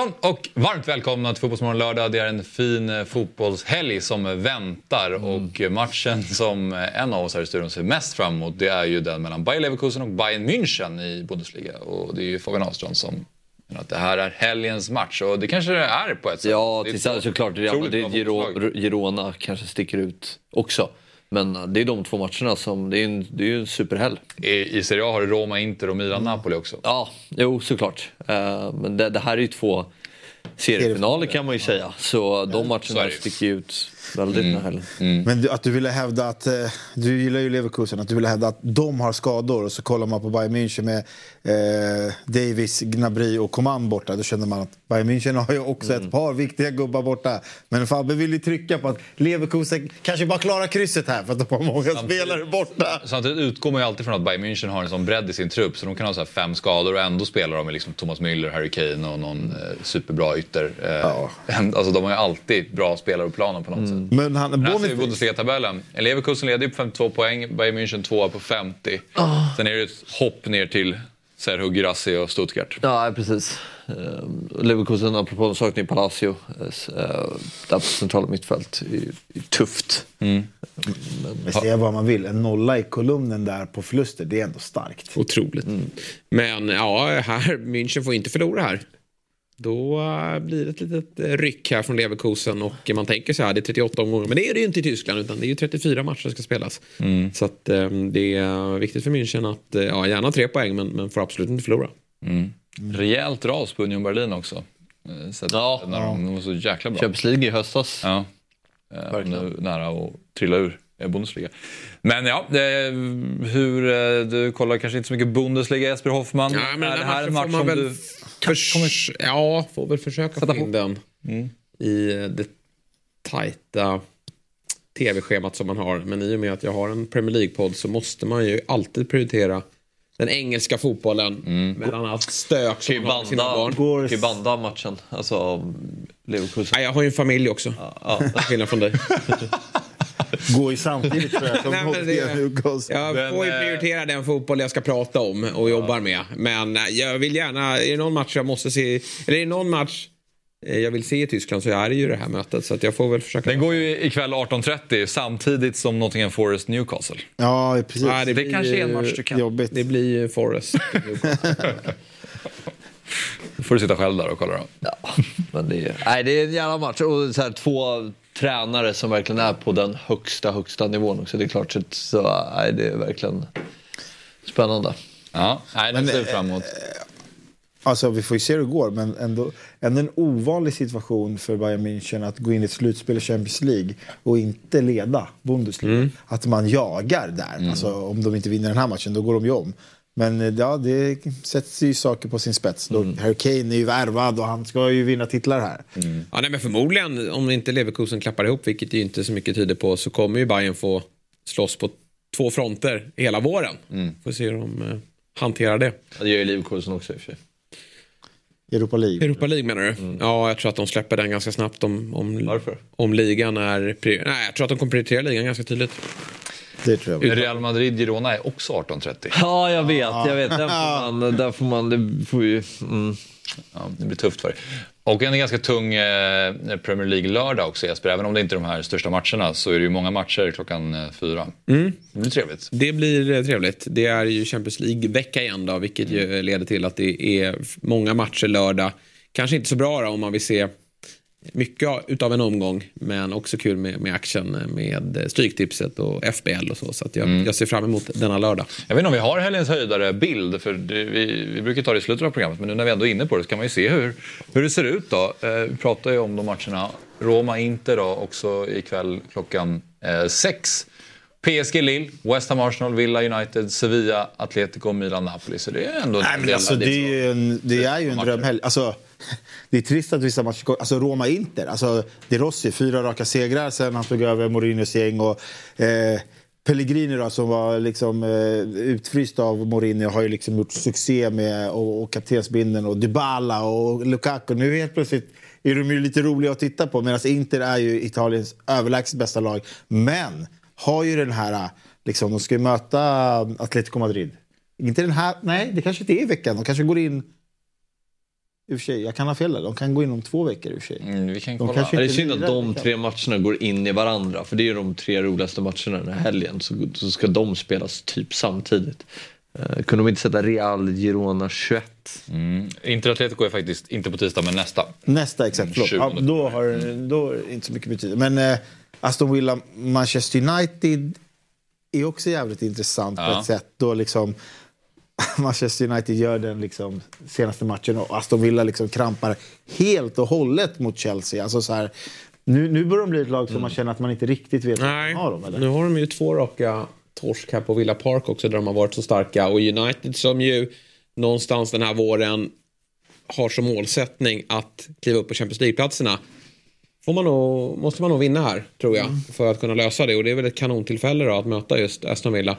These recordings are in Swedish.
Morgon och varmt välkomna till Fotbollsmorgon lördag. Det är en fin eh, fotbollshelg som väntar och matchen som en av oss här i studion ser mest fram emot det är ju den mellan Bayer Leverkusen och Bayern München i Bundesliga. Och det är ju Fabian Ahlstrand som menar att det här är helgens match och det kanske det är på ett sätt. Ja, Det är såklart. Real Madrid, Girona kanske sticker ut också. Men eh, det är de två matcherna som, det är en, det är en superhelg. I, I Serie A har du Roma, Inter och Milan-Napoli också. Ja, jo såklart. Eh, men det, det här är ju två seriefinaler kan man ju säga. Så de matcherna ju. sticker ut väldigt här helgen. Men du, att du ville hävda att, eh, du gillar ju Leverkusen, att du ville hävda att de har skador och så kollar man på Bayern München med eh, Davis, Gnabry och Coman borta. Då känner man att Bayern München har ju också ett par viktiga gubbar borta. Men Fabbe vill ju trycka på att Leverkusen kanske bara klarar krysset här för att de har många spelare borta. Samtidigt utgår man ju alltid från att Bayern München har en sån bredd i sin trupp så de kan ha så här fem skador och ändå spelar de med liksom Thomas Müller, Harry Kane och någon eh, superbra ytter. Eh, Alltså de har ju alltid bra spelare på planen på något sätt. Men han, Men här ser vi Bundesliga-tabellen. Leverkusen leder ju på 52 poäng, Bayern München tvåa på 50. Sen är det ett hopp ner till Sergio Girassi och Stuttgart. Ja, precis. Eh, Leverkusen, apropå de saknar ju Palacio. eh, eh, där på centrala mittfält. är ju- är tufft. men säga vad man vill, en nolla i kolumnen där på förluster, det är ändå starkt. Otroligt. Men ja, här, München får inte förlora här. Då eh, blir det ett litet eh, ryck här från Leverkusen och man tänker så här, det är 38 omgångar. Men det är det ju inte i Tyskland utan det är ju 34 matcher som ska spelas. Så att eh, det är viktigt för München att, eh, ja gärna tre poäng men, men får absolut inte förlora. Rejält ras på Union Berlin också. Eh, Så Ja. när de, de var så jäkla bra. Champions League i höstas. Ja. Eh, nu nära att trilla ur eh, Bundesliga. Men ja, eh, hur, eh, du kollar kanske inte så mycket Bundesliga Jesper Hoffman. Ja, men är den det här en match som du... förs- Ja, får väl försöka få in den i eh, det tajta tv-schemat som man har. Men i och med att jag har en Premier League-podd så måste man ju alltid prioritera den engelska fotbollen mellan allt stök som man har med sina barn. Går- kan ju banda matchen. Alltså Leverkusen. Nej, jag har ju en familj också. Till skillnad från dig. Går ju samtidigt tror jag som Nej, men det- Newcastle. Jag Men, får ju eh, prioritera den fotboll jag ska prata om och jobbar med. Men eh, jag vill gärna, är det någon match jag måste se, eller är det någon match eh, jag vill se i Tyskland så är det ju det här mötet. Så att jag får väl försöka. Den går ju ikväll 18.30 samtidigt som Nottingham Forest Newcastle. Ja, precis. Ja, Det blir kanske är en match du kan- Jobbigt. Det blir ju Forest. Då får du sitta själv där och kolla då. Ja, men det är, nej, det är en jävla match. Och så här, två tränare som verkligen är på den högsta, högsta nivån också. Det är klart, så, så nej, det är verkligen spännande. Ja, nej, den ser vi eh, fram emot. Alltså vi får ju se hur det går, men ändå, ändå en ovanlig situation för Bayern München att gå in i ett slutspel i Champions League och inte leda Bundesliga. Att man jagar där. Alltså, om de inte vinner den här matchen, då går de ju om. Men eh, ja, det sätts ju saker på sin spets. Då Harry Kane är ju värvad och han ska ju vinna titlar här. ja, nej, men förmodligen, om inte Leverkusen klappar ihop, vilket ju inte så mycket tyder på, så kommer ju Bayern få slåss på två fronter hela våren. Får se hur de eh, hanterar det. Ja, Det gör ju Leverkusen också i och för sig. Europa League. Europa League menar du? Ja, jag tror att de släpper den ganska snabbt om, om, Varför? om ligan är... Nej, jag tror att de kommer prioritera ligan ganska tydligt. Det tror jag. Real Madrid-Girona är också 18.30. Ja, jag vet. Jag vet. Där får man, där får man det får ju, mm. Ja, det blir tufft för dig. Och en ganska tung eh, Premier League-lördag också Jesper. Även om det inte är de här största matcherna så är det ju många matcher klockan eh, fyra. Det blir trevligt. Det blir eh, trevligt. Det är ju Champions League-vecka igen då, vilket ju leder till att det är många matcher lördag. Kanske inte så bra då, om man vill se mycket utav en omgång, men också kul med, med action med Stryktipset och FBL och så. Så att jag, jag ser fram emot denna lördag. Jag vet inte om vi har helgens höjdare bild, för det, vi, vi brukar ta det i slutet av programmet, men nu när vi ändå är inne på det så kan man ju se hur, hur det ser ut då. Eh, vi pratar ju om de matcherna. Roma-Inter då också ikväll klockan eh, sex. PSG, Lille, West Ham, Arsenal, Villa, United, Sevilla, Atletico, Milan, Napoli. Så det är ändå en Nej, men del- alltså, det är ju en, det är ju en drömhelg. Alltså, det är trist att vissa matcher. Alltså Roma-Inter. Alltså, De Rossi, fyra raka segrar sen han tog över Mourinhos gäng. Och, eh, Pellegrini då, som var liksom, eh, utfryst av Mourinho har ju liksom gjort succé med och, och kaptensbindeln och Dybala och Lukaku. Nu helt plötsligt är de ju lite roliga att titta på medan Inter är ju Italiens överlägset bästa lag. Men har ju den här, liksom, de ska ju möta Atletico Madrid. Inte den här, nej det kanske inte är i veckan. De kanske går in i och för sig, jag kan ha fel där. De kan gå in om två veckor i och för sig. Mm, vi kan De kolla. det är synd att de tre matcherna går in i varandra. För det är ju de tre roligaste matcherna den här helgen. Så, så ska de spelas typ samtidigt. Uh, kunde de inte sätta Real Girona 21? Mm. Inter Atletico är faktiskt inte på tisdag, men nästa. Nästa, exakt. Förlåt. Ja, 20. då har då är det inte så mycket betydelse. Men eh, Aston Villa, Manchester United är också jävligt intressant på Ja. ett sätt. Då liksom Manchester United gör den liksom senaste matchen och Aston Villa liksom krampar helt och hållet mot Chelsea. Alltså så här, nu, nu börjar de bli ett lag som man känner att man inte riktigt vet Nej, vad man har dem. Eller? nu har de ju två raka torsk här på Villa Park också där de har varit så starka. Och United som ju någonstans den här våren har som målsättning att kliva upp på Champions League-platserna. Får man nog, måste man nog vinna här, tror jag, för att kunna lösa det. Och det är väl ett kanontillfälle då att möta just Aston Villa.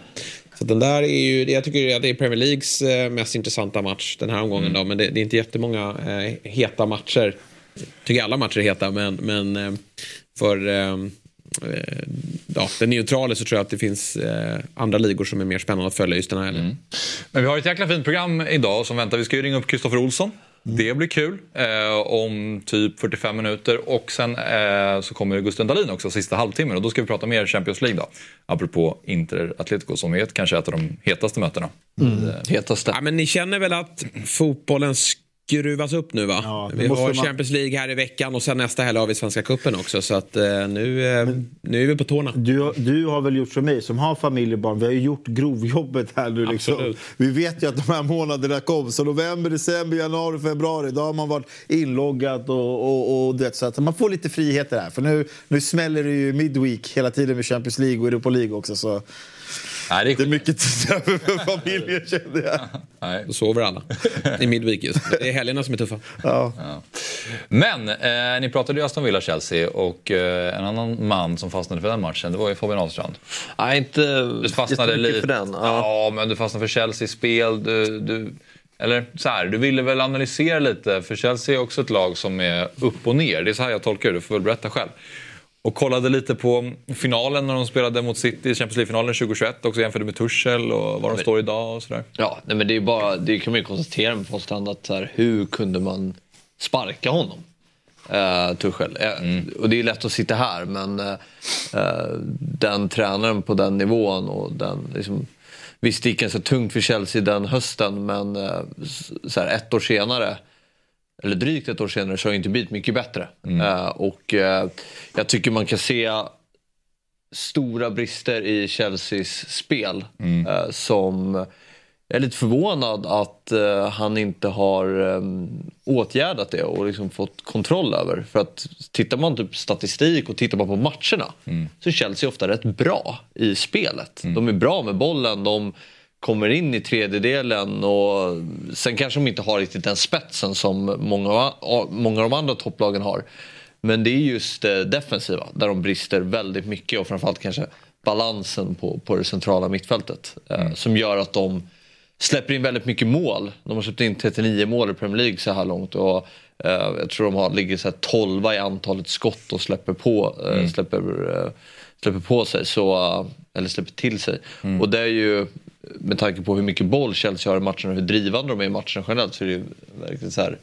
Så den där är ju, jag tycker att det är Premier Leagues eh, mest intressanta match den här omgången då. Men det, det är inte jättemånga eh, heta matcher. Jag tycker alla matcher är heta, men, men eh, för eh, eh, ja, den neutrala så tror jag att det finns eh, andra ligor som är mer spännande att följa just den här helgen. Men vi har ett jäkla fint program idag som väntar. Vi ska ju ringa upp Kristoffer Olsson. Det blir kul eh, om typ 45 minuter. Och sen eh, så kommer Gusten Dahlin också sista halvtimmen. Och då ska vi prata mer Champions League då. Apropå Inter Atletico som är ett, kanske ett av de hetaste mötena. Hetaste. Ja, men ni känner väl att fotbollen skruvas upp nu va? Ja, vi har man- Champions League här i veckan och sen nästa helg har vi Svenska Cupen också. Så att eh, nu, eh, nu är vi på tårna. Du, du har väl gjort som mig som har familj och barn. Vi har ju gjort grovjobbet här nu. Liksom. Vi vet ju att de här månaderna kom. Så november, december, januari, februari. Då har man varit inloggad och, och, och det. Så att man får lite friheter här. För nu, nu smäller det ju midweek hela tiden med Champions League och Europa League också. Så Nej, det är det är mycket tid över för familjen kände jag. Nej. Då sover alla i midweek just. Det är helgerna som är tuffa. Ja. Men eh, ni pratade ju Aston Villa-Chelsea och eh, en annan man som fastnade för den matchen det var ju Fabian Ahlstrand. Nej, inte Du fastnade lite för den. Ja. Ja. men du fastnade för Chelseas spel. Du, du, eller så här, du ville väl analysera lite, för Chelsea är också ett lag som är upp och ner. Det är så här jag tolkar det, du får väl berätta själv. Och kollade lite på finalen när de spelade mot City i Champions League-finalen 2021. Också jämförde med Tuchel och var de står idag och sådär. Ja, nej, men det är bara, det kan man ju konstatera med Fosstrand att så här, hur kunde man sparka honom? Uh, Tuchel. Eh, Och det är lätt att sitta här men eh, den tränaren på den nivån och den liksom, Visst gick ganska tungt för Chelsea den hösten men s- så här, ett år senare eller drygt ett år senare så har det inte blivit mycket bättre. Eh, och eh, jag tycker man kan se stora brister i Chelseas spel eh, som jag är lite förvånad att han inte har um, åtgärdat det och liksom fått kontroll över. För att tittar man typ statistik och tittar man på matcherna så är Chelsea ofta rätt bra i spelet. De är bra med bollen, de kommer in i tredjedelen och sen kanske de inte har riktigt den spetsen som många, många av de andra topplagen har. Men det är just det defensiva där de brister väldigt mycket och framförallt kanske balansen på, på det centrala mittfältet. Eh, som gör att de släpper in väldigt mycket mål. De har släppt in 39 mål i Premier League så här långt. Och, eh, jag tror de har, ligger så här 12 i antalet skott och släpper på, eh, släpper, eh, släpper på sig. Så, eh, eller släpper till sig. Och det är ju med tanke på hur mycket boll Chelsea har i matcherna och hur drivande de är i matcherna generellt så är det ju verkligen så här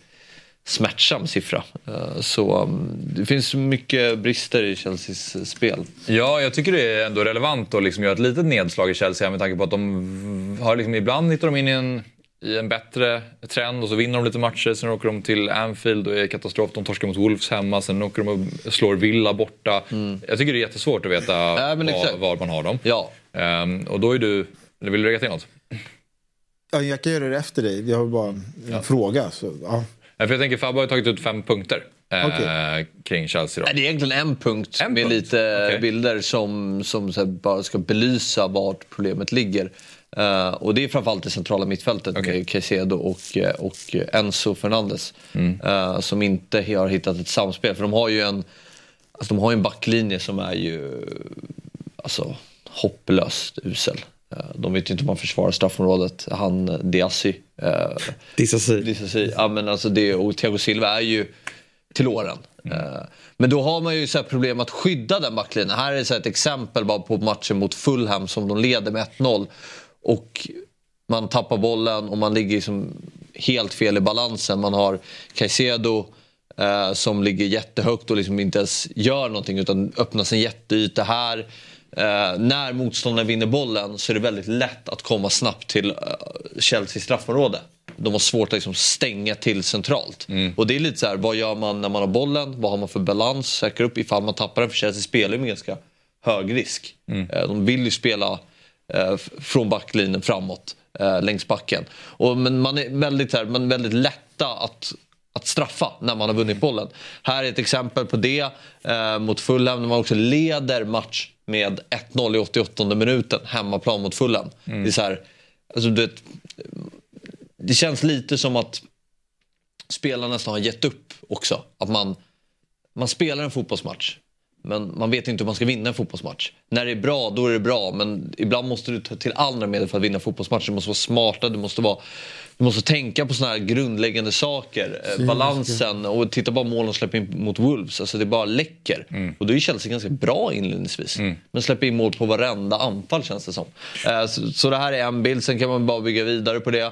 smärtsam siffra. Eh, Så um, det finns mycket brister i Chelseas spel. Ja, jag tycker det är ändå relevant att liksom göra ett litet nedslag i Chelsea med tanke på att de har liksom, ibland hittar de in i en, i en bättre trend och så vinner de lite matcher. Sen åker de till Anfield och är katastrof. De torskar mot Wolves hemma, sen åker de och slår Villa borta. Jag tycker det är jättesvårt att veta men var, var man har dem. Ja, Ehm, och då är du... Eller vill du lägga till något? Ja, jag kan göra det efter dig. Jag har bara en fråga. Så, ja. Ja, För jag tänker Fabbe har ju tagit ut fem punkter eh, Okej. kring Chelsea. Då. Nej, Det är egentligen en punkt En med punkt? lite Okej. bilder som, som så här, bara ska belysa vart problemet ligger. Eh, och det är framförallt det centrala mittfältet Okej. med Caicedo och, eh, och Enzo Fernandes. Mm. eh, som inte har hittat ett samspel. För de har ju en, alltså, de har en backlinje som är ju alltså, hopplöst usel. Eh, de vet ju inte hur man försvarar straffområdet. Han, Diassi. Eh, säga. Ja, men alltså det, och Thiago Silva är ju till åren. Eh, Men då har man ju så problem att skydda den backlinjen. Här är så ett exempel bara på matchen mot Fulham som de leder med 1-0. Och man tappar bollen och man ligger liksom helt fel i balansen. Man har Caicedo eh, som ligger jättehögt och liksom inte ens gör någonting utan öppnas en jätteyta här. Eh, när motståndaren vinner bollen så är det väldigt lätt att komma snabbt till eh, Chelsea straffområde. De har svårt att liksom stänga till centralt. Och det är lite så här, vad gör man när man har bollen? Vad har man för balans? Säkra upp ifall man tappar den. För Chelsea spelar ju med ganska hög risk. Eh, de vill ju spela eh, från backlinjen framåt eh, längs backen. Och, men man är väldigt, här, man är väldigt lätta att, att straffa när man har vunnit bollen. Här är ett exempel på det eh, mot Fulham när man också leder match med 1-0 i 88 minuten hemmaplan mot Fulham. Det är så här, alltså, du vet, det känns lite som att spelarna nästan har gett upp också. Att man, man spelar en fotbollsmatch. Men man vet inte hur man ska vinna en fotbollsmatch. När det är bra, då är det bra. Men ibland måste du ta till andra medel för att vinna fotbollsmatcher. Du måste vara smarta, du måste, vara, du måste tänka på såna här grundläggande saker. Eh, balansen och titta bara målen släpper in mot Wolves. Alltså det bara läcker. Och då är Chelsea ganska bra inledningsvis. Men släpper in mål på varenda anfall känns det som. Eh, så, så det här är en bild, sen kan man bara bygga vidare på det. Eh,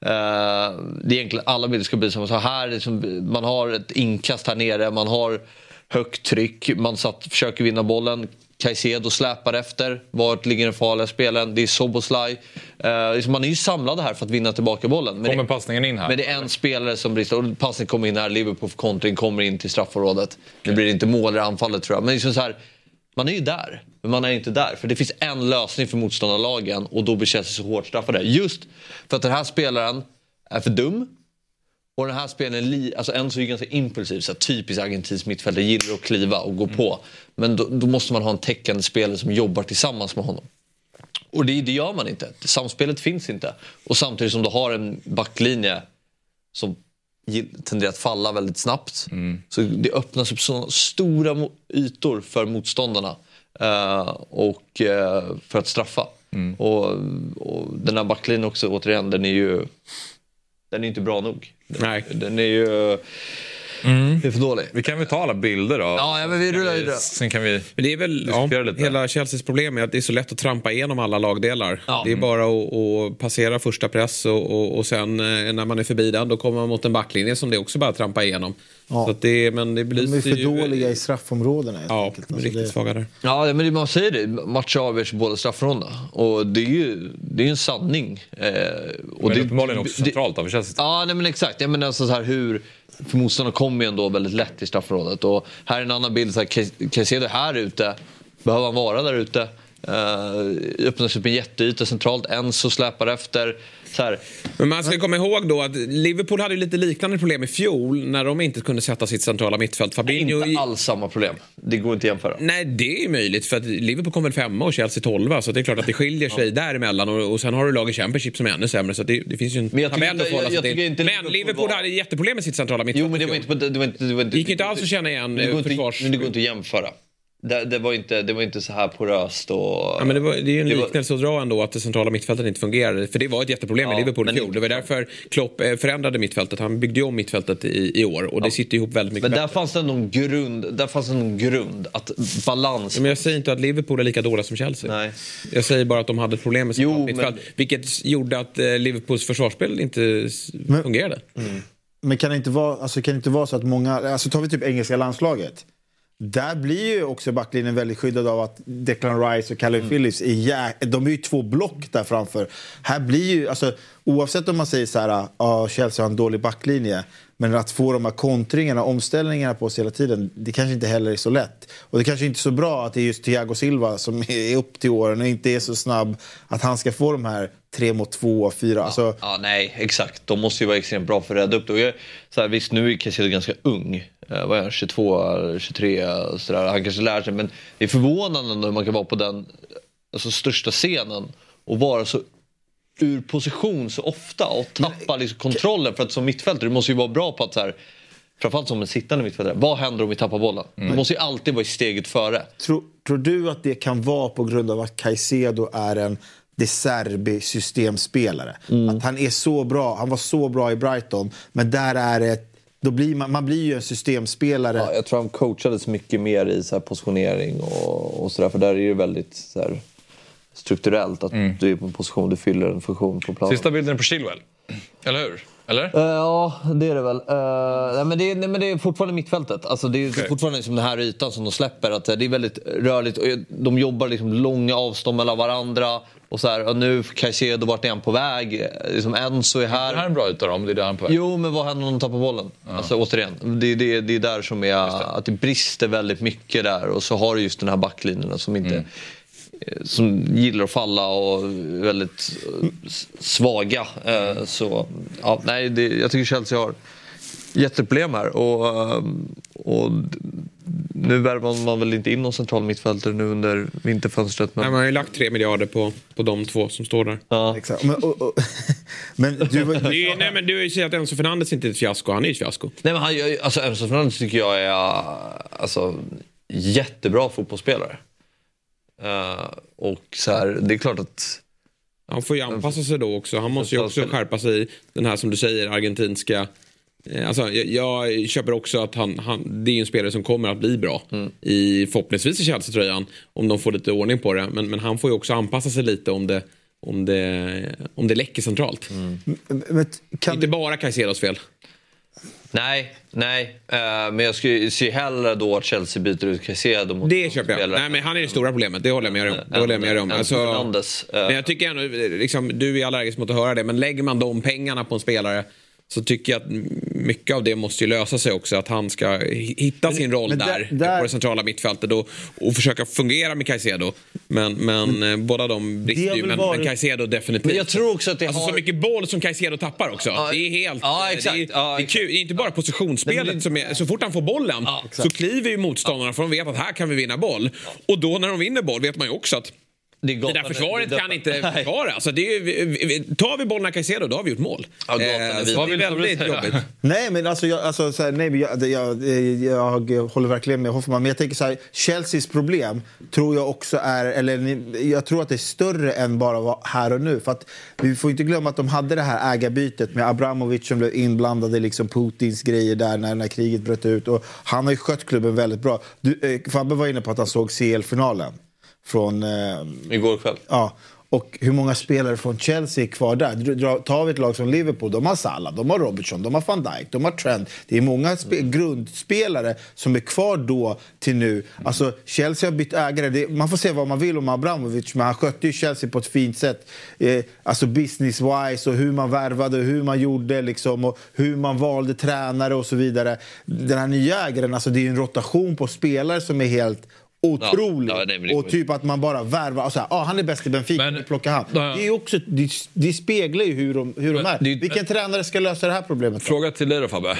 det är egentligen alla bilder ska bli som så här. är det som- Man har ett inkast här nere, man har högt tryck, man satt, försöker vinna bollen. Caicedo släpar efter. Vart ligger den farliga spelaren? Det är Soboslaj. Eh, liksom man är ju samlade här för att vinna tillbaka bollen. Men Kommer det, passningen in här? men det är en spelare som brister. Och passningen kommer in här. Liverpool kontring kommer in till straffområdet. Det blir inte mål i anfallet tror jag. Men liksom så här, man är ju där. Men man är inte där. För det finns en lösning för motståndarlagen och då blir Chelsea så hårt straffade. Just för att den här spelaren är för dum. Och den här spelaren, alltså Enzo är ganska impulsiv, så typiskt argentinsk mittfältare, gillar att kliva och gå på. Men då, då måste man ha en täckande spelare som jobbar tillsammans med honom. Och det, det gör man inte. Samspelet finns inte. Och samtidigt som du har en backlinje som tenderar att falla väldigt snabbt. Så det öppnas upp så stora ytor för motståndarna eh, och eh, för att straffa. Och, och den här backlinjen också, återigen, den är ju den är inte bra nog. Den, Nej. den är ju det är för dålig. Vi kan väl ta alla bilder då. Ja, ja, men vi rullar vidare. Sen kan vi... Men det är väl ja, lite. hela Chelseas problem är att det är så lätt att trampa igenom alla lagdelar. Ja. Det är bara att, att passera första press och, och, och sen eh, när man är förbi den då kommer man mot en backlinje som det är också bara att trampa igenom. Ja. Så att det, men det De belyser är för ju- dåliga i straffområdena helt Ja, enkelt. Alltså, riktigt det- svaga där. Ja, men det, man säger det. I båda straffrondorna. Och det är ju det är ju en sanning. Eh, och Men det, uppenbarligen också det- centralt av Chelsea. Ja, nej, men exakt. Jag menar alltså så här hur... För motståndarna kommer ju ändå väldigt lätt i straffområdet. Och här är en annan bild. Så här, Caicedo är här ute. Behöver han vara där ute? Eh, uh, öppnas upp en jätteyta centralt. Enzo släpar efter. Men man ska komma ihåg då att Liverpool hade lite liknande problem i fjol när de inte kunde sätta sitt centrala mittfält. Fabinho... inte alls samma problem. Det går inte att jämföra. Nej, det är möjligt för att Liverpool kom väl femma och Chelsea tolva så det är klart att det skiljer sig däremellan och, och sen har du lag i Championship som är ännu sämre så det, det finns ju en Men tabell att förhålla sig till. Men Liverpool Liverpool var- hade jätteproblem med sitt centrala mittfält. Jo, men det var inte... Det, var inte, det, var inte Det gick inte alls att känna igen det försvars... men det går inte att jämföra. Det, det, var inte, det var inte så här poröst och... Ja, men det, var, det är ju en var- liknelse att dra ändå att det centrala mittfältet inte fungerade. För det var ett jätteproblem med Ja, Liverpool i men fjol. Det var därför Klopp eh, förändrade mittfältet. Han byggde ju om mittfältet i, i år och det sitter ihop väldigt mycket Men där bättre. fanns det någon grund, där fanns det någon grund att balans... Men jag säger inte att Liverpool är lika dåliga som Chelsea. Nej. Jag säger bara att de hade ett problem med Jo, centralt men- mittfält. Vilket gjorde att eh, Liverpools försvarsspel inte s- fungerade. Men kan det, inte vara, alltså, kan det inte vara så att många, alltså tar vi typ engelska landslaget. Där blir ju också backlinjen väldigt skyddad av att Declan Rice och Calvin Phillips är, jä- de är ju två block där framför. Här blir ju, alltså, oavsett om man säger så här, ah, Chelsea har en dålig backlinje, men att få de här kontringarna, omställningarna på sig hela tiden, det kanske inte heller är så lätt. Och det kanske inte är så bra att det är just Thiago Silva som är upp till åren och inte är så snabb, att han ska få de här tre mot två, fyra. Alltså, Ja, nej, exakt. De måste ju vara extremt bra för att rädda upp det. Och jag, så här, visst, nu är Caicedo ganska ung. Eh, vad är han? 22, 23? Så där. Han kanske lär sig. Men det är förvånande när man kan vara på den alltså, största scenen och vara så ur position så ofta och tappa liksom, kontrollen. För att som mittfältare, du måste ju vara bra på att så här, Framförallt som en sittande mittfältare. Vad händer om vi tappar bollen? Du måste ju alltid vara i steget före. Tror, tror du att det kan vara på grund av att Caicedo är en De Serbi-systemspelare? Att han är så bra, han var så bra i Brighton, men där är det... Då blir man, man blir ju en systemspelare. Ja, jag tror han coachades mycket mer i så här positionering och, och sådär. För där är det väldigt så här, strukturellt. Att du är på en position, du fyller en funktion på planen. Sista bilden är på Chilwell. Eller hur? Eller? Eh, ja, det är det väl. Uh, nej, men det, är, nej, men det är fortfarande mittfältet. Alltså, det är Okej. fortfarande liksom den här ytan som de släpper. Att, eh, det är väldigt rörligt. Och de jobbar liksom långa avstånd mellan varandra. Och så här, och nu Caicedo, vart är han på väg? Liksom Enzo är Det här är här. en bra yta om det är där han är på väg. Jo, men vad händer om de tappar bollen? Alltså återigen, det, det, det är där som är att det brister väldigt mycket där. Och så har du just den här backlinjen som inte Mm. Som gillar att falla och är väldigt eh, svaga. Eh, Så ja, nej, det, jag tycker Chelsea har jätteproblem här. Och, eh, och nu värvar man väl inte in någon central mittfältare nu under vinterfönstret. Nej, Men, man har ju lagt tre miljarder på, på de två som står där. ja. Exakt. Men, och, och, men du ju- nej, men du har ju sagt att Enzo Fernandes inte är ett fiasko. Han är ju ett fiasko. Nej, men han, alltså, Enzo Fernandes tycker jag är alltså, jättebra fotbollsspelare. Eh, och så här, det är klart att... Han får ju anpassa sig då också. Han måste ju också skärpa sig i den här som du säger argentinska... eh, Alltså, jag, jag köper också att han, han, det är en spelare som kommer att bli bra. I, förhoppningsvis i Chelsea-tröjan. Om de får lite ordning på det. Men, men han får ju också anpassa sig lite om det, om det, om det läcker centralt. men, kan, Inte bara Caicedos fel. Nej, nej. eh, men jag skulle se hellre då att Chelsea byter ut Caicedo mot Det de köper jag. spelare. Nej, men han är det stora problemet. Det håller jag med dig om. Det Än- håller jag med om. än Alltså, eh. men jag tycker ändå, liksom, du är allergisk mot att höra det, men lägger man de pengarna på en spelare så tycker jag att mycket av det måste ju lösa sig också. Att han ska hi- hitta sin roll där, där- där- på det centrala mittfältet och, och försöka fungera med Caicedo. Men, men eh, båda de brister ju. Men, varit- men Caicedo definitivt. Men jag tror också att det Alltså har... så mycket boll som Caicedo tappar också. Ja, det är helt... ja, exakt. Det är, Ja, det är, kul. Det är inte bara positionsspelet Nej, det- som är... Så fort han får bollen så kliver ju motståndarna för de vet att här kan vi vinna boll. Och då när de vinner boll vet man ju också att det, är det där försvaret kan inte försvara. Alltså det är, ju- vi- vi- tar vi bollen Caicedo då har vi gjort mål. Ja, Eh, det du väldigt jobbigt. Nej, men alltså, jag, alltså så här, nej, men jag, jag, jag, jag håller verkligen med Hoffman. Men jag tänker så här, Chelseas problem tror jag också är, eller jag tror att det är större än bara här och nu. För att vi får inte glömma att de hade det här ägarbytet med Abramovic som blev inblandad i liksom Putins grejer där när, när kriget bröt ut. Och han har ju skött klubben väldigt bra. Du, eh, Fabbe var inne på att han såg CL-finalen från eh, Igår kväll. Ja, och hur många spelare från Chelsea är kvar där? Tar vi ett lag som Liverpool, de har Salah, de har Robertson, de har van Dijk, de har Trent. Det är många spe- grundspelare som är kvar då till nu. Alltså, Chelsea har bytt ägare. Det, man får se vad man vill om Abramovic, men han skötte ju Chelsea på ett fint sätt. Eh, alltså business-wise och hur man värvade och hur man gjorde liksom, och hur man valde tränare och så vidare. Den här nya ägaren, alltså, det är en rotation på spelare som är helt otrolig. Ja, nej, men det- och typ att man bara värvar och så här, ah, han är bäst i Benfica, Men- men, plocka han. Ja. Det, är också, det, det speglar ju hur de, hur de är. det- Vilken tränare ska lösa det här problemet? då? Fråga till dig då Fabbe.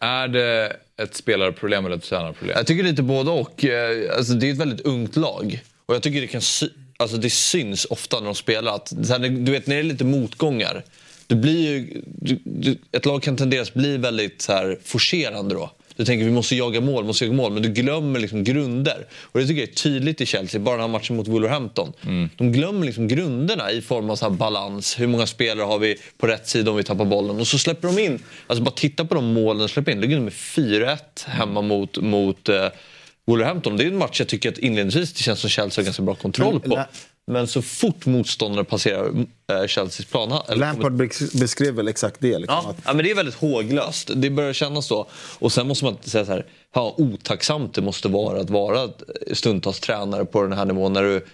Är det ett spelarproblem eller ett tränarproblem? Jag tycker lite både och. Eh, Alltså, det är ett väldigt ungt lag. Och jag tycker det kan sy- alltså, det syns ofta när de spelar. Att, du vet när det är lite motgångar. Det blir ju, du, du, ett lag kan tenderas bli väldigt så här, forcerande då. Du tänker vi måste jaga mål, måste jaga mål. Men du glömmer liksom grunder. Och det tycker jag är tydligt i Chelsea. Bara den här matchen mot Wolverhampton. De glömmer liksom grunderna i form av så balans. Hur många spelare har vi på rätt sida om vi tappar bollen? Och så släpper de in. Alltså bara titta på de målen de släpper in. Ligger med 4-1 hemma mot, mot eh, Wolverhampton. Det är en match jag tycker att inledningsvis det känns som Chelsea har ganska bra kontroll på. Men så fort motståndare passerar eh, Chelseas plan... eller- Lampard besk- beskrev väl exakt det. Liksom, Ja, att, ja, men det är väldigt håglöst. Det börjar kännas så. Och sen måste man säga så här, ja, otacksamt det måste vara att vara stundtals tränare på den här nivån när du,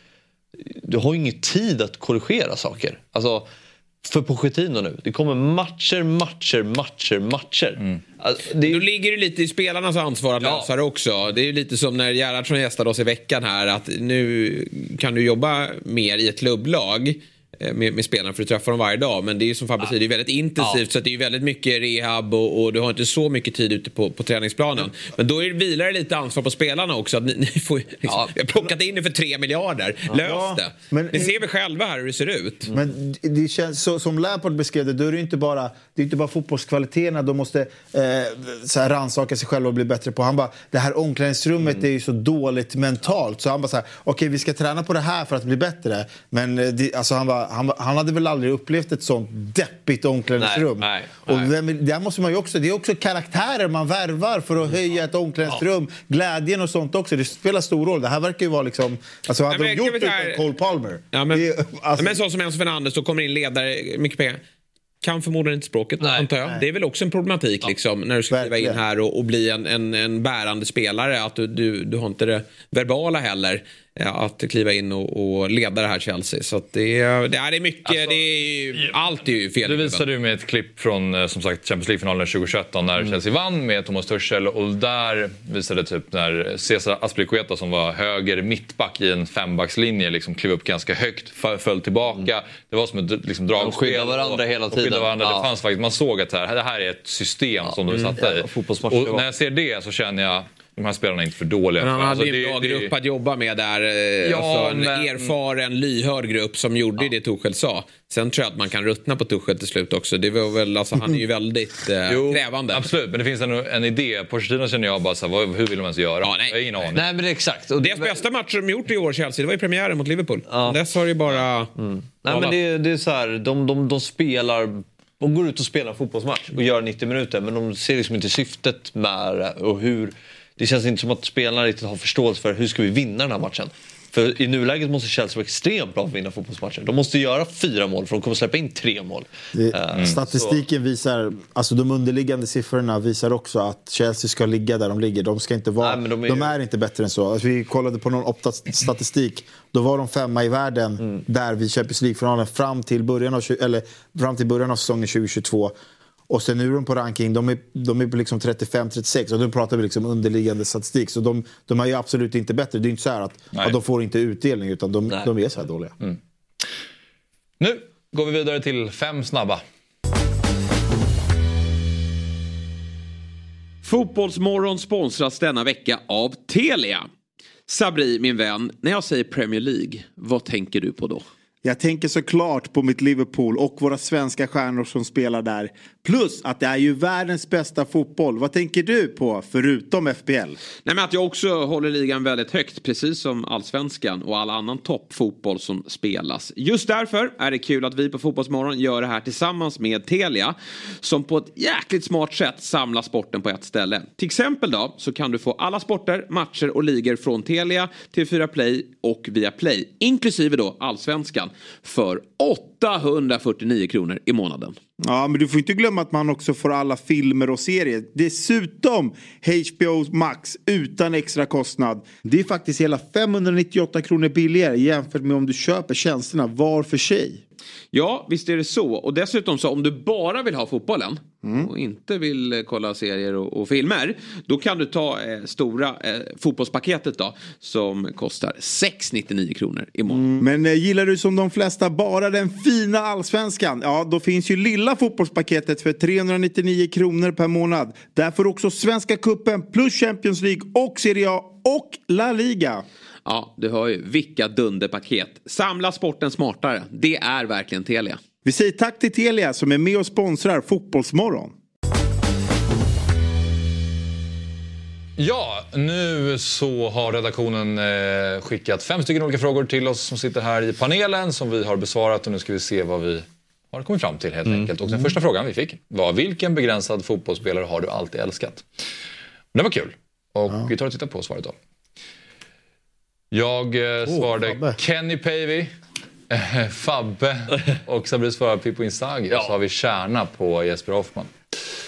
du har ju ingen tid att korrigera saker. Alltså, för Pochettino nu, det kommer matcher, matcher, matcher, matcher. Alltså, det Då ligger det lite i spelarnas ansvar att Ja. lösa det också. Det är ju lite som när Gerhardsson gästade oss i veckan här att nu kan du jobba mer i ett klubblag med, med spelarna för att träffa dem varje dag. Men det är ju som Fabbe säger, det är väldigt intensivt så att det är väldigt mycket rehab och, och, du har inte så mycket tid ute på, på träningsplanen. Men då är, vilar det lite ansvar på spelarna också. Att ni, ni får, liksom, Ja. Vi har plockat in er för tre miljarder. Lös Ja, det. men- ni ser väl själva här hur det ser ut. Men det känns, så, som Lampard beskrev det, då är det ju inte bara, det är inte bara fotbollskvaliteterna de måste eh, så rannsaka sig själva och bli bättre på. Han bara, det här omklädningsrummet är ju så dåligt mentalt. Så han bara så här, okej vi ska träna på det här för att bli bättre. Men eh, det, alltså, han, bara, han, han hade väl aldrig upplevt ett sånt deppigt omklädningsrum. Nej, och nej. där måste man ju också, det är också karaktärer man värvar för att höja ett omklädningsrum. Glädjen och sånt också, det spelar stor roll. Det här verkar ju vara liksom, alltså hade men de gjort det här- utan Cole Palmer? Ja, men, det, alltså- men så som Enzo Fernandes, då kommer in ledare, mycket pengar. Kan förmodligen inte språket, Nej. antar jag. Det är väl också en problematik liksom, när du ska kliva in här och, och bli en, en, en bärande spelare. Att du, du, du har inte det verbala heller. Eh, Att kliva in och, och leda det här Chelsea. Så att det, är- det, är- det är mycket, Alltså, det är ju, allt är ju fel. Du visade ju med ett klipp från eh, som sagt Champions League-finalen 2017 när Mm. Chelsea vann med Thomas Tuchel och där visade typ när Cesar Azpilicueta som var höger mittback i en fembackslinje liksom klev upp ganska högt, föll tillbaka. Det var som ett liksom, dragspel. skyddade varandra och, hela tiden. Varandra. Ja. Det fanns faktiskt, man såg att det här, det här är ett system som de satte Jävla i. fotbollsmatch det Och när jag ser det så känner jag de här spelarna är inte för dåliga. Men han Alltså, hade ju en bra det- det- grupp att jobba med där. eh, Ja, alltså en men- erfaren, lyhörd grupp som gjorde det Tuchel sa. Sen tror jag att man kan ruttna på Tuchel till slut också. Det var väl, alltså, han är ju väldigt eh, Jo, krävande. Absolut, men det finns en, en idé. Pochettino känner jag bara så här, vad, hur vill de ens göra? Ja, nej. Jag har ingen aning. Nej men det är exakt. Och Deras bästa match de gjort i år, Chelsea, det var ju premiären mot Liverpool. Ja. Dess har det ju bara... Nej, men det, är- det är så här, de, de, de spelar... De går ut och spelar en fotbollsmatch och gör 90 minuter men de ser liksom inte syftet med det och hur... Det känns inte som att spelarna riktigt har förståelse för hur ska vi vinna den här matchen. För i nuläget måste Chelsea vara extremt bra för att vinna fotbollsmatcher. De måste göra fyra mål för de kommer släppa in tre mål. Det, Eh, statistiken visar, alltså de underliggande siffrorna visar också att Chelsea ska ligga där de ligger. De, ska inte vara, Nej, de, de är... är- inte bättre än så. Alltså, vi kollade på någon Opta-statistik. Då var de femma i världen Mm. där vid Champions League-finalen fram till början av, tju- eller, fram till början av säsongen 2022. Och sen nu är de på ranking, de är, de är på liksom 35-36 och då pratar vi liksom underliggande statistik. Så de, de är ju absolut inte bättre. Det är inte så här att, att de får inte utdelning utan de, Nej. de är så här dåliga. Nu går vi vidare till fem snabba. Fotbollsmorgon sponsras denna vecka av Telia. Sabri, min vän, när jag säger Premier League, vad tänker du på då? Jag tänker såklart på mitt Liverpool och våra svenska stjärnor som spelar där. Plus att det är ju världens bästa fotboll. Vad tänker du på förutom FBL? Nej, men att jag också håller ligan väldigt högt, precis som allsvenskan och all annan toppfotboll som spelas. Just därför är det kul att vi på Fotbollsmorgon gör det här tillsammans med Telia som på ett jäkligt smart sätt samlar sporten på ett ställe. Till exempel då så kan du få alla sporter, matcher och ligor från Telia, TV4 Play och via Play, inklusive då allsvenskan, för 849 kronor i månaden. Ja, men du får inte glömma att man också får alla filmer och serier. Dessutom HBO Max utan extra kostnad. Det är faktiskt hela 598 kronor billigare jämfört med om du köper tjänsterna var för sig. Ja, visst är det så. Och dessutom så om du bara vill ha fotbollen och inte vill eh, kolla serier och, och filmer. Då kan du ta eh, stora eh, fotbollspaketet då som kostar 699 kronor i månaden. Men eh, gillar du som de flesta bara den fina allsvenskan? Ja, då finns ju lilla fotbollspaketet för 399 kronor per månad. Där får du också Svenska Cupen plus Champions League och Serie A och La Liga. Ja, du hör ju. Vilka dunderpaket. Samla sporten smartare. Det är verkligen Telia. Vi säger tack till Telia som är med och sponsrar Fotbollsmorgon. Ja, nu så har redaktionen eh, skickat fem stycken olika frågor till oss som sitter här i panelen som vi har besvarat och nu ska vi se vad vi har kommit fram till helt enkelt. Och den första frågan vi fick var vilken begränsad fotbollsspelare har du alltid älskat? Det var kul och vi tar och tittar på svaret då. Jag eh, svarade Fabbe. Kenny Pavey, eh, Fabbe och Sabri svarade Pippo Inzaghi. Och så har vi Kärna på Jesper Hoffman.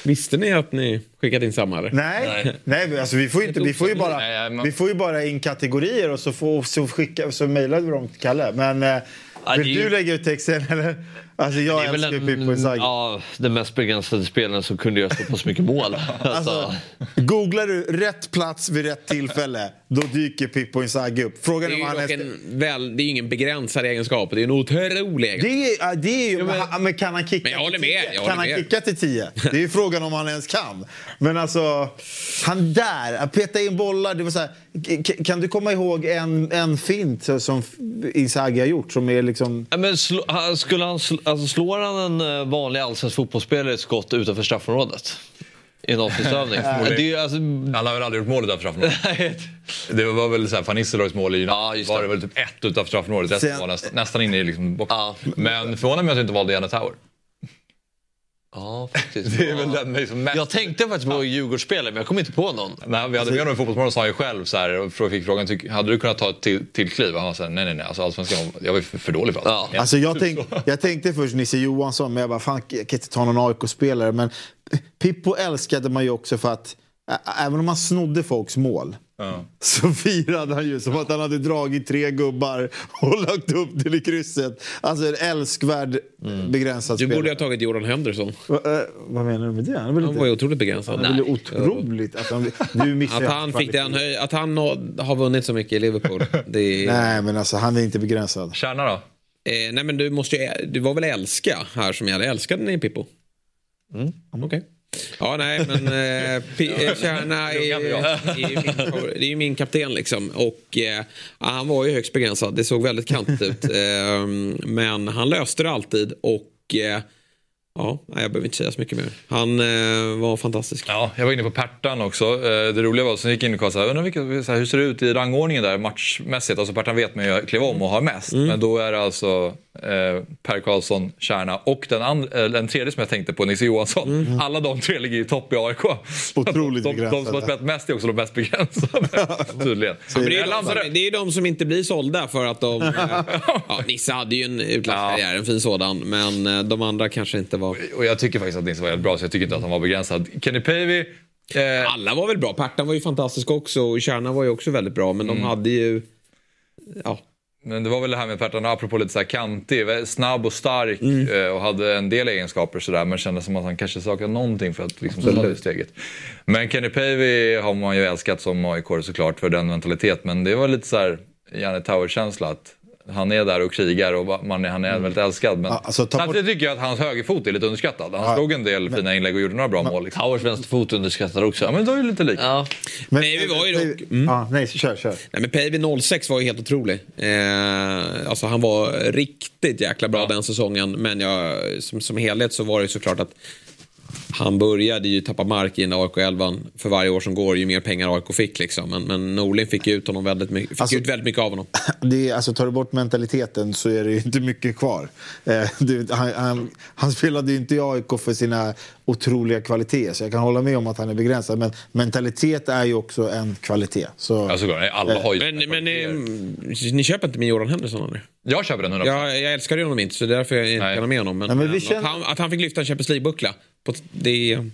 Visste ni att ni skickat in samma? Eller? Nej, nej. alltså, vi, får ju inte, vi, får ju bara, Nej, man- vi får ju bara in kategorier och så, får, så, skicka, så mejlar vi dem till Kalle. Men eh, Ja, vill ju- du lägga ut texten eller? Alltså jag älskar ju den, Pippo Inzaghi. ja, den mest begränsade spelaren som kunde göra så pass mycket mål. Alltså, Googlar du rätt plats vid rätt tillfälle, då dyker Pippo Inzaghi upp. Det Frågan är är ju han är... en, väl, det är ingen begränsad egenskap. Det är en otrolig egenskap. Det är, ja, det är ju, men, men kan han kicka Men jag håller till med, tio? jag håller Kan han med. kicka till 10? Det är ju frågan om han ens kan. Men alltså, han där, att peta in bollar. Det var så här, kan du komma ihåg en, en fint som Inzaghi har gjort som är liksom... Ja, men slå, skulle han, sl- alltså, slår han en eh, vanlig allsvensk fotbollsspelare ett skott utanför straffområdet? I en avslutsövning? det alltså... Han har väl aldrig gjort mål utanför straffområdet. Nej, Det var väl så här, Van Nistelrooys mål i Ja, just var det. det väl typ ett utanför straffområdet. Resten Sen- var nästan, nästan inne i liksom boxen. Ja. Men förvånar mig att du inte valde Janne Tower. Ja, faktiskt. Det är väl den liksom mest... Jag tänkte faktiskt på Djurgårdsspelare, men jag kom inte på någon. När vi hade med honom i Fotbollsmorgon sa han ju själv så här, och fick frågan, hade du kunnat ta ett till, till kliv? Och Han sa nej, nej, nej, alltså, allsvenskan, jag var för, för dålig för Ja. allsvenskan. Alltså jag, tänk, jag tänkte först Nisse Johansson, men jag bara, fan jag kan inte ta någon AIK-spelare. Men Pippo älskade man ju också för att, även om han snodde folks mål, Ja. så firade han ju som att han hade dragit tre gubbar och lagt upp det i krysset. Alltså en älskvärd begränsad Du spelare. borde ha tagit Jordan Henderson. Va, eh, vad menar du med det? Han är väl Han var ju otroligt begränsad. Han väl otroligt... Alltså, han, du Att han, fick den, att han har vunnit så mycket i Liverpool. Det är, Nej, men alltså han är inte begränsad. Kärna då? eh, nej men du måste ju, du var väl älska här som gällde. Älskade ni Pippo? Mm. Okej. Ja, nej, men eh, Kärna är, är, är ju min kapten liksom. Och eh, han var ju högst begränsad. Det såg väldigt kantigt ut. Eh, men han löste det alltid och eh, ja, jag behöver inte säga så mycket mer. Han eh, var fantastisk. Ja, jag var inne på Pertan också. Eh, Det roliga var, gick jag in och kollade, undrar vilka, så här, hur ser det ut i rangordningen där matchmässigt? Alltså Pertan vet man ju klev om och har mest. Men då är det alltså eh, Per Karlsson, Kärna och den, and, eh, den tredje som jag tänkte på, Nisse Johansson. Alla de tre ligger i topp i AIK. Otroligt de, de, de som har spelat mest är också de mest begränsade. Tydligen. Men det, är de som, det är de som inte blir sålda för att de... eh, ja, Nisse hade ju en utlandskarriär, en fin sådan. Men eh, de andra kanske inte var... Och jag tycker faktiskt att Nisse var helt bra, så jag tycker inte att han var begränsad. Kenny Pavey, eh, Alla var väl bra. Pertan var ju fantastisk också och Kärna var ju också väldigt bra. Men de hade ju... Ja, Men det var väl det här med Pertan, apropå lite så här kantig, väldigt snabb och stark eh, och hade en del egenskaper sådär men kändes som att han kanske saknade någonting för att liksom ta det steget. Men Kenny Pavey har man ju älskat som aik såklart för den mentalitet men det var lite så här Janne Tower-känsla att han är där och krigar och man är, han är väldigt älskad. Men Ja, alltså, ta bort- samtidigt tycker jag att hans högerfot är lite underskattad. Han slog en del fina inlägg och gjorde några bra mål. Liksom. Towers vänsterfot underskattar också. Ja men då är det lite lika. Ja. Men, Nej, vi var ju dock- Ja, nej, kör, kör. Nej, men Päivi 06 var ju helt otrolig. Eh, alltså han var riktigt jäkla bra den säsongen. Men jag, som, som helhet så var det ju såklart att han började ju tappa mark i den AIK 11 för varje år som går ju mer pengar AIK fick liksom. Men, men Norling fick ut, honom väldigt mycket, fick Alltså- ut väldigt mycket av honom. Det är, alltså, tar du bort mentaliteten så är det ju inte mycket kvar. Eh, det, han, han, han spelade ju inte i AIK för sina otroliga kvaliteter, så jag kan hålla med om att han är begränsad. Men mentalitet är ju också en kvalitet. Så, såklart. Alla har ju Men, men eh, ni köper inte min Jordan Henderson eller? Jag köper den 100%. Jag, jag älskar ju honom inte så därför jag inte Nej. kan ha med honom. Men, Nej, men känner- att, han, att han fick lyfta en Champions League-buckla. På- Det är...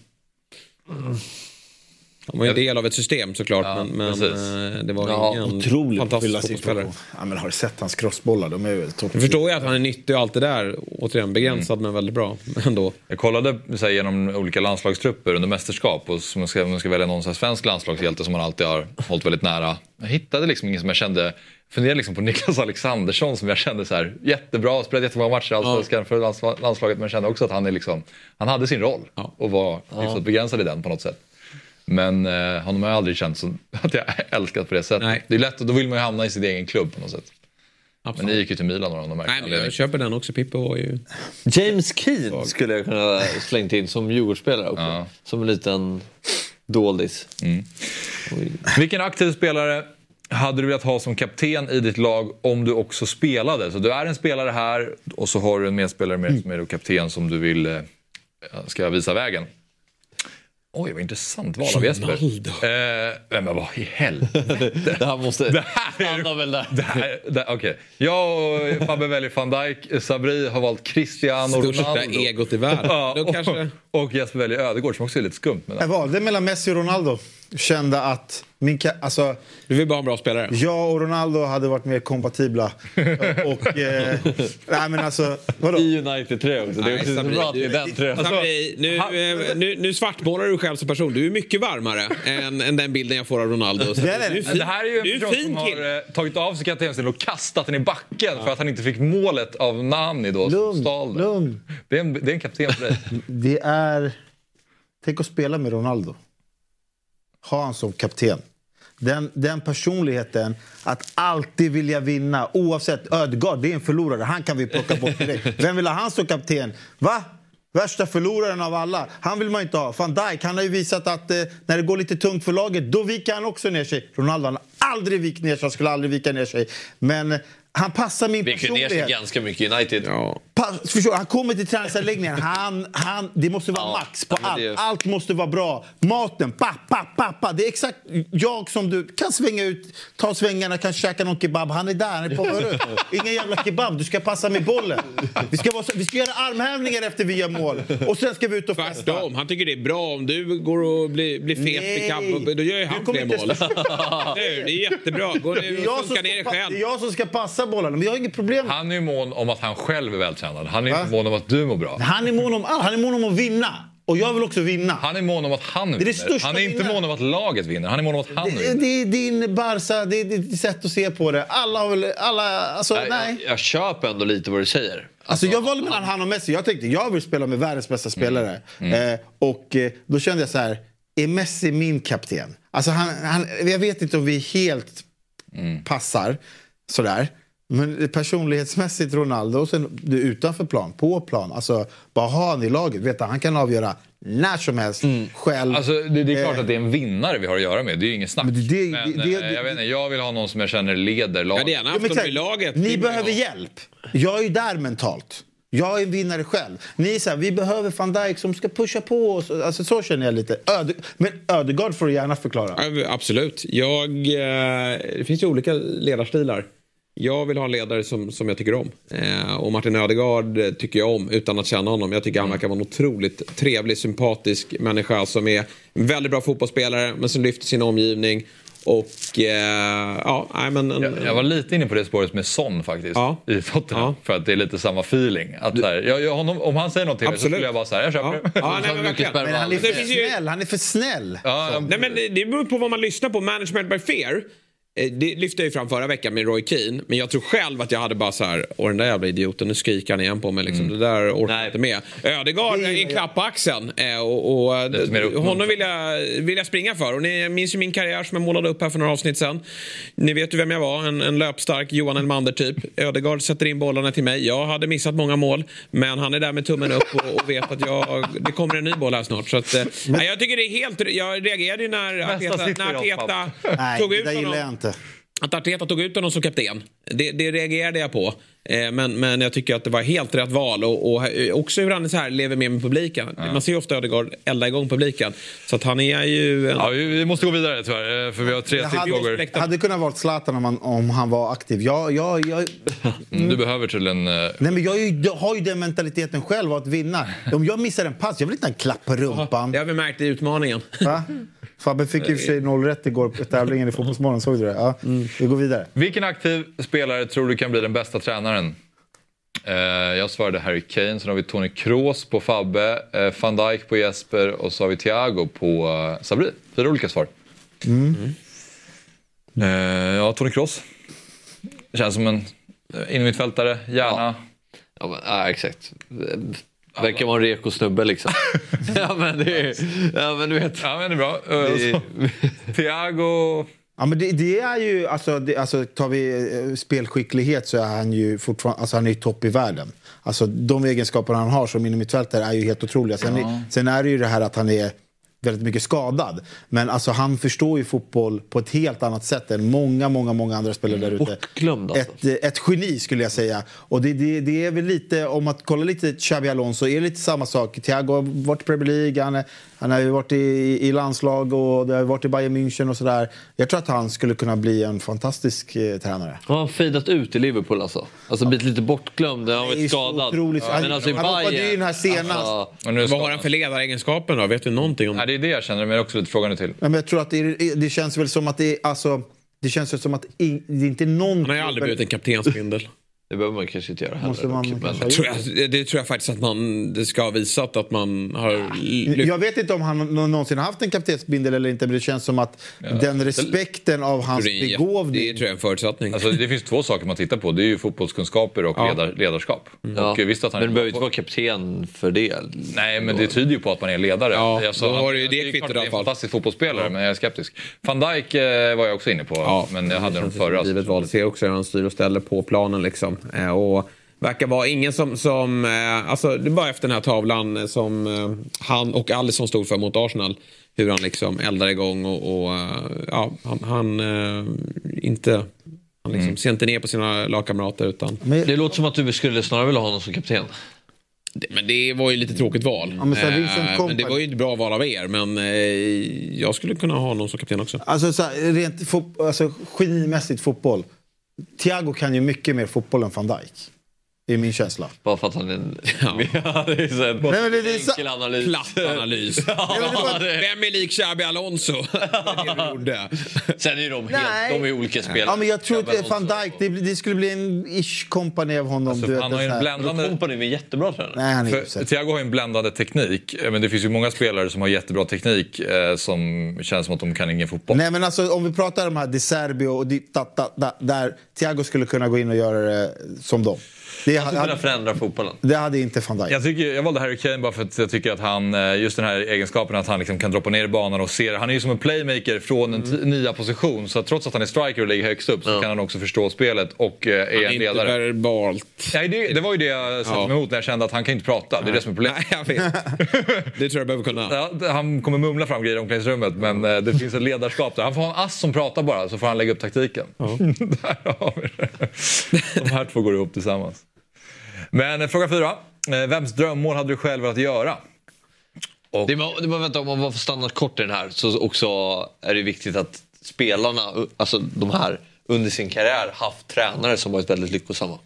Han var ju en del av ett system såklart, Ja, men, men eh, det var Ja, ingen otroligt fantastisk fotbollsspelare. situation. Ja, men har du sett hans crossbollar? De är ju topp. Jag förstår ju att han är nyttig och allt det där. Återigen begränsad men väldigt bra. Ändå. Jag kollade så här, genom olika landslagstrupper under mästerskap och som man ska, om man ska välja någon så här svensk landslagshjälte som man alltid har hållit väldigt nära. Jag hittade liksom ingen som jag kände, funderade liksom på Niklas Alexandersson som jag kände så här, jättebra, spelat jättemånga matcher i Allsvenskan för lands- landslaget men kände också att han är liksom, han hade sin roll Ja. och var hyfsat begränsad i den på något sätt. Men eh, honom har jag aldrig känt som att jag älskat på det sättet. Nej. Det är lätt, och då vill man ju hamna i sin egen klubb på något sätt. Men Absolut. ni gick ju till Milan av någon Nej, men jag köper den också. Pippo var ju... James Keane skulle jag kunna slängt in som Djurgårdsspelare också. Ja. Som en liten doldis. Vilken aktiv spelare hade du velat ha som kapten i ditt lag om du också spelade? Så du är en spelare här och så har du en medspelare med som är då kapten som du vill eh, ska visa vägen. Oj, vad intressant val av Jesper. Ronaldo. Eh, men vad i helvete. Det här måste... Det här är- väl där. Det här- det- Okej, jag och Fabbe väljer van Dijk. Sabri har valt Cristiano Största Ronaldo. egot i världen. Ja, och, kanske... och Jesper väljer Ödegård som också är lite skumt. Men Jag valde mellan Messi och Ronaldo. Kände att min ka- alltså, Du vill bara ha en bra spelare. jag och Ronaldo hade varit mer kompatibla. och, eh, nej men alltså, vadå? I United-tröja också. Det är också så Sabri, bra att det är du- den tröjan. Sabri, nu, eh, nu, nu svartmålar du själv som person. Du är mycket varmare än, än den bilden jag får av Ronaldo. Så Det är det. det här är ju en person fin som har eh, tagit av sig kaptensdelen och kastat den i backen för att han inte fick målet av Nani då som Lugn, stal den. lugn. Det är, en, det är en kapten för dig. Det är... Tänk att spela med Ronaldo. Ha han som kapten. Den, den personligheten, att alltid vilja vinna oavsett. Ödegaard, det är en förlorare. Han kan vi plocka bort direkt. Vem vill ha han som kapten? Va? Värsta förloraren av alla. Han vill man inte ha. Van Dijk, han har ju visat att eh, när det går lite tungt för laget, då viker han också ner sig. Ronaldo, han har aldrig vikt ner sig. Han skulle aldrig vika ner sig. Men eh, han passar min Vi gick ju ner personlighet. ganska mycket United. Ja. Pass, förstår, han kommer till träningsanläggningen. Han, han, det måste vara Ja, max på allt. det- Allt måste vara bra. Maten, pappa, pappa. Det är exakt jag som du kan svänga ut, ta svängarna, kan käka någon kebab. Han är där, han är på hörru. Ingen jävla kebab, du ska passa med bollen. Vi ska, vara, vi ska göra armhävningar efter vi gör mål. Och sen ska vi ut och festa. Tvärtom, han tycker det är bra om du går och blir, blir fet Nej. i kamp. Då gör ju han fler inte mål. det är jättebra. Gå ner och ner dig pa- det är själv. jag som ska passa bollarna, men jag har inget problem. Han är ju mån om att han själv är vältränad. Han är Va? inte mån om att du mår bra. Han är mån om allt. Han är mån om att vinna. Och jag vill också vinna. Han är mån om att han det vinner. största Han är inte mån om att laget vinner. Han är mån om att han Det, vinner. det är din Barca, det är ditt sätt att se på det. Alla har väl... Alla, alltså, Nej, nej. Jag, jag köper ändå lite vad du säger. Alltså jag valde mellan han och Messi. Jag tänkte jag vill spela med världens bästa spelare. Eh, och eh, då kände jag så här, är Messi min kapten? Alltså han, han, jag vet inte om vi helt passar sådär. Men personlighetsmässigt Ronaldo, och sen du, utanför plan, på plan. Alltså bara ha han i laget. Vet du, han kan avgöra när som helst själv. Alltså, det, det är klart Eh, att det är en vinnare vi har att göra med. Det är ju inget snack. Men Men, det- det- det- eh, det- jag, vet inte, jag vill ha någon som jag känner leder laget. Ja, haft men honom i laget. Ni Det behöver hjälp. Jag är där mentalt. Jag är en vinnare själv. Ni är så här, vi behöver van Dijk som ska pusha på oss. Alltså, så känner jag lite. Öde, men Ödegaard får du gärna förklara. Ja, Absolut. Jag, eh, det finns ju olika ledarstilar. Jag vill ha en ledare som, som jag tycker om. Eh, och Martin Ödegaard tycker jag om utan att känna honom. Jag tycker han verkar vara en otroligt trevlig, sympatisk människa som är en väldigt bra fotbollsspelare men som lyfter sin omgivning. Och eh, ja, nej, men... En, Jag, jag var lite inne på det spåret med Son faktiskt. Ja. I Tottenham. Ja. För att det är lite samma feeling. Att, här, jag, jag, honom, om han säger något till mig så skulle jag bara här, jag köper ja. ja, nej, men verkligen. Men han är för snäll. Han är för snäll. Ja, Nej, men det det beror på vad man lyssnar på. Management by fear. Eh, Det lyfte jag ju fram förra veckan med Roy Keane. Men jag tror själv att jag hade bara så här, åh den där jävla idioten, nu skriker han igen på mig. Liksom. Det där orkar jag Nej. inte med. Ödegaard, Det är- en klapp på axeln. eh, Och, och, uppmuntrande. honom vill jag, vill jag springa för. Och ni minns ju min karriär som jag målade upp här för några avsnitt sen. Ni vet ju vem jag var, en, en löpstark Johan Elmander typ. Ödegaard sätter in bollarna till mig. Jag hade missat många mål. Men han är där med tummen upp och, och vet att jag, det kommer en ny boll här snart. Så att, eh, nej, jag tycker det är helt... Jag reagerade ju när Arteta, när tog det ut där gillar jag honom. Inte. Att Arteta tog ut honom som kapten, det, det reagerade jag på. Eh, men, men jag tycker att det var helt rätt val. Och, och eh, också hur han är så här, lever med med publiken. Man ser ju ofta Ödegaard elda igång publiken. Så att han är ju... En, Ja, vi, måste gå vidare tyvärr, eh, för vi har tre Jag till hade, frågor. hade kunnat vara Zlatan om han, om han var aktiv. Jag, jag, jag, Mm, Du behöver tydligen... eh, nej, men jag, är ju- jag har ju den mentaliteten själv att vinna. Om jag missar en pass, jag vill inte ha en klapp på rumpan. det har vi märkt i utmaningen. Va? Fabbe fick i och för sig noll rätt igår på tävlingen i Fotbollsmorgon. Såg du det? Ja. Vi går vidare. Vilken aktiv spelare tror du kan bli den bästa tränaren? Eh, jag svarade Harry Kane, sen har vi Tony Kroos på Fabbe, eh, van Dijk på Jesper och så har vi Thiago på eh, Sabri. Fyra olika svar. Eh, ja, Tony Kroos. Känns som en eh, innermittfältare, gärna. Ja, men, ja, exakt. Verkar vara en reko snubbe liksom. ja, men det är, ja, men du vet. Ja, men det är bra. Det- Thiago... Ja, men det, det är ju, alltså, det, alltså, tar vi eh, spelskicklighet så är han ju fortfarande alltså, han är topp i världen. Alltså, de egenskaper han har som innermittfältare är ju helt otroliga. Sen, är, sen är det ju det här att han är väldigt mycket skadad. Men alltså, han förstår ju fotboll på ett helt annat sätt än många, många, många andra spelare där ute. Alltså. Ett, eh, ett geni skulle jag säga. Och det, det, det är väl lite, om att kolla lite Xabi Alonso, är det lite samma sak. Thiago har varit i Premier League, han, är, han har ju varit i, i landslag och det har varit i Bayern München och sådär. Jag tror att han skulle kunna bli en fantastisk eh, tränare. Han har fejdat ut i Liverpool alltså. Alltså blivit lite bortglömd, han har Det är varit skadad. otroligt. Han- Men alltså i han hoppade ju Bayern, in här senast. Alltså, nu är Vad har han för ledaregenskaper då? Vet du någonting om Nej, Ja, det är det jag känner mig också lite frågande till. Ja, men jag tror att det, det känns väl som att det är... Alltså, det känns väl som att det är inte någon... Han har ju aldrig blivit en kaptensbindel. Det behöver man kanske inte göra heller. Måste man dock, men, ha tror jag, det tror jag faktiskt att man det ska ha visat att man har. Jag vet inte om han nå- någonsin har haft en kaptensbindel eller inte, men det känns som att den respekten av hans Det är, det begåvning... tror jag är en förutsättning. Alltså, det finns två saker man tittar på. Det är ju fotbollskunskaper och Ja. ledar, ledarskap. ja. Och visst att han men du behöver inte vara kapten för det. Nej, men det tyder ju på att man är ledare. Ja, Alltså, då har du ju han- det är kvittot i alla det är fall. en fantastisk fotbollsspelare, men jag är skeptisk. Van Dijk eh, var jag också inne på, Ja, men jag hade känns förra. Givet val. Ser också hur han styr och ställer på planen. Liksom. Eh, Och verkar vara ingen som... som eh, alltså, det är bara efter den här tavlan eh, som eh, han och Alisson stod för mot Arsenal. Hur han liksom eldar igång och, och ja, han, han eh, inte... Han liksom Mm. ser inte ner på sina lagkamrater utan... Men, Det låter som att du skulle snarare vilja ha honom som kapten. Det, men det var ju lite tråkigt val. Ja, men så här, Vincent Eh, men det var ju ett bra val av er. Men eh, jag skulle kunna ha honom som kapten också. Alltså, så här, rent fot, alltså, genimässigt fotboll. Thiago kan ju mycket mer fotboll än van Dijk. Det är min känsla. Bara för att han är en... Ja. ja, det är så en Nej, men det, det är enkel analys. Platt analys. Ja, det- Vem är lik Xabi Alonso? Det är det du gjorde. Sen är de helt... Nej. De är olika spelare. ja, men jag tror att van. Dijk, det, det skulle bli en ish kompani av honom. Alltså, du vet, han har ju en bländande... Kompany är en jättebra tränare. Nej, han är För usel. Thiago har ju en bländande teknik, eh, men det finns ju många spelare som har jättebra teknik eh, som känns som att de kan ingen fotboll. Nej men alltså om vi pratar om här De Serbio och di, da, da, da, där Thiago skulle kunna gå in och göra det som dem. Det Han hade, förändra fotbollen. det hade inte van Dijk. Jag, tycker, jag valde Harry Kane bara för att jag tycker att han, eh, just den här egenskapen att han liksom kan droppa ner i banan och se. Han är ju som en playmaker från en Mm. nya position. Så att trots att han är striker och ligger högst upp så kan han också förstå spelet och eh, är en Inte ledare. verbalt. Nej, det, det var ju det jag satte Ja. mig emot när jag kände att han kan inte prata. Det är det som är problemet. Nej, jag vet. Det tror jag behöver kunna. Ja, han kommer mumla fram grejer i omklädningsrummet men eh, det finns ett ledarskap där. Han får ha en ass som pratar bara så får han lägga upp taktiken. där har vi det. De här två går ihop tillsammans. Men eh, fråga fyra. Eh, Vems drömmål hade du själv velat göra? Och, Det var, det var, vänta, om man var för stanna kort i den här så också är det viktigt att spelarna, alltså de här under sin karriär haft tränare som varit väldigt lyckosamma.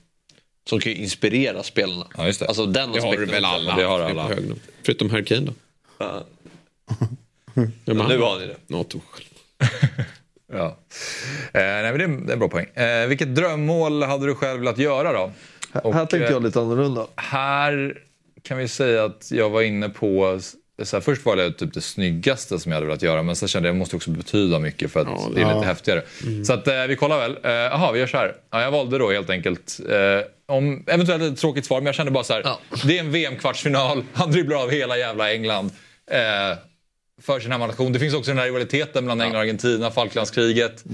Som kan ju inspirera spelarna. Ja, just det. Alltså den Det har du väl alla? Det har alla. Förutom Harry Kane då. Ja. Ja, Nu har ni det. Ja, eh, nej, men det, är, det är en bra poäng. Eh, vilket drömmål hade du själv velat göra då? Och, här tänkte eh, jag lite annorlunda. Här kan vi säga att jag var inne på... Så här, först var det typ det snyggaste som jag hade velat göra men sen kände jag att det måste också betyda mycket för att Ja, det är ja. lite häftigare. Så att, eh, vi kollar väl. Eh, Jaha, vi gör så här. Ja, jag valde då helt enkelt, eh, om, eventuellt ett tråkigt svar, men jag kände bara så här. Det är en VM-kvartsfinal, han dribblar av hela jävla England. För sin hemmanation. Det finns också den här rivaliteten mellan England och Argentina, Falklandskriget.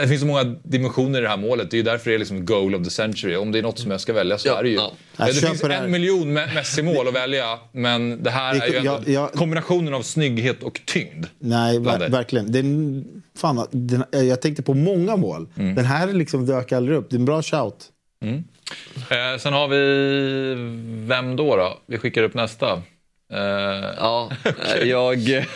Det finns så många dimensioner i det här målet. Det är ju därför det är liksom goal of the century. Om det är något som jag ska välja så Ja, är det ju. ja. Jag Det finns det en miljon Me- Messi-mål att välja, men det här Det- är ju ändå jag- jag- kombinationen av snygghet och tyngd. Nej, ver- det. verkligen. Den, fan, den, jag tänkte på många mål. Mm. Den här liksom dök aldrig upp. Det är en bra shout. Eh, sen har vi, vem då? då? Vi skickar upp nästa. Eh, Ja, jag,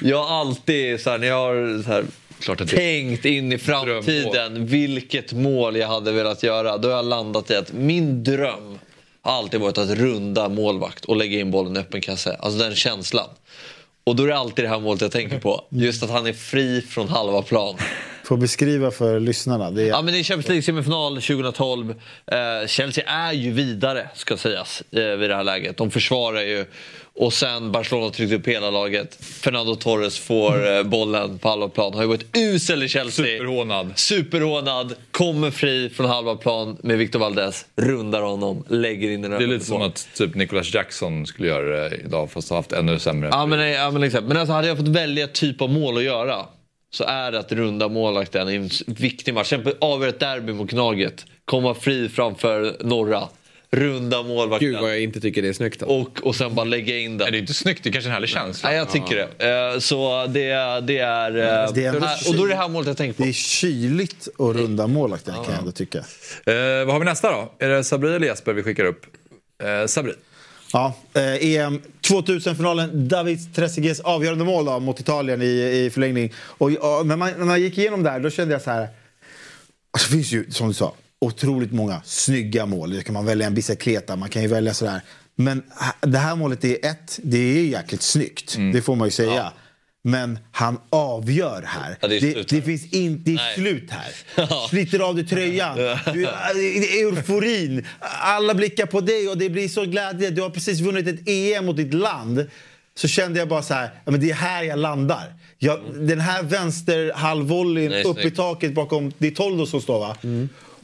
jag har alltid så här, när jag har så här, tänkt in i framtiden vilket mål jag hade velat göra. Då har jag landat i att min dröm har alltid varit att runda målvakt och lägga in bollen i öppen kasse. Alltså den känslan. Och då är det alltid det här målet jag tänker på. Just att han är fri från halva plan. Får beskriva för lyssnarna. Det är, Ja, men det är Champions League-semifinal 2012. Eh, Chelsea är ju vidare, ska sägas, eh, vid det här läget. De försvarar ju. Och sen Barcelona tryckte upp hela laget. Fernando Torres får eh, bollen på halva plan. Har ju varit usel i Chelsea. Superhånad. Superhånad. Kommer fri från halva plan med Victor Valdez. Rundar honom, lägger in den Det är lite som att typ Nicholas Jackson skulle göra det idag fast ha haft ännu sämre. Ja men, ja, men, exakt. men alltså, hade jag fått välja typ av mål att göra så är det att runda målvakten i en viktig match. Till exempel avgöra ett derby mot Gnaget. Komma fri framför norra. Runda målvakten. Gud vad jag inte tycker det är snyggt. Alltså. och, och sen bara lägga in Nej, den. det är inte snyggt, det är kanske en härlig känsla. Nej, jag tycker det. Eh, så det, det är... eh, Det är ändå här, och då är det här målet jag tänker på. det är kyligt att runda målvakten kan jag ändå tycka. Eh, vad har vi nästa då? Är det Sabri eller Jesper vi skickar upp? Eh, Sabri. Ja, eh, EM 2000-finalen, David Trezeguets avgörande mål då, mot Italien i, i förlängning. Och, och, när, man, när man gick igenom där, då kände jag så här... Alltså, det finns ju, som du sa, otroligt många snygga mål. Då kan man välja en bicicleta, man kan ju välja sådär. Men ha- det här målet är ett, det är jäkligt snyggt. Det får man ju säga. Men han avgör här. Ja, det det, det finns in, det är slut här. Sliter av dig tröjan. Du, euforin. Alla blickar på dig och det blir så glädje. Du har precis vunnit ett EM mot ditt land. Så kände jag bara så här, ja, men det är här jag landar. Jag, den här vänsterhalvvolleyn upp i snyggt. taket bakom, det är Toldo som står va?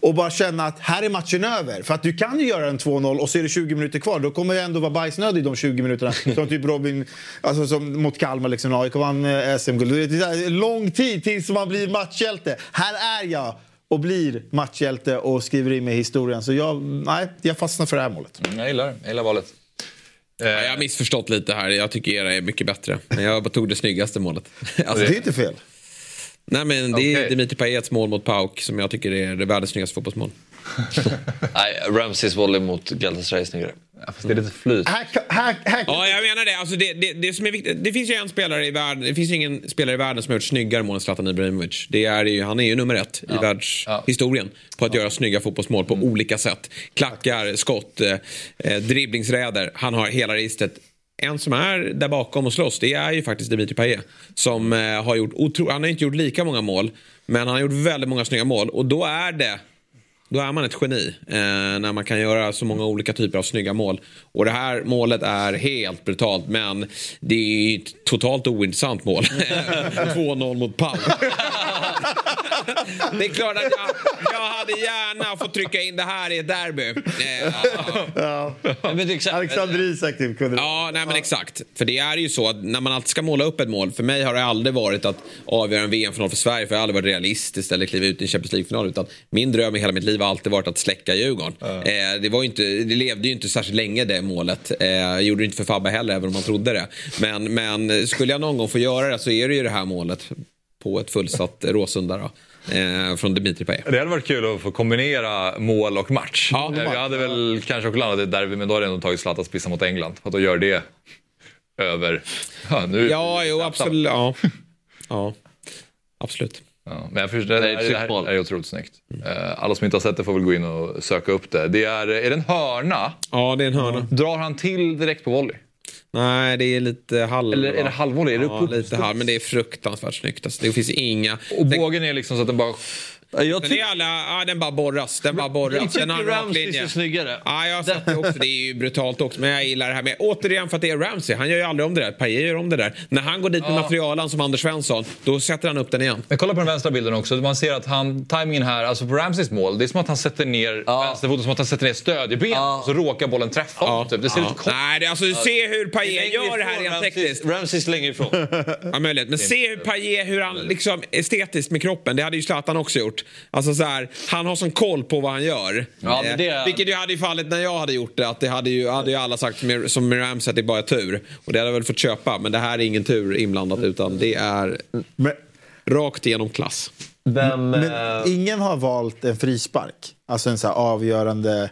Och bara känna att här är matchen över. För att du kan ju göra en 2-0 och så är det 20 minuter kvar. Då kommer jag ändå vara bajsnödig de 20 minuterna. som typ Robin, alltså som mot Kalmar liksom. AIK vann SM-guld. Det lång tid tills man blir matchhjälte. Här är jag och blir matchhjälte och skriver in mig i historien. Så jag, nej, jag fastnar för det här målet. Mm, Jag gillar, jag gillar valet. Ja, jag har missförstått lite här. Jag tycker era är mycket bättre. Men jag bara tog det snyggaste målet. Alltså, Det är inte fel. Nej, men det är. Dimitri Payets mål mot Pauk som jag tycker är det världens snyggaste fotbollsmål. Nej, Ramseys volley mot Galatasaray är snyggare. Ja, fast det är lite flyt. Här, här, här, Ja, jag menar det. Alltså det, det, det, som är viktigt, det finns ju en spelare i världen, det finns ingen spelare i världen som har gjort snyggare mål än Zlatan Ibrahimovic. Det är ju, han är ju nummer ett i världshistorien på att göra snygga fotbollsmål på olika sätt. Klackar, skott, eh, eh, dribblingsräder. Han har hela registret. En som är där bakom och slåss, det är ju faktiskt Dimitri Payet. Som eh, har gjort, otro, han har inte gjort lika många mål, men han har gjort väldigt många snygga mål. Och då är det då är man ett geni eh, när man kan göra så många olika typer av snygga mål. Och det här målet är helt brutalt men det är ett totalt ointressant mål. 2-0 mot Pau. det är klart att jag, jag hade gärna fått trycka in det här i ett derby. Eh, ja. Exakt- Alexander Isak typ kunde Ja, nej men exakt. För det är ju så att när man alltid ska måla upp ett mål. För mig har det aldrig varit att avgöra en VM-final för Sverige. För jag har aldrig varit realistiskt eller kliva ut i en Champions League-final. Utan min dröm i hela mitt liv har alltid varit att släcka Djurgården. Eh, det, var inte, det levde ju inte särskilt länge det målet. Eh, gjorde det inte för Fabbe heller, även om man trodde det. Men, men skulle jag någon gång få göra det så är det ju det här målet på ett fullsatt Råsunda då, eh, från Dimitri Payet. Det hade varit kul att få kombinera mål och match. Ja. Eh, Jag hade väl kanske också landat i ett derby, men då hade jag ändå tagit Zlatans pissa mot England. Att då gör det över... Ja, nu, Ja, jo, absolut. Ja. ja, absolut. Ja, men jag förstår, det, Det är det, här är otroligt snyggt. Eh, Alla som inte har sett det får väl gå in och söka upp det. Det är, är det en hörna? Ja, det är en hörna. Drar han till direkt på volley? Nej, det är lite halv... Eller är det halvvolley? Ja, upp- upp- lite halv, men det är fruktansvärt snyggt. Alltså, det finns inga... Och bågen är liksom så att den bara... Ja, Jag tycker är alla, ja, den bara borras. Den bara borras. Den en rak Ramsey är snyggare. Ja, jag sett det också. Det är ju brutalt också. Men jag gillar det här med, återigen för att det är Ramsey. Han gör ju aldrig om det där. Paille gör om det där. När han går dit med Ja. materialan som Anders Svensson, då sätter han upp den igen. Men kolla på den vänstra bilden också. Man ser att han, timingen här, alltså på Ramsays mål, det är som att han sätter ner Ja. vänsterfoten som att han sätter ner stödjeben. Ja. Så råkar bollen träffa honom. Typ. Det ser lite konstigt Nej, det, är alltså, se hur Paille gör det här rent tekniskt. Ramsey längre ifrån. Ja, möjligt. Men se hur Paille, hur han liksom estetiskt med kroppen, det hade ju Zlatan också gjort. Alltså så här, han har sån koll på vad han gör. Ja, men det- Eh, Vilket ju hade ju fallit när jag hade gjort det, att det hade ju, hade ju alla sagt med, som med Ramsey att det bara är tur. Och det hade jag väl fått köpa, men det här är ingen tur inblandat utan det är Men, rakt igenom klass. Vem... men eh, ingen har valt en frispark. Alltså en så här avgörande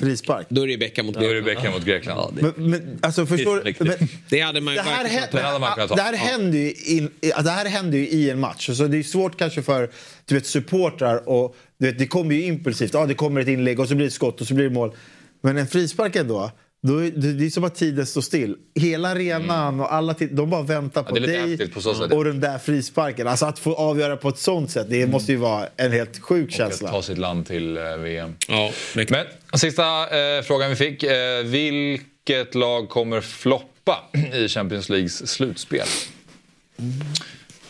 frispark. Då är det Becka mot Då är det Grekland. Mot Grekland. ja, det, Men, men alltså förstår Det men, Det hade man ju det här, verkligen hä- kunnat hade man kunnat ta. det här händer ju in, det här händer ju i en match. Så det är svårt kanske för du vet, supportrar och du vet, det kommer ju impulsivt. Ja, det kommer ett inlägg och så blir det skott och så blir det mål. Men en frispark ändå. Då det det är som att tiden står still. Hela arenan och alla de bara väntar på lite dig på så sätt. och den där frisparken. Alltså att få avgöra på ett sånt sätt, det måste ju vara en helt sjuk Att känsla. ta sitt land till eh, VM. Ja, mycket. Men sista eh, frågan vi fick. Eh, vilket lag kommer floppa i Champions Leagues slutspel?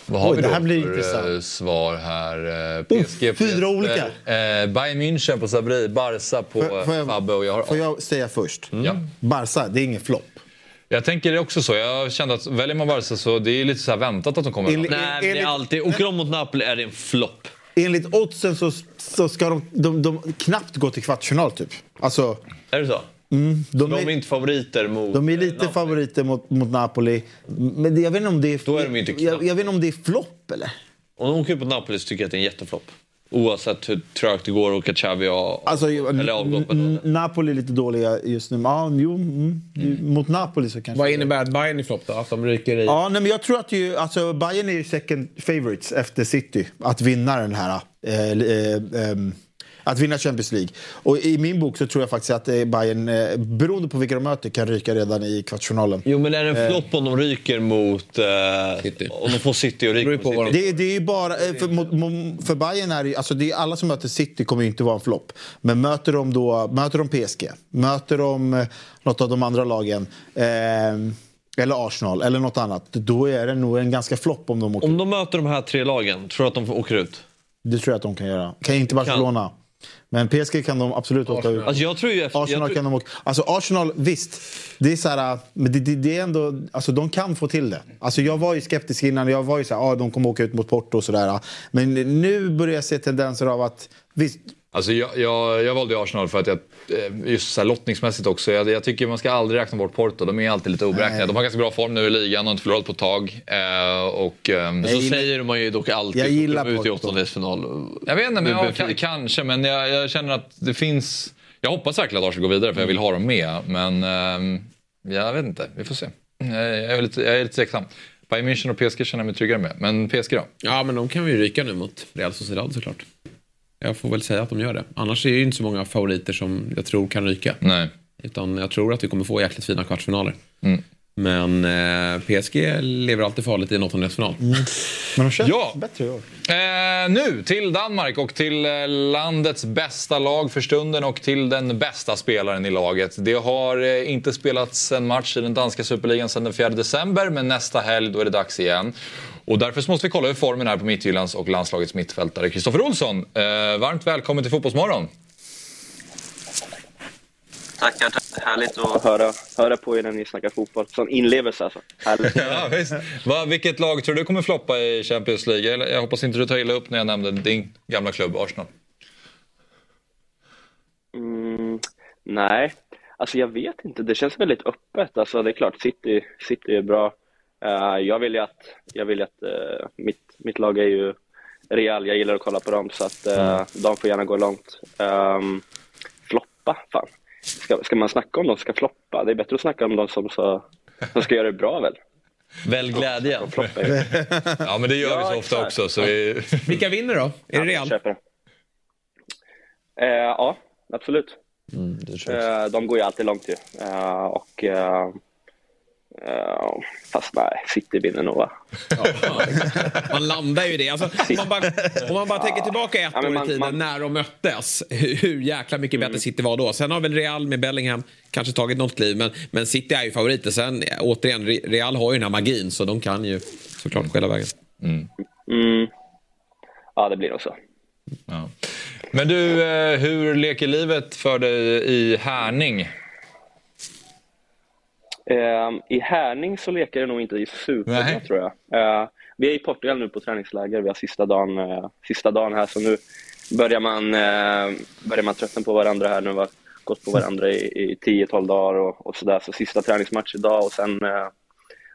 Vad har Oj, vi det då här blir för intressant. eh, svar här? Eh, PSG på fyra olika. Eh, Bayern München på Sabri, Barca på Får- får jag- Fabbe och jag har Får jag säga först? Ja. Barca, det är ingen flopp. Jag tänker det också så. Jag kände att väljer man Barca så det är lite så väntat att de kommer. Enligt- nej, men det är enligt- alltid... Åker de mot Napoli är det en flopp. Enligt oddsen så, så ska de, de, de knappt gå till kvartsfinal typ. Alltså, Är det så? De, De är, är inte favoriter mot... de är eh, lite Napoli. favoriter mot, mot Napoli. Men det, jag vet inte om det är... Då är de inte knappt. jag, jag vet inte om det är flopp eller? Om de åker på Napoli så tycker jag att det är en jätteflopp. Oavsett hur trögt det går och har... Alltså, Eller. Napoli är lite dåliga just nu. Ja, jo, mm, Mot Napoli så kanske... Vad innebär att Bayern är flopp då? Att de ryker i? Ja, nej, men jag tror att ju, alltså, Bayern är ju second favorites efter City att vinna den här. Eh, eh, ehm, Att vinna Champions League. Och i min bok så tror jag faktiskt att eh, Bayern, eh, beroende på vilka de möter, kan ryka redan i kvartsfinalen. Jo, men är det en flopp om de ryker mot... Eh, City. Om de får City och ryker på mot City? de- Det, det är ju bara, eh, för, för Bayern är det, ju- alltså det är alla som möter City kommer ju inte vara en flopp. Men möter de då möter de PSG, möter de eh, något av de andra lagen, eh, eller Arsenal eller något annat, då är det nog en ganska flopp om de åker Om de möter de här tre lagen, tror du att de åker ut? Det tror jag att de kan göra. Kan inte Barcelona. Men PSG kan de absolut åka ut. Alltså jag tror ju... Efter, Arsenal jag tror, kan de åka. Alltså Arsenal, visst. Det är så här, men det, det, det är ändå, alltså de kan få till det. Alltså jag var ju skeptisk innan. Jag var ju så här, ah, de kommer åka ut mot Porto och sådär. Men nu börjar jag se tendenser av att, visst, Alltså jag, jag, jag valde Arsenal för att jag, just så här lottningsmässigt också, jag, jag tycker man ska aldrig räkna bort Porto. De är alltid lite oberäkneliga. De har ganska bra form nu i ligan och inte förlorat på ett tag. Eh, och, ehm, så gillar- säger man ju dock alltid. Jag gillar ut i Porto. åttondelsfinal. Jag vet inte, men Nu ja, blir ka- det- kanske. Men jag, jag känner att det finns... Jag hoppas verkligen att Arsenal går vidare för jag vill ha dem med. Men ehm, jag vet inte, vi får se. Jag är lite, jag är lite tveksam. Bayern München och PSG känner jag mig tryggare med. Men PSG då? Ja, men de kan vi ju ryka nu mot Real Sociedad såklart. Jag får väl säga att de gör det. Annars är det ju inte så många favoriter som jag tror kan ryka. Nej. Utan jag tror att vi kommer få jäkligt fina kvartsfinaler. Mm. Men eh, PSG lever alltid farligt i en åttondelsfinal. men de känns Ja. bättre i år. Eh, nu till Danmark och till eh, landets bästa lag för stunden och till den bästa spelaren i laget. Det har eh, inte spelats en match i den danska superligan sedan den 4 december men nästa helg då är det dags igen. Och därför måste vi kolla hur formen är på Midtjyllands och landslagets mittfältare. Kristoffer Olsson, eh, varmt välkommen till Fotbollsmorgon. Tackar, tack. Härligt att höra, höra på er när ni snackar fotboll. Sån inlevelse alltså. Härligt. Ja, visst. Va, vilket lag tror du kommer floppa i Champions League? Jag, jag hoppas inte du tar illa upp när jag nämnde din gamla klubb Arsenal. Mm, nej, alltså jag vet inte. Det känns väldigt öppet. Alltså det är klart, City, City är bra. Eh, jag vill ju att, jag vill att eh, mitt, mitt lag är ju Real. Jag gillar att kolla på dem så att uh, de får gärna gå långt. Um, floppa, fan. Ska, ska man snacka om de som ska floppa? Det är bättre att snacka om de som, så, som ska göra det bra väl? Välj glädjen. Ja, men det gör vi Ja, så ofta exakt. också. Så vi... Vilka vinner då? Är det Real? Eh, ja, absolut. Mm. Eh, de går ju alltid långt ju. Eh, och, eh, fast nej, City vinner nog va? Man landar ju i det. Alltså, om, man bara, om man bara tänker tillbaka ett Ja, år i man- tiden man- när de möttes. Hur, jäkla mycket bättre City var då. Sen har väl Real med Bellingham kanske tagit något kliv. Men, men City är ju favoriter. Sen återigen, Re- Real har ju den här magin. Så de kan ju såklart skälla vägen. Mm. Ja, det blir nog så. Ja. Men du, eh, hur leker livet för dig i Härning? Eh, I Härning så leker det nog inte superbra tror jag. Eh, vi är i Portugal nu på träningsläger. Vi har sista dagen, eh, sista dagen här så nu börjar man, eh, börjar man tröttna på varandra här. Nu vi gått på varandra i, i 10-12 dagar och, och sådär. Så sista träningsmatch idag och sen eh,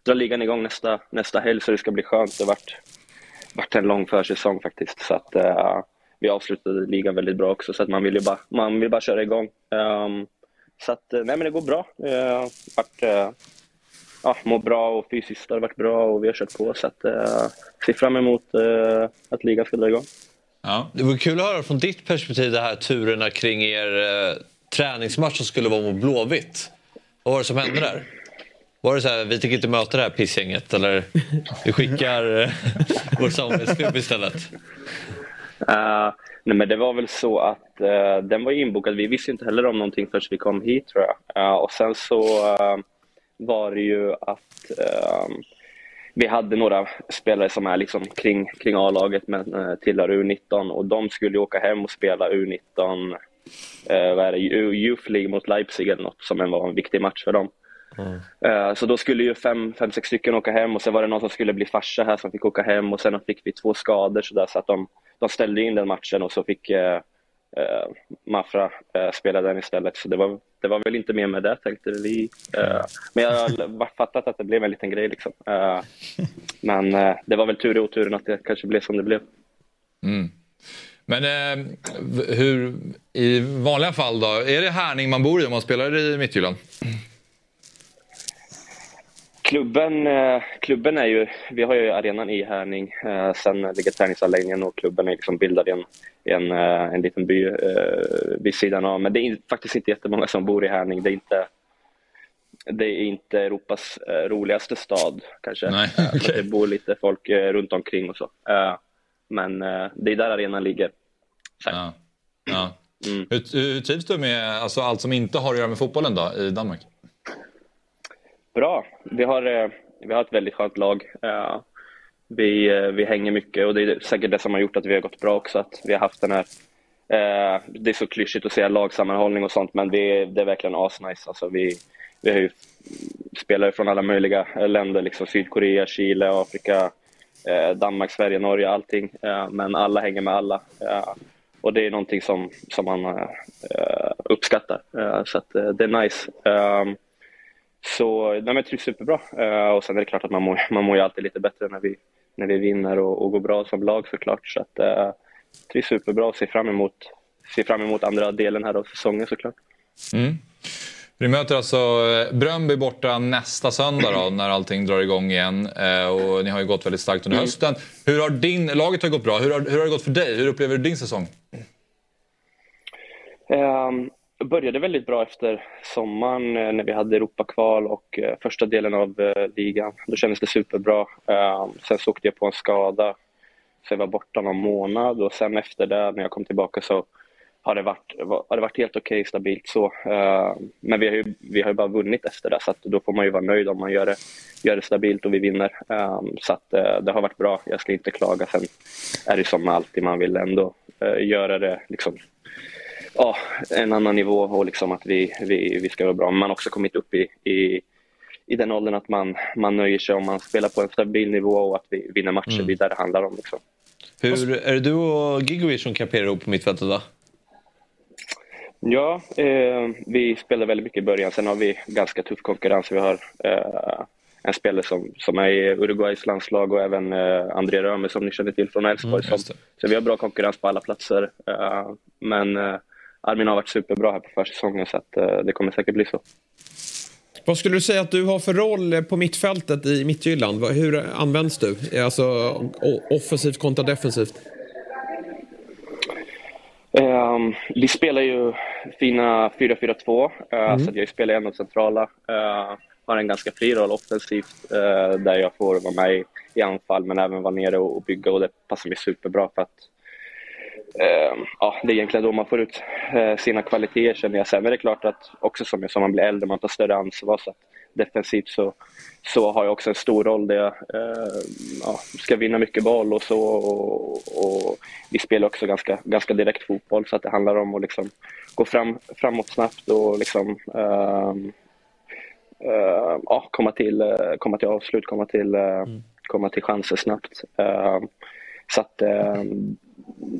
drar ligan igång nästa, nästa helg så det ska bli skönt. Det har varit, varit en lång försäsong faktiskt. Så att, eh, vi avslutade ligan väldigt bra också så att man vill ju bara, man vill bara köra igång. Ehm, så att, eh, nej men det går bra. Uh, varit, eh, ja, mår bra och fysiskt har det varit bra och vi har kört på så att uh, ser fram emot eh, att ligan ska dra igång. Ja. Det vore kul att höra från ditt perspektiv de här turerna kring er eh, träningsmatch som skulle vara mot Blåvitt. Vad var det som hände där? Var det så här, vi tänker inte möta det här pissgänget eller vi skickar eh, vår samarbetsklubb istället? Eh, nej men det var väl så att eh, den var inbokad. Vi visste inte heller om någonting förrän vi kom hit tror jag. Eh, och sen så eh, var det ju att eh, vi hade några spelare som är liksom kring, kring A-laget men eh, tillhör U19 och de skulle åka hem och spela U19 eh, vad är det, U- Youth League mot Leipzig eller något som var en viktig match för dem. Eh, Så då skulle ju fem, fem, sex stycken åka hem och sen var det någon som skulle bli farsa här som fick åka hem och sen fick vi två skador så, där, så att de, de ställde in den matchen och så fick eh, eh, Mafra eh, spela den istället. Så det var, det var väl inte mer med det tänkte vi. Eh, men jag har fattat att det blev en liten grej liksom. Eh, men eh, det var väl tur i oturen att det kanske blev som det blev. Mm. Men eh, hur, i vanliga fall då, är det Härning man bor i om man spelar i Midtjylland? Klubben, eh, klubben är ju, vi har ju arenan i Härning, eh, sen ligger träningsanläggningen och klubben är liksom bildad i en, en, eh, en liten by vid sidan av. Men det är faktiskt inte jättemånga som bor i Härning. Det är inte, det är inte Europas roligaste stad kanske. Nej, okej. Det bor lite folk runt omkring och så. Men det är där arenan ligger. Ja. Ja. Mm. Hur, hur trivs du med alltså, allt som inte har att göra med fotbollen då, i Danmark? Bra. Vi har, eh, vi har ett väldigt skönt lag. Eh, vi, eh, vi hänger mycket och det är säkert det som har gjort att vi har gått bra också. Att vi har haft den här, det är så klyschigt att säga lagsammanhållning och sånt men vi, det är verkligen asnice. Alltså vi, vi har ju spelare från alla möjliga länder, liksom Sydkorea, Chile, Afrika, Danmark, Sverige, Norge, allting. Men alla hänger med alla. Och det är någonting som, som man uppskattar. Så att, det är nice. Så nej, men jag trivs superbra. Uh, och sen är det klart att man mår, man mår ju alltid lite bättre när vi, när vi vinner och, och går bra som lag såklart. Så att, uh, trivs superbra och ser fram emot, ser fram emot andra delen här av säsongen såklart. Mm. Ni möter alltså eh, Bröndby borta nästa söndag då, när allting drar igång igen. Eh, och ni har ju gått väldigt starkt under hösten. Hur har din, laget har gått bra. Hur har, hur har det gått för dig? Hur upplever du din säsong? Um, började väldigt bra efter sommaren eh, när vi hade Europakval och eh, första delen av eh, ligan. Då kändes det superbra. Sen så åkte jag på en skada så jag var borta någon månad och sen efter det när jag kom tillbaka så har det varit, har det varit helt okej, stabilt så. Men vi har, ju, vi har ju bara vunnit efter det så att då får man ju vara nöjd om man gör det, gör det stabilt och vi vinner. Så att det har varit bra, jag ska inte klaga. Sen är det som alltid, man vill ändå göra det liksom ja, en annan nivå och liksom att vi, vi, vi ska vara bra. Men man har också kommit upp i, i, i den åldern att man, man nöjer sig om man spelar på en stabil nivå och att vi vinner matcher. Mm. Det är där det handlar om. Liksom. Hur, är det du och Gigovic som kamperar ihop på mittfältet då? Ja, eh, vi spelar väldigt mycket i början. Sen har vi ganska tuff konkurrens. Vi har eh, en spelare som, som är i Uruguays landslag och även eh, André Römer som ni känner till från Elfsborg. Mm, som- det. så vi har bra konkurrens på alla platser. Eh, men eh, Armin har varit superbra här på försäsongen så att, eh, det kommer säkert bli så. Vad skulle du säga att du har för roll på mittfältet i Midtjylland? Vad- Hur används du? Alltså o- offensivt kontra defensivt? Ehm, vi spelar ju fina 4-4-2, eh, så att jag spelar en av centrala. Uh, har en ganska fri roll offensivt eh, där jag får vara med i, i anfall men även vara nere och, och bygga och det passar mig superbra för att ja, det är egentligen då man får ut eh, sina kvaliteter känner jag. Sen är det klart att också som, som man blir äldre, man tar större ansvar så defensivt så, så har jag också en stor roll där jag eh, ja, ska vinna mycket boll och så. Och, och vi spelar också ganska, ganska direkt fotboll så att det handlar om att liksom gå fram, framåt snabbt och liksom, ehm, eh, ja, komma, till, eh, komma till avslut, komma till, eh, komma till chanser snabbt. Ehm, så att ehm,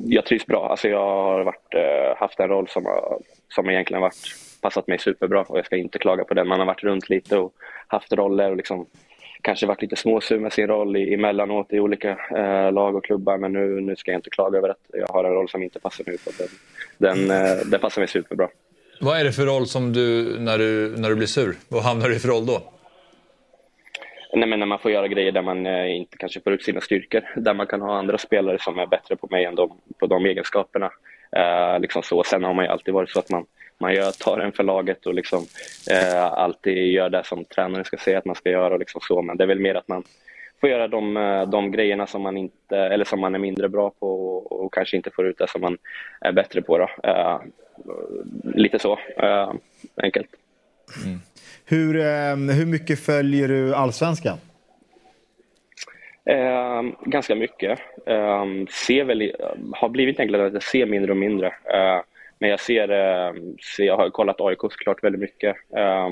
jag trivs bra. Alltså jag har varit, eh, haft en roll som, har, som egentligen varit passat mig superbra och jag ska inte klaga på den. Man har varit runt lite och haft roller och liksom kanske varit lite småsur med sin roll i, emellanåt i olika eh, lag och klubbar men nu, nu ska jag inte klaga över att jag har en roll som inte passar nu. För den, den, eh, den passar mig superbra. Vad är det för roll som du, när du, när du blir sur? Vad hamnar du i för roll då? Nej, men när man får göra grejer där man eh, inte kanske får ut sina styrkor. Där man kan ha andra spelare som är bättre på mig än de, på de egenskaperna. Eh, liksom så. Sen har man ju alltid varit så att man, man gör, tar en för laget och liksom, eh, alltid gör det som tränaren ska säga att man ska göra. Och liksom så. Men det är väl mer att man får göra de, eh, de grejerna som man, inte, eller som man är mindre bra på och, och kanske inte får ut det som man är bättre på. Då. Eh, lite så, eh, enkelt. Mm. Hur, eh, hur mycket följer du allsvenskan? Eh, ganska mycket. Eh, ser väl, har blivit enklare att jag ser mindre och mindre. Eh, men jag ser, eh, ser, jag har kollat AIK såklart väldigt mycket. Eh,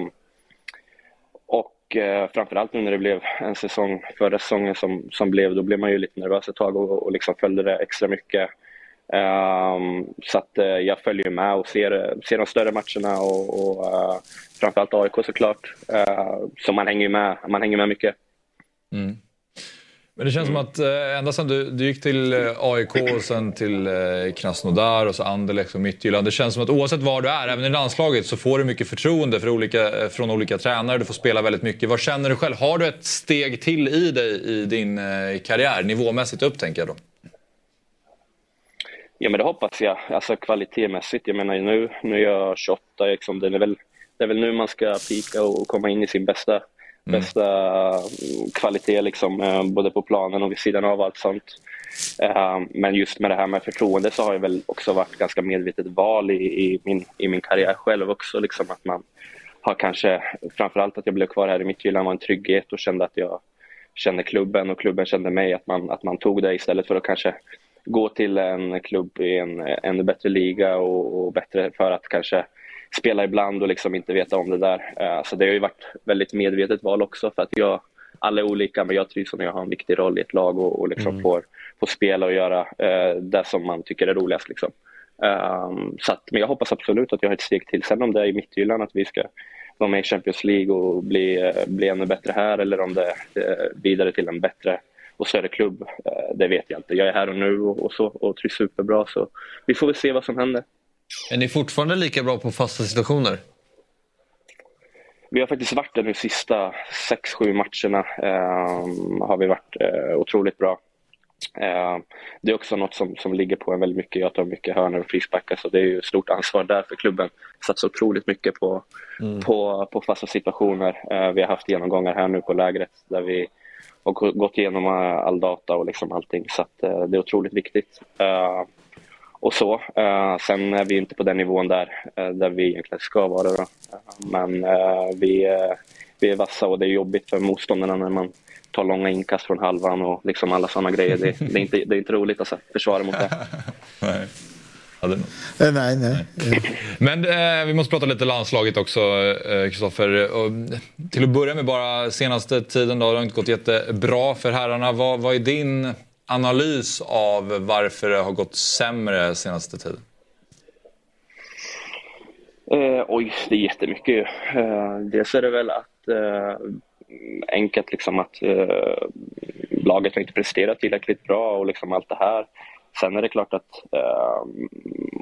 och eh, framförallt nu när det blev en säsong, förra säsongen som, som blev, då blev man ju lite nervös ett tag och, och liksom följde det extra mycket. Ehm, så att eh, jag följer med och ser, ser de större matcherna och, och eh, framförallt AIK såklart. Uh, så man hänger med, man hänger med mycket. Men det känns mm. som att eh, ända sedan du, du gick till AIK och sen till Krasnodar och så Anderlecht och Midtjylland. Det känns som att oavsett var du är, även i landslaget, så får du mycket förtroende för olika, från olika tränare. Du får spela väldigt mycket. Vad känner du själv? Har du ett steg till i dig i din karriär, nivåmässigt upp tänker jag då? Ja men det hoppas jag, alltså kvalitetsmässigt. Jag menar nu, nu är jag 28, liksom, det, är väl, det är väl nu man ska pika och komma in i sin bästa Mm. bästa kvalitet liksom, eh, både på planen och vid sidan av allt sånt. Eh, men just med det här med förtroende så har jag väl också varit ganska medvetet val i, i, min, i min karriär själv också. Liksom att man har kanske, framförallt att jag blev kvar här i Midtjylland var en trygghet och kände att jag kände klubben och klubben kände mig. Att man, att man tog det istället för att kanske gå till en klubb i en ännu bättre liga och, och bättre för att kanske spela ibland och liksom inte veta om det där. Eh, så det har ju varit väldigt medvetet val också för att jag, alla är olika men jag trivs när jag har en viktig roll i ett lag och, och liksom mm. får, får spela och göra eh, det som man tycker är roligast. Liksom. Um, så att, men jag hoppas absolut att jag har ett steg till. Sen om det är i Midtjylland att vi ska vara med i Champions League och bli, eh, bli ännu bättre här eller om det är vidare till en bättre och större klubb, det vet jag inte. Jag är här och nu och, och så och trivs superbra så vi får väl se vad som händer. Är ni fortfarande lika bra på fasta situationer? Vi har faktiskt varit det de sista sex, sju matcherna. Eh, har vi varit eh, otroligt bra. Eh, det är också något som, som ligger på en väldigt mycket. Jag tar mycket hörnor och frisparkar så det är ju stort ansvar där för klubben. Satsar otroligt mycket på, mm. på, på fasta situationer. Eh, vi har haft genomgångar här nu på lägret där vi och gått igenom eh, all data och liksom allting så att, eh, det är otroligt viktigt. Eh, och så. Eh, sen är vi inte på den nivån där, eh, där vi egentligen ska vara. Då. Eh, men vi, vi är vassa och det är jobbigt för motståndarna när man tar långa inkast från halvan och liksom alla sådana grejer. Det, det, är inte, det är inte roligt att försvara mot det. nej. Ja, nej, nej. Men eh, vi måste prata lite landslaget också, Kristoffer. Eh, till att börja med bara senaste tiden då, det har inte gått jättebra för herrarna. Vad, vad är din analys av varför det har gått sämre senaste tiden? Eh, oj, det är jättemycket. Eh, dels är det väl att eh, enkelt liksom att eh, laget har inte presterat tillräckligt bra och liksom allt det här. Sen är det klart att eh,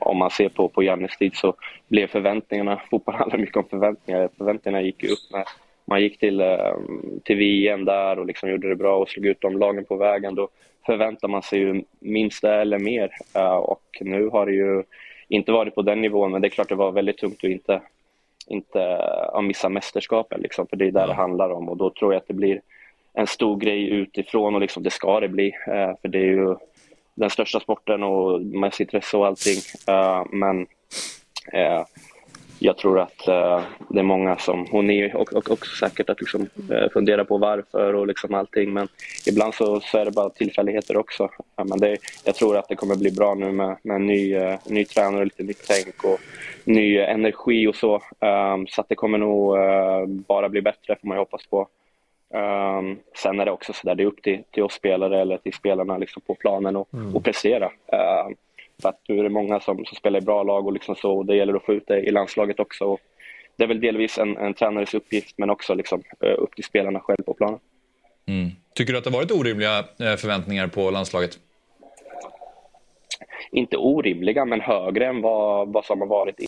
om man ser på, på Jannes tid så blev förväntningarna, fotboll handlar mycket om förväntningar, förväntningarna gick ju upp med man gick till, eh, till VM där och liksom gjorde det bra och slog ut de lagen på vägen. Då förväntar man sig ju minst det eller mer. Uh, och nu har det ju inte varit på den nivån, men det är klart det var väldigt tungt att inte, inte uh, missa mästerskapen, liksom, för det är där ja. det handlar om. Och då tror jag att det blir en stor grej utifrån och liksom, det ska det bli. Uh, för det är ju den största sporten och mest intresse och allting. Uh, men eh, jag tror att uh, det är många som, Hon är och, och också säkert att liksom, uh, fundera på varför och liksom allting men ibland så, så är det bara tillfälligheter också. Men det, jag tror att det kommer bli bra nu med, med ny, uh, ny tränare, lite nytt tänk och ny energi och så. Um, så att det kommer nog bara bli bättre får man ju hoppas på. Um, sen är det också så där, det är upp till, till oss spelare eller till spelarna liksom på planen och, mm. och prestera. Um, för att nu är det många som, som spelar i bra lag och, liksom så, och det gäller att få ut det i landslaget också. Och det är väl delvis en, en tränares uppgift men också liksom, eh, upp till spelarna själv på planen. Mm. Tycker du att det har varit orimliga eh, förväntningar på landslaget? Inte orimliga, men högre än vad, vad som har varit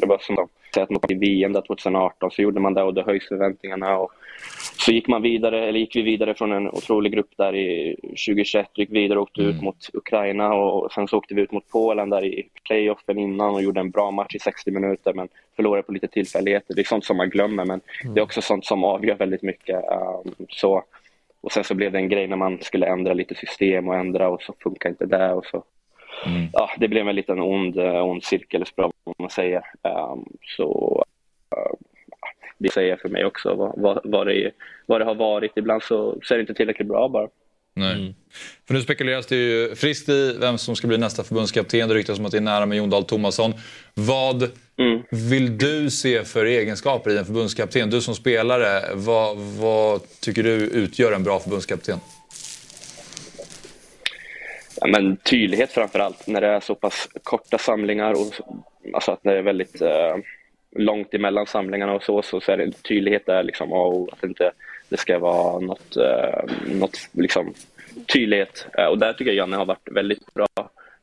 det var som att man i VM 2018 så gjorde man det och då höjs förväntningarna. Och så gick man vidare, eller gick vi vidare från en otrolig grupp där i 2021, gick vidare och åkte mm. ut mot Ukraina och sen så åkte vi ut mot Polen där i playoffen innan och gjorde en bra match i 60 minuter men förlorade på lite tillfälligheter. Det är sånt som man glömmer men mm. det är också sånt som avgör väldigt mycket. Um, så, och sen så blev det en grej när man skulle ändra lite system och ändra och så funkar inte det och så Mm. Ja, det blev en liten ond, eh, ond cirkelspiral om man säger. Um, så uh, det säger för mig också vad, vad, vad, det, vad det har varit. Ibland så, så är det inte tillräckligt bra bara. Nej. Mm. För nu spekuleras det ju friskt i vem som ska bli nästa förbundskapten. Det ryktas om att det är nära med Jon Dahl Tomasson. Vad mm. vill du se för egenskaper i en förbundskapten? Du som spelare, vad, vad tycker du utgör en bra förbundskapten? Ja, men tydlighet framför allt när det är så pass korta samlingar och alltså att det är väldigt eh, långt emellan samlingarna och så, så, så är det tydlighet där liksom och att inte det ska vara något, eh, något liksom, tydlighet. Eh, och där tycker jag Janne har varit väldigt bra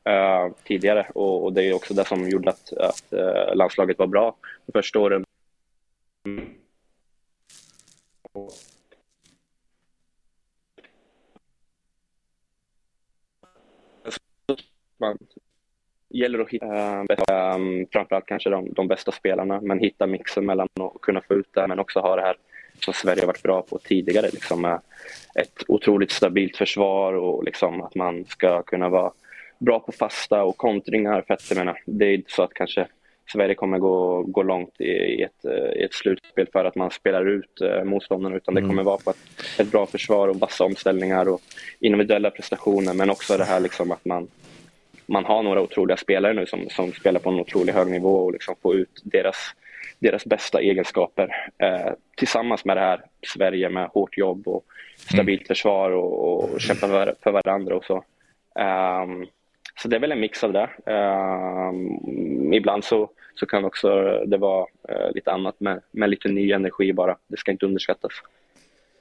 eh, tidigare och, och, det är också det som gjorde att, att eh, landslaget var bra de första åren. Man gäller att hitta äh, framförallt kanske de, de bästa spelarna, men hitta mixen mellan att kunna få ut det, men också ha det här som Sverige har varit bra på tidigare, liksom med ett otroligt stabilt försvar och liksom att man ska kunna vara bra på fasta och kontringar. För att, menar, det är inte så att kanske Sverige kommer gå, gå långt i, ett, i ett slutspel för att man spelar ut eh, motståndarna utan det mm. kommer vara på ett, ett bra försvar och vassa omställningar och individuella prestationer men också det här liksom att man man har några otroliga spelare nu som, som spelar på en otroligt hög nivå och liksom får ut deras, deras bästa egenskaper eh, tillsammans med det här Sverige med hårt jobb och stabilt mm. försvar och, och kämpa för, för varandra och så. Um, så det är väl en mix av det. Um, ibland så, så kan också det vara uh, lite annat med, med lite ny energi bara. Det ska inte underskattas.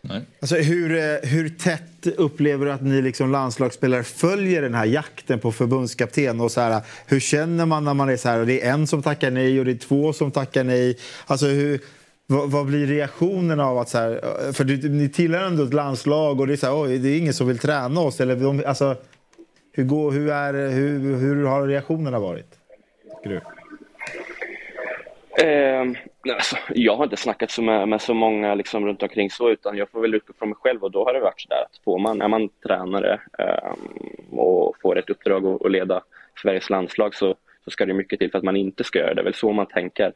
Nej. Alltså, hur, eh, hur tätt upplever du att ni liksom landslagsspelare följer den här jakten på förbundskapten? Och så här, hur känner man när man är så här, och det är en som tackar nej och det är två som tackar nej? Alltså, hur, vad, vad blir reaktionen av att så här, för du, ni tillhör ändå ett landslag och det är så här, oj, det är ingen som vill träna oss. Eller, de, alltså, hur, går, hur, är, hur, hur har reaktionerna varit? du? Eh, alltså, jag har inte snackat så med, med så många liksom, runt omkring så, utan jag får väl utgå från mig själv och då har det varit så där att får man, är man tränare um, och får ett uppdrag att, att leda Sveriges landslag så, så ska det mycket till för att man inte ska göra det. Det är väl så man tänker.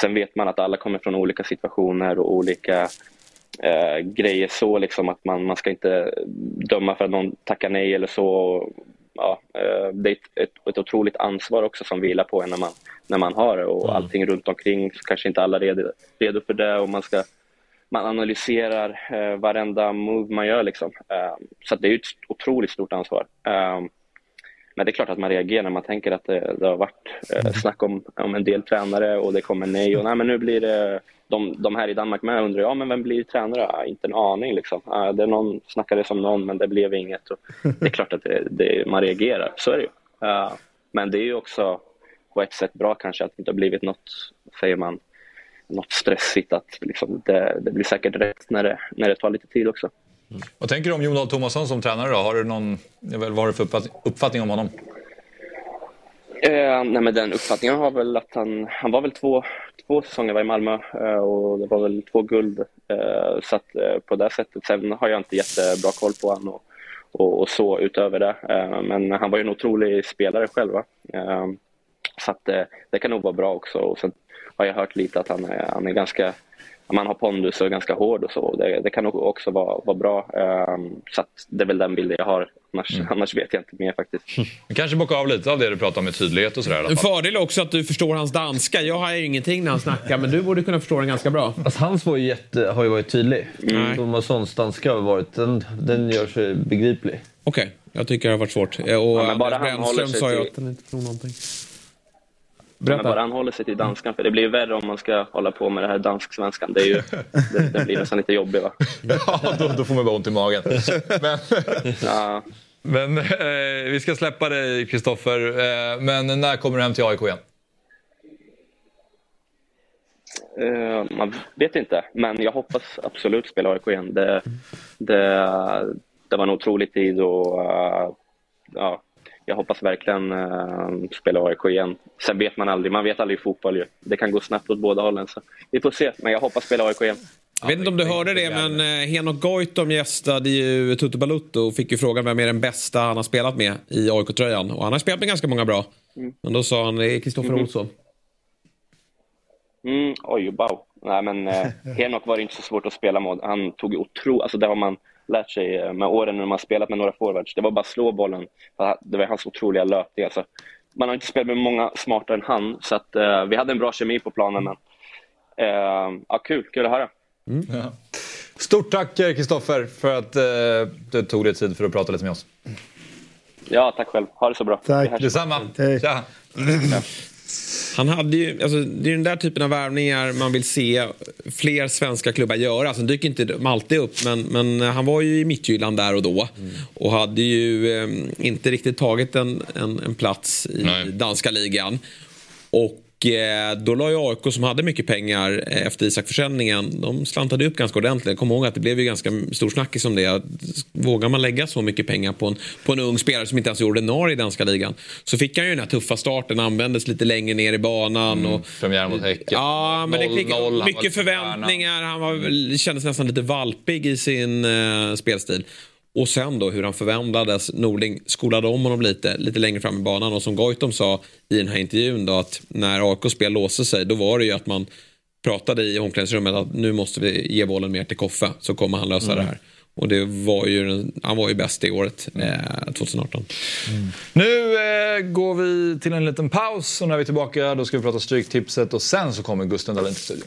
Sen vet man att alla kommer från olika situationer och olika eh, grejer så liksom att man, man ska inte döma för att någon tackar nej eller så ja, eh, det är ett, ett, ett otroligt ansvar också som vilar på en när man, när man har det och mm. allting runt omkring så kanske inte alla är redo, redo för det och man ska man analyserar eh, varenda move man gör liksom. Eh, så det är ett otroligt stort ansvar. Eh, men det är klart att man reagerar när man tänker att det, det har varit eh, mm. snack om, om en del tränare och det kommer nej och nej men nu blir det de, de här i Danmark med undrar ja men vem blir tränare? Ja, inte en aning liksom. Ja, det är någon snackade som någon men det blev inget. Och det är klart att det, det, man reagerar, så är det ju. Uh, men det är ju också på ett sätt bra kanske att det inte har blivit något, säger man, något stressigt. Att liksom det, det blir säkert rätt när det, när det tar lite tid också. Mm. Vad tänker du om Jon Dahl Tomasson som tränare då? Har du någon, vad har du för uppfattning om honom? Eh, nej men den uppfattningen har väl att han, han var väl två, två säsonger var i Malmö eh, och det var väl två guld. Eh, så att eh, på det sättet, sen har jag inte jättebra koll på honom och, och, och så utöver det. Eh, men han var ju en otrolig spelare själv. Eh, så att eh, det kan nog vara bra också. Och sen har jag hört lite att han är, han är ganska man har pondus och är ganska hård och så. Det, det kan nog också vara, vara bra. Um, så det är väl den bilden jag har. Annars, mm. annars vet jag inte mer faktiskt. Kanske bockar av lite av det du pratar om med tydlighet och sådär. En fördel också att du förstår hans danska. Jag har ju ingenting när han snackar men du borde kunna förstå den ganska bra. Alltså, hans var ju jätte, har ju varit tydlig. Mm. Tomassons danska har varit, den, den gör sig begriplig. Okej, okay. jag tycker det har varit svårt. Och ja, Anders Brännström sa ju att den inte förstod någonting. Berätta. Men bara han håller sig till danskan, för det blir värre om man ska hålla på med det här dansk-svenskan. Det, är ju, det, det blir nästan lite jobbigt va? ja, då, då får man bara ont i magen. Men, ja. men eh, vi ska släppa dig Kristoffer. Eh, men när kommer du hem till AIK igen? Uh, man vet inte, men jag hoppas absolut spela AIK igen. Det, det, det var en otrolig tid och uh, ja, jag hoppas verkligen uh, spela AIK igen. Sen vet man aldrig, man vet aldrig i fotboll ju. Det kan gå snabbt åt båda hållen. Så vi får se, men jag hoppas spela AIK igen. Jag vet inte om du hörde det, men eh, Henok Goitom gästade ju Tutu Balutto och fick ju frågan vem är den bästa han har spelat med i AIK-tröjan. Och han har spelat med ganska många bra. Mm. Men då sa han, det är Kristoffer mm. Olsson. Mm, oj, wow. Nej, men eh, Henok var det inte så svårt att spela med. Han tog otroligt, alltså det har man lärt sig eh, med åren när man spelat med några forwards. Det var bara att slå bollen. Det var hans otroliga löpning. Alltså, man har inte spelat med många smartare än han, så att, uh, vi hade en bra kemi på planen. Men, uh, ja, kul, kul att höra. Mm. Ja. Stort tack Kristoffer för att uh, du tog dig tid för att prata lite med oss. Ja, tack själv. Ha det så bra. Tack. Detsamma. Hej. Tja. Han hade ju, alltså, det är den där typen av värvningar man vill se fler svenska klubbar göra. Alltså, dyker inte alltid upp, men, men han var ju i Midtjylland där och då. Mm. Och hade ju eh, inte riktigt tagit en, en, en plats i Nej. danska ligan. Och då la ju AIK som hade mycket pengar eh, efter Isak-försäljningen, de slantade upp ganska ordentligt. Jag kommer ihåg att det blev ju ganska stor snackis om det. Vågar man lägga så mycket pengar på en, på en ung spelare som inte ens är ordinarie i danska ligan? Så fick han ju den här tuffa starten, användes lite längre ner i banan. Mm, och, premiär mot Häcken. Ja, men noll, det noll, mycket förväntningar. Han var, kändes nästan lite valpig i sin uh, spelstil. Och sen då hur han förvandlades. Norling skolade om honom lite, lite längre fram i banan. Och som Goitom sa i den här intervjun då att när AIKs spel låste sig då var det ju att man pratade i omklädningsrummet att nu måste vi ge bollen mer till Koffe så kommer han lösa mm. det här. Och det var ju, han var ju bäst i året, eh, 2018. Mm. Nu eh, går vi till en liten paus och när vi är tillbaka då ska vi prata Stryktipset och sen så kommer Gusten Dahlin till studion.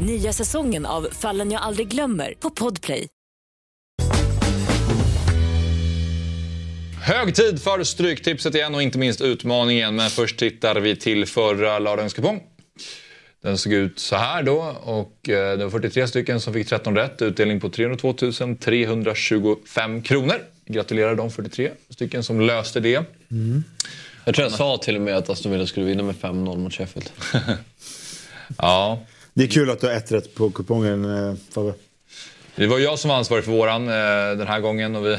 Nya säsongen av Fallen jag aldrig glömmer på Podplay. Hög tid för Stryktipset igen och inte minst utmaningen. Men först tittar vi till förra lördagens kupong. Den såg ut så här då och eh, det var 43 stycken som fick 13 rätt. Utdelning på 302 325 kronor. Gratulerar de 43 stycken som löste det. Mm. Jag tror jag sa till och med att Aston Villa skulle vinna med 5-0 mot Sheffield. ja. Det är kul att du har ett rätt på kupongen eh, Fabbe. Det var jag som var ansvarig för våran eh, den här gången. Och vi,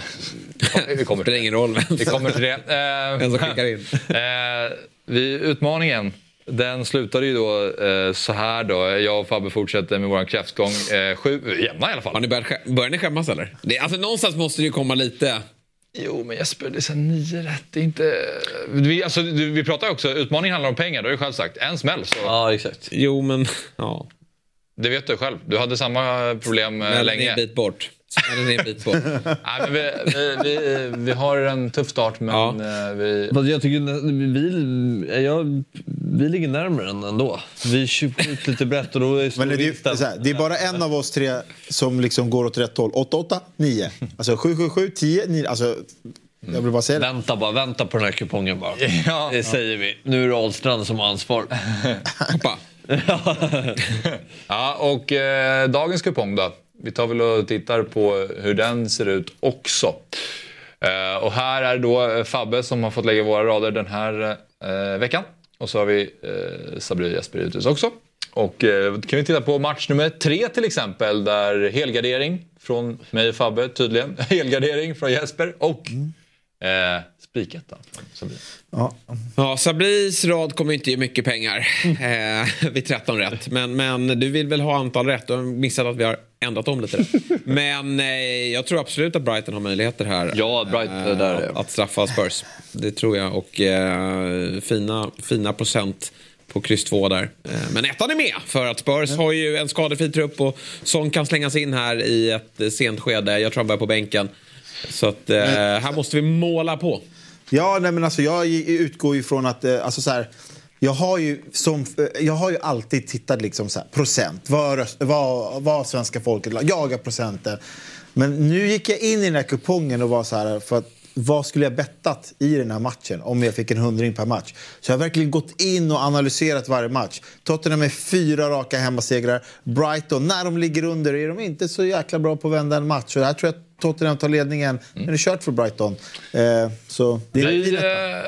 vi kommer till det. ingen roll vem Vi kommer till det. Eh, vem som skickar in. eh, vi, utmaningen, den slutade ju då eh, så här då. Jag och Fabbe fortsätter med våran kräftgång. Eh, sju, jämna i alla fall. Har ni börjat, börjar ni skämmas eller? Det, alltså någonstans måste det ju komma lite... Jo, men Jesper, det är så nio rätt. Det är inte... Vi, alltså, vi pratar ju också, utmaningen handlar om pengar. Det har du själv sagt. En smäll så... Ja, exakt. Jo, men... Ja. Det vet du själb. Du hade samma problem eh, men länge. en bit bort. Men en bit bort. Nej, men vi, vi, vi, vi, har en tuff start, men ja. Eh, vi... Jag tycker vi, jag, vi ligger närmare än ändå. Vi köper ut lite brett och då är men det, är, så här, det är bara en av oss tre som liksom går åt rätt håll. 8-8, 9. Alltså 7-7-7, 10, 9. Alltså, jag vill bara säga det. Vänta bara, vänta på den här kupongen bara. Ja. Det säger vi. Nu är det Ahlstrand som har ansvar. Ja, och eh, dagens kupong då? Vi tar väl och tittar på hur den ser ut också. Eh, och här är då Fabbe som har fått lägga våra rader den här eh, veckan. Och så har vi eh, Sabri Espiritus också. Och eh, kan vi titta på match nummer tre till exempel där helgardering från mig och Fabbe tydligen. Helgardering från Jesper och mm. Eh, från Sabri. Ja. ja, Sabris rad kommer inte ge mycket pengar eh, vid 13 rätt. Men, men du vill väl ha antal rätt? Du har missat att vi har ändrat om lite. Men eh, jag tror absolut att Brighton har möjligheter här. Ja, Brighton, eh, där, att, att straffa Spurs. Det tror jag. Och eh, fina, fina procent på kryss 2 där. Eh, men ettan är med för att Spurs har ju en skadefri trupp och sån kan slängas in här i ett sent skede. Jag tror han börjar på bänken. Så att eh, här måste vi måla på. Ja, nej, men alltså jag utgår ju från att... Eh, alltså så här, jag har, ju som, eh, jag har ju alltid tittat liksom så här, procent. Vad, vad, vad svenska folket jagar procenten. Men nu gick jag in i den här kupongen och var så här... För att, vad skulle jag bettat i den här matchen om jag fick en hundring per match? Så jag har verkligen gått in och analyserat varje match. Tottenham med fyra raka hemmasegrar. Brighton, när de ligger under är de inte så jäkla bra på att vända en match. Så här tror jag Tottenham tar ledningen. Mm. Men det är kört för Brighton. Eh, så det är vi, eh,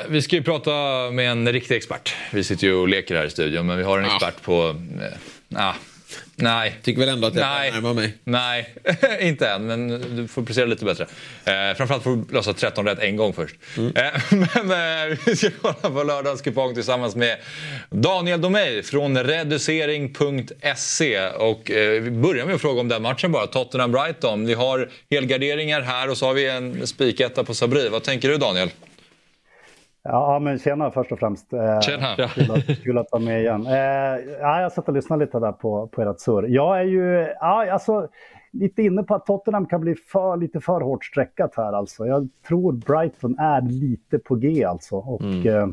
vi ska ju prata med en riktig expert. Vi sitter ju och leker här i studion, men vi har en expert på... Eh, Nej. Tycker väl ändå att jag Nej. närmar mig? Nej, inte än. Men du får prestera lite bättre. Eh, framförallt får du lösa 13 rätt en gång först. Mm. Eh, men eh, vi ska kolla på lördagens kupong tillsammans med Daniel Domey från reducering.se. Och eh, vi börjar med att fråga om den matchen bara. Tottenham-Brighton. Vi har helgarderingar här och så har vi en spiketta på Sabri. Vad tänker du Daniel? Ja, men tjena först och främst. Eh, Tjena. Kul att, kul att vara med igen. Eh, ja, jag satt och lyssnade lite där på, på ert surr. Jag är ju ja, alltså, lite inne på att Tottenham kan bli för, lite för hårt streckat här. Alltså. Jag tror Brighton är lite på G alltså. Och, eh,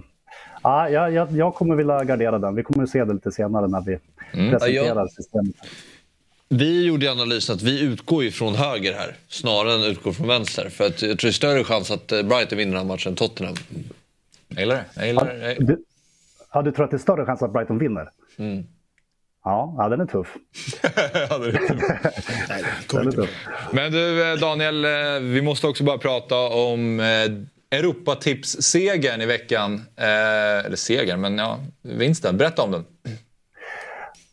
ja, jag, jag, kommer vilja gardera den. Vi kommer att se det lite senare när vi presenterar Ja, jag- systemet. Vi gjorde analysen att vi utgår ifrån höger här snarare än utgår från vänster. För att jag tror det är större chans att Brighton vinner den här matchen än Tottenham. Jag gillar det. Jag gillar det. Du, ja, du tror att det är större chans att Brighton vinner? Ja, ja, den är tuff. Ja, det är- Den är tuff. Men du eh, Daniel, eh, vi måste också bara prata om eh, Europatips-segern i veckan. Eller segern, men ja, vinsten. Berätta om den.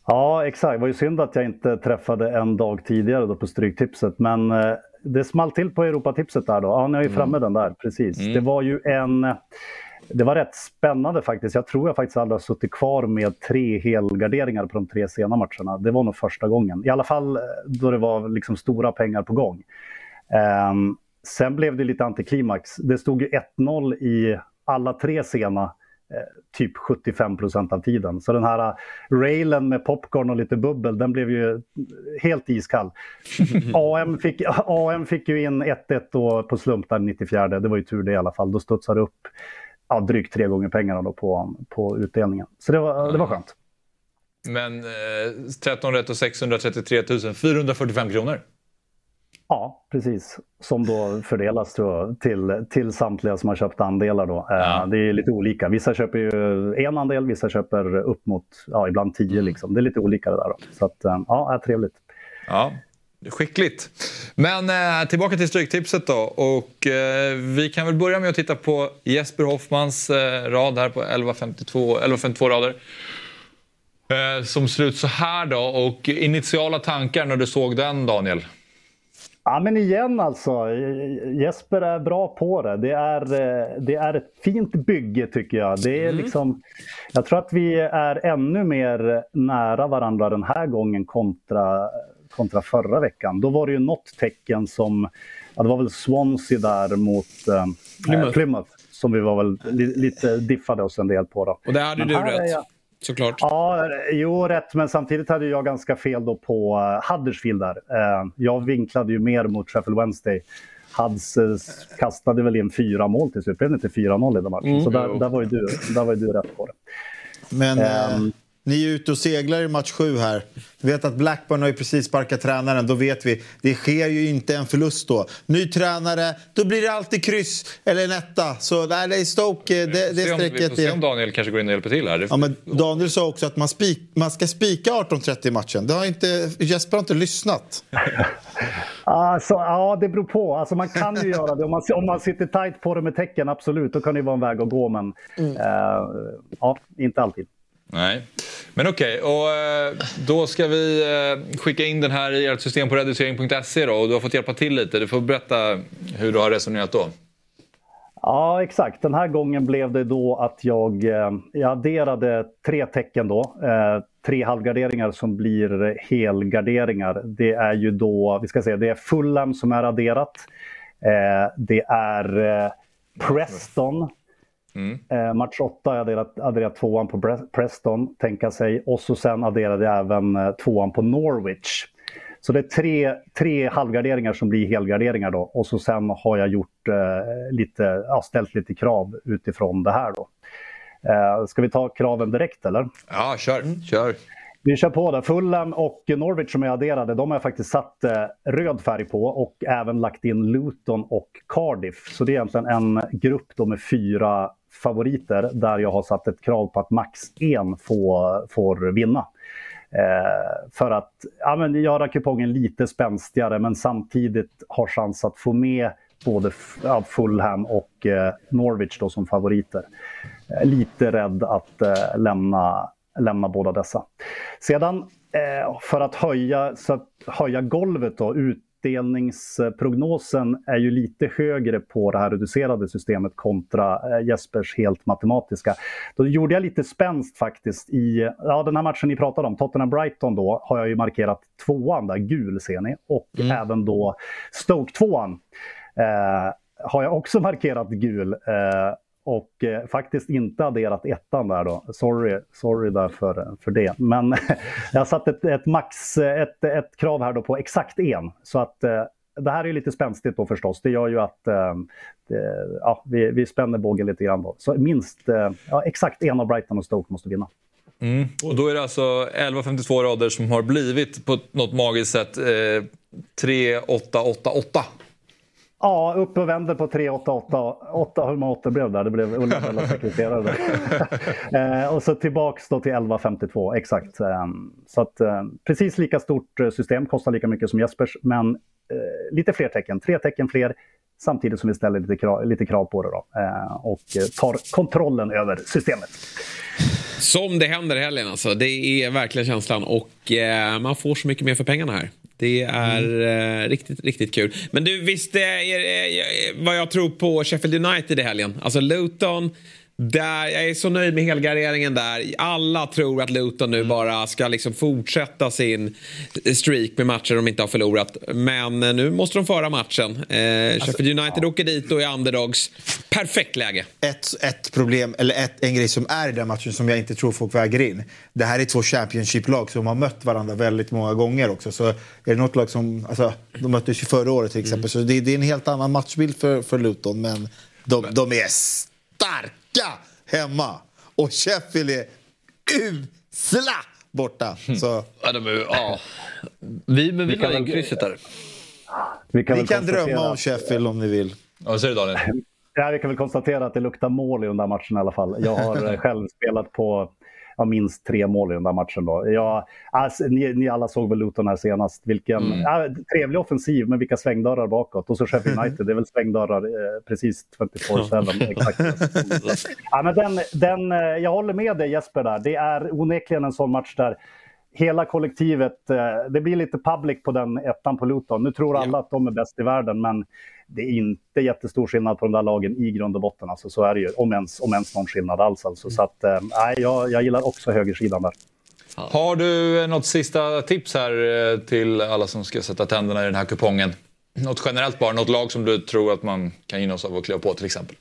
Ja, exakt. Det var ju synd att jag inte träffade en dag tidigare då på Stryktipset. Men det small till på Europatipset där då. Ja, ni är ju framme den där, precis. Det var ju en... Det var rätt spännande faktiskt. Jag tror jag faktiskt aldrig har suttit kvar med tre helgarderingar på de tre sena matcherna. Det var nog första gången. I alla fall eh, då det var liksom stora pengar på gång. Ehm, sen blev det lite antiklimax. Det stod ju 1-0 i alla tre sena eh, typ 75 procent av tiden. Så den här eh, railen med popcorn och lite bubbel, den blev ju helt iskall. AM, fick, AM fick ju in 1-1 då på slump där 94. Det var ju tur det i alla fall. Då studsade det upp ja, drygt tre gånger pengarna då på, på utdelningen. Så det var, det var skönt. Men eh, 13 rätt och 633 445 kronor. Ja, precis. Som då fördelas jag, till, till samtliga som har köpt andelar. Då. Eh, Det är lite olika. Vissa köper ju en andel, vissa köper upp mot ja, ibland tio. Liksom. Det är lite olika det där. Då. Så att, eh, ja, är trevligt. Ja, skickligt. Men eh, tillbaka till Stryktipset då. Och, eh, vi kan väl börja med att titta på Jesper Hoffmans eh, rad här på 1152, 1152 rader. Eh, som ser ut så här då. Och initiala tankar när du såg den Daniel? Ja, men igen alltså. Jesper är bra på det. Det är, eh, det är ett fint bygge tycker jag. Det är liksom, jag tror att vi är ännu mer nära varandra den här gången kontra, kontra förra veckan. Då var det ju något tecken som, ja, det var väl Swansea där mot eh, Plymouth. Plymouth som vi var väl li, lite diffade oss en del på. Då. Och där hade Men du rätt. jag- Såklart. Ja, jo rätt, men samtidigt hade jag ganska fel då på uh, Huddersfield där. Eh, jag vinklade ju mer mot Sheffield Wednesday. Huds eh, kastade väl in fyra mål till slut, blev det inte 4-0 i den matchen? Så där, där, var ju du, där var ju du rätt på det. Men eh, Ehm. Ni är ute och seglar i match sju här. Vi vet att Blackburn har ju precis sparkat tränaren. Då vet vi, det sker ju inte en förlust då. Ny tränare, då blir det alltid kryss eller en etta. Så nej, det är Stoke, eh, det, det om, vi strecket får se om. Daniel kanske går in och hjälper till här. Ja, men Daniel sa också att man, spik, man ska spika 18.30 i matchen. Det har inte, Jesper har inte lyssnat. Alltså, ja, det beror på. Alltså, man kan ju göra det. Om man, om man sitter tajt på det med tecken, absolut. Då kan det vara en väg att gå. Men eh, ja, inte alltid. Nej. Men okej, och eh, då ska vi eh, skicka in den här i ert system på reducering.se då. Och du har fått hjälpa till lite. Du får berätta hur du har resonerat då. Ja, exakt. Den här gången blev det då att jag, eh, jag adderade tre tecken då. Tre halvgarderingar som blir helgarderingar. Det är ju då, vi ska säga, det är Fulham som är adderat. Det är Preston. Preston. Eh, match 8 har jag adderat, adderat tvåan på Bre- Preston, tänka sig. Och så sen adderade jag även eh, tvåan på Norwich. Så det är tre, tre halvgarderingar som blir helgarderingar då. Och så sen har jag gjort eh, lite, ja, ställt lite krav utifrån det här då. Eh, ska vi ta kraven direkt eller? Ja, kör. kör. Vi kör på det. Fulham och Norwich som jag adderade, de har jag faktiskt satt eh, röd färg på och även lagt in Luton och Cardiff. Så det är egentligen en grupp då med fyra favoriter där jag har satt ett krav på att max en får, får vinna. Eh, för att ja, men göra kupongen lite spänstigare men samtidigt ha chans att få med både ja, Fulham och eh, Norwich då som favoriter. Eh, lite rädd att eh, lämna, lämna båda dessa. Sedan eh, för att höja, så att höja golvet då, utdelningsprognosen är ju lite högre på det här reducerade systemet kontra eh, Jespers helt matematiska. Då gjorde jag lite spänst faktiskt i ja, den här matchen ni pratade om, Tottenham-Brighton då, har jag ju markerat tvåan där, gul ser ni, och även då Stoke-tvåan eh, har jag också markerat gul. Eh, och eh, faktiskt inte adderat ettan där då. Sorry, sorry där för, för det. Men jag har satt ett, ett, max, ett, ett krav här då på exakt en. Så att eh, det här är lite spänstigt då förstås. Det gör ju att eh, det, ja, vi, vi spänner bågen lite grann då. Så minst, eh, ja, exakt en av Brighton och Stoke måste vinna. Mm. Och då är det alltså 11.52 rader som har blivit på något magiskt sätt eh, 3-8-8-8. Ja, upp och vänder på 3, 8, 8, 8 hur många 8 blev det? Det blev universella sekreterare. eh, och så tillbaks då till 11,52, exakt. Eh, så att eh, precis lika stort system, kostar lika mycket som Jespers, men lite fler tecken, tre tecken fler, samtidigt som vi ställer lite krav, lite krav på det då, och tar kontrollen över systemet. Som det händer i helgen alltså. Det är verkligen känslan och man får så mycket mer för pengarna här. Det är mm. eh, riktigt, riktigt kul. Men du, visst är, är, är, vad jag tror på Sheffield United i helgen. Alltså Luton där, jag är så nöjd med helgarderingen där. Alla tror att Luton nu mm. bara ska liksom fortsätta sin streak med matcher de inte har förlorat. Men eh, nu måste de föra matchen. Eh, alltså, Sheffield United ja. åker dit och är underdogs. Perfekt läge. Ett, ett problem, eller ett, en grej som är i den matchen som jag inte tror folk väger in. Det här är två Championship-lag som har mött varandra väldigt många gånger också. Så är det något lag som, alltså, de möttes ju förra året till exempel. Mm. Så det, det, är en helt annan matchbild för, för Luton. Men de, de är starka vecka hemma. Och Sheffield är usla borta. Så. Ja, de är, ja. Vi, men vi, vi kan krysset där. Vi kan, vi kan drömma om Sheffield om ni vill. Vad säger du Daniel? Ja, vi kan väl konstatera att det luktar mål i den där matchen i alla fall. Jag har själv spelat på ja, minst tre mål i den där matchen. Då. Jag, alltså, ni, ni, alla såg väl Luton här senast. Vilken mm. ja, trevlig offensiv, men vilka svängdörrar bakåt. Och så Sheffield United, det är väl svängdörrar eh, precis 24-7. ja, men den, den, eh, jag håller med dig Jesper där. Det är onekligen en sån match där hela kollektivet, eh, det blir lite public på den ettan på Luton. Nu tror alla att de är bäst i världen, men det är inte jättestor skillnad på de där lagen i grund och botten. Alltså, så är det ju, om ens, om ens någon skillnad alls. Alltså. Så att, äh, jag, jag gillar också högersidan där. Har du något sista tips här eh, till alla som ska sätta tänderna i den här kupongen? Något generellt bara, något lag som du tror att man kan gynnas av att kliva på till exempel?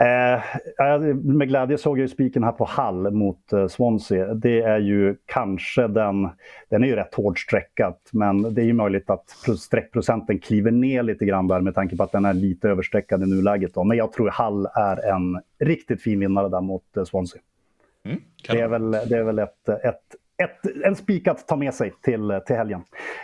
Eh, med glädje såg jag ju spiken här på Hall mot eh, Swansea. Det är ju kanske den, den är ju rätt hårt sträckat, men det är ju möjligt att streckprocenten kliver ner lite grann där med tanke på att den är lite överstreckad i nuläget. Då. Men jag tror Hall är en riktigt fin vinnare där mot eh, Swansea. Mm, det, är väl, det är väl ett, ett ett, en spik att ta med sig till, till helgen.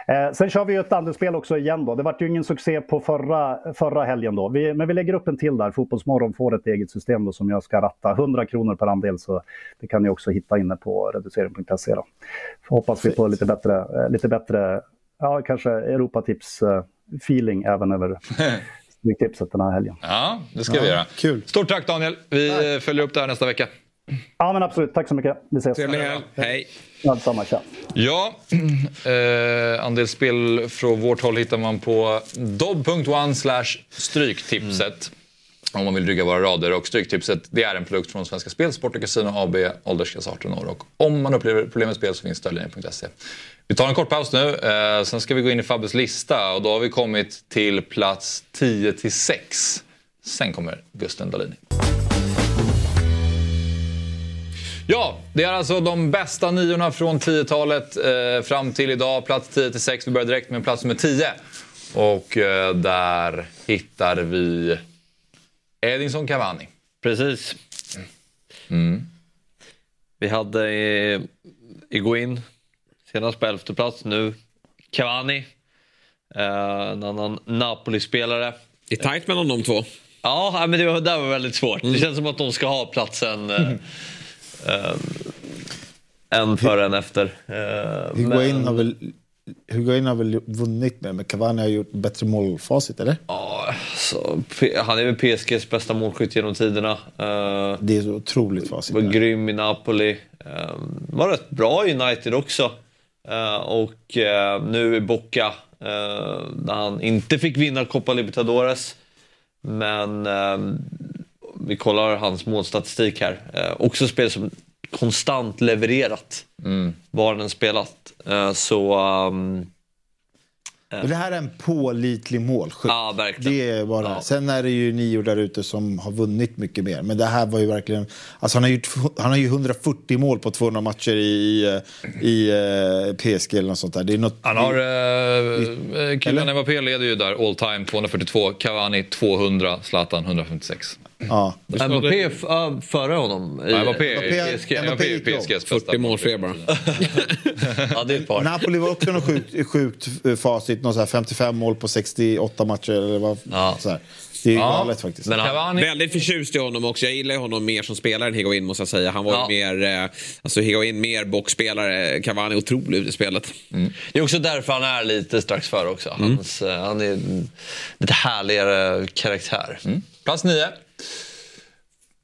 Eh, sen kör vi ju ett andelsspel också igen då. Det var ju ingen succé på förra, förra helgen då. Vi, men vi lägger upp en till där. Fotbollsmorgon får ett eget system då som jag ska ratta. 100 kronor per andel så det kan ni också hitta inne på reducering.se. Då. Hoppas vi på lite bättre, eh, lite bättre ja kanske Europatips-feeling eh, även över Stryktipset den här helgen. Ja, det ska ja, vi göra. Kul. Stort tack Daniel. Vi tack. följer upp det här nästa vecka. Ja, men absolut. Tack så mycket. Vi ses. Trevlig helg. Hej. Ja, detsamma. Tja. Ja, eh, andelsspel från vårt håll hittar man på dobb.one slash stryktipset. Mm. Om man vill rygga våra rader. Och Stryktipset det är en produkt från Svenska Spel, Sport och Casino AB, åldersgräns 18 år. Och om man upplever problem med spel så finns stödlinjen.se. Vi tar en kort paus nu, eh, sen ska vi gå in i Fabbes lista och då har vi kommit till plats 10 till 6. Sen kommer Gusten Dahlin. Ja, det är alltså de bästa niorna från 10-talet eh, fram till idag. Plats 10 till 6. Vi börjar direkt med plats nummer 10. Och eh, där hittar vi Edinson Cavani. Precis. Mm. Vi hade eh, Iguin senast på elfte plats. Nu Cavani. Eh, en annan Napoli-spelare. Det är tajt mellan de två. Ja, men det var, det var väldigt svårt. Mm. Det känns som att de ska ha platsen. Eh, Uh, en före, en efter. Uh, Higuain, men... har väl, Higuain har väl vunnit med, men Cavani har gjort bättre målfacit, eller? Ja, så, han är väl PSGs bästa målskytt genom tiderna. Uh, det är så otroligt facit. Var grym i Napoli. Uh, var rätt bra i United också. Uh, och nu i Boca, där han inte fick vinna Copa Libertadores. Men vi kollar hans målstatistik här. Eh, också spel som konstant levererat. Mm. Var den spelat. Eh, så... Um, Men det här är en pålitlig målskytt. Ja, verkligen. Det är bara. Ja. Sen är det ju nio där ute som har vunnit mycket mer. Men det här var ju verkligen... Alltså han, har gjort, han har ju 140 mål på 200 matcher i, i, i eh, PSG eller något sånt där. Det är något, Han har... Eh, Kylian Mbappé leder ju där all time 242. Cavani 200. Zlatan 156. Ja. Ja, före honom. i- Ja, Mbappé Mbappé- är PSG. Mbappé Mbappé är. PSGs bästa. 40 mål fler bara. Ja, det är ett par. Napoli var också något sjukt, sjukt eh, facit. Någon så här 55 mål på 68 matcher. Eller vad, Ja. så här. Det är ju Ja. galet faktiskt. Men han. Väldigt förtjust i honom också. Jag gillar honom mer som spelare än Higuain måste jag säga. Han var Ja. ju mer, eh, alltså Higuain mer boxspelare. Cavani otrolig ute i spelet. det är också därför han är lite strax före också. Hans, eh, Han är en lite härligare karaktär. Plats nio.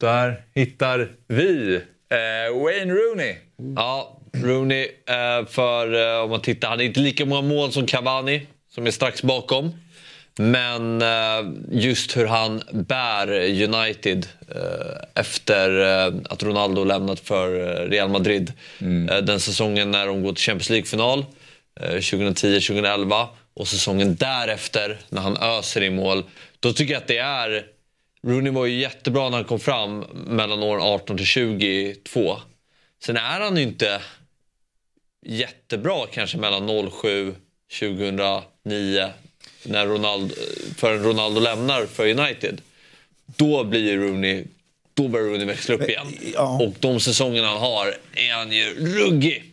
Där hittar vi eh, Wayne Rooney. Ja, Rooney. Eh, för eh, om man tittar, han är inte lika många mål som Cavani som är strax bakom. Men eh, just hur han bär United eh, efter eh, att Ronaldo lämnat för Real Madrid. Eh, den säsongen när de går till Champions League-final eh, 2010-2011 och säsongen därefter när han öser i mål. Då tycker jag att det är... Rooney var ju jättebra när han kom fram mellan åren 18 till 22. Sen är han ju inte jättebra kanske mellan 07 2009 när Ronaldo, förrän Ronaldo lämnar för United. Då blir Rooney, då börjar Rooney växla upp igen. ja. Och de säsongerna han har är han ju ruggig.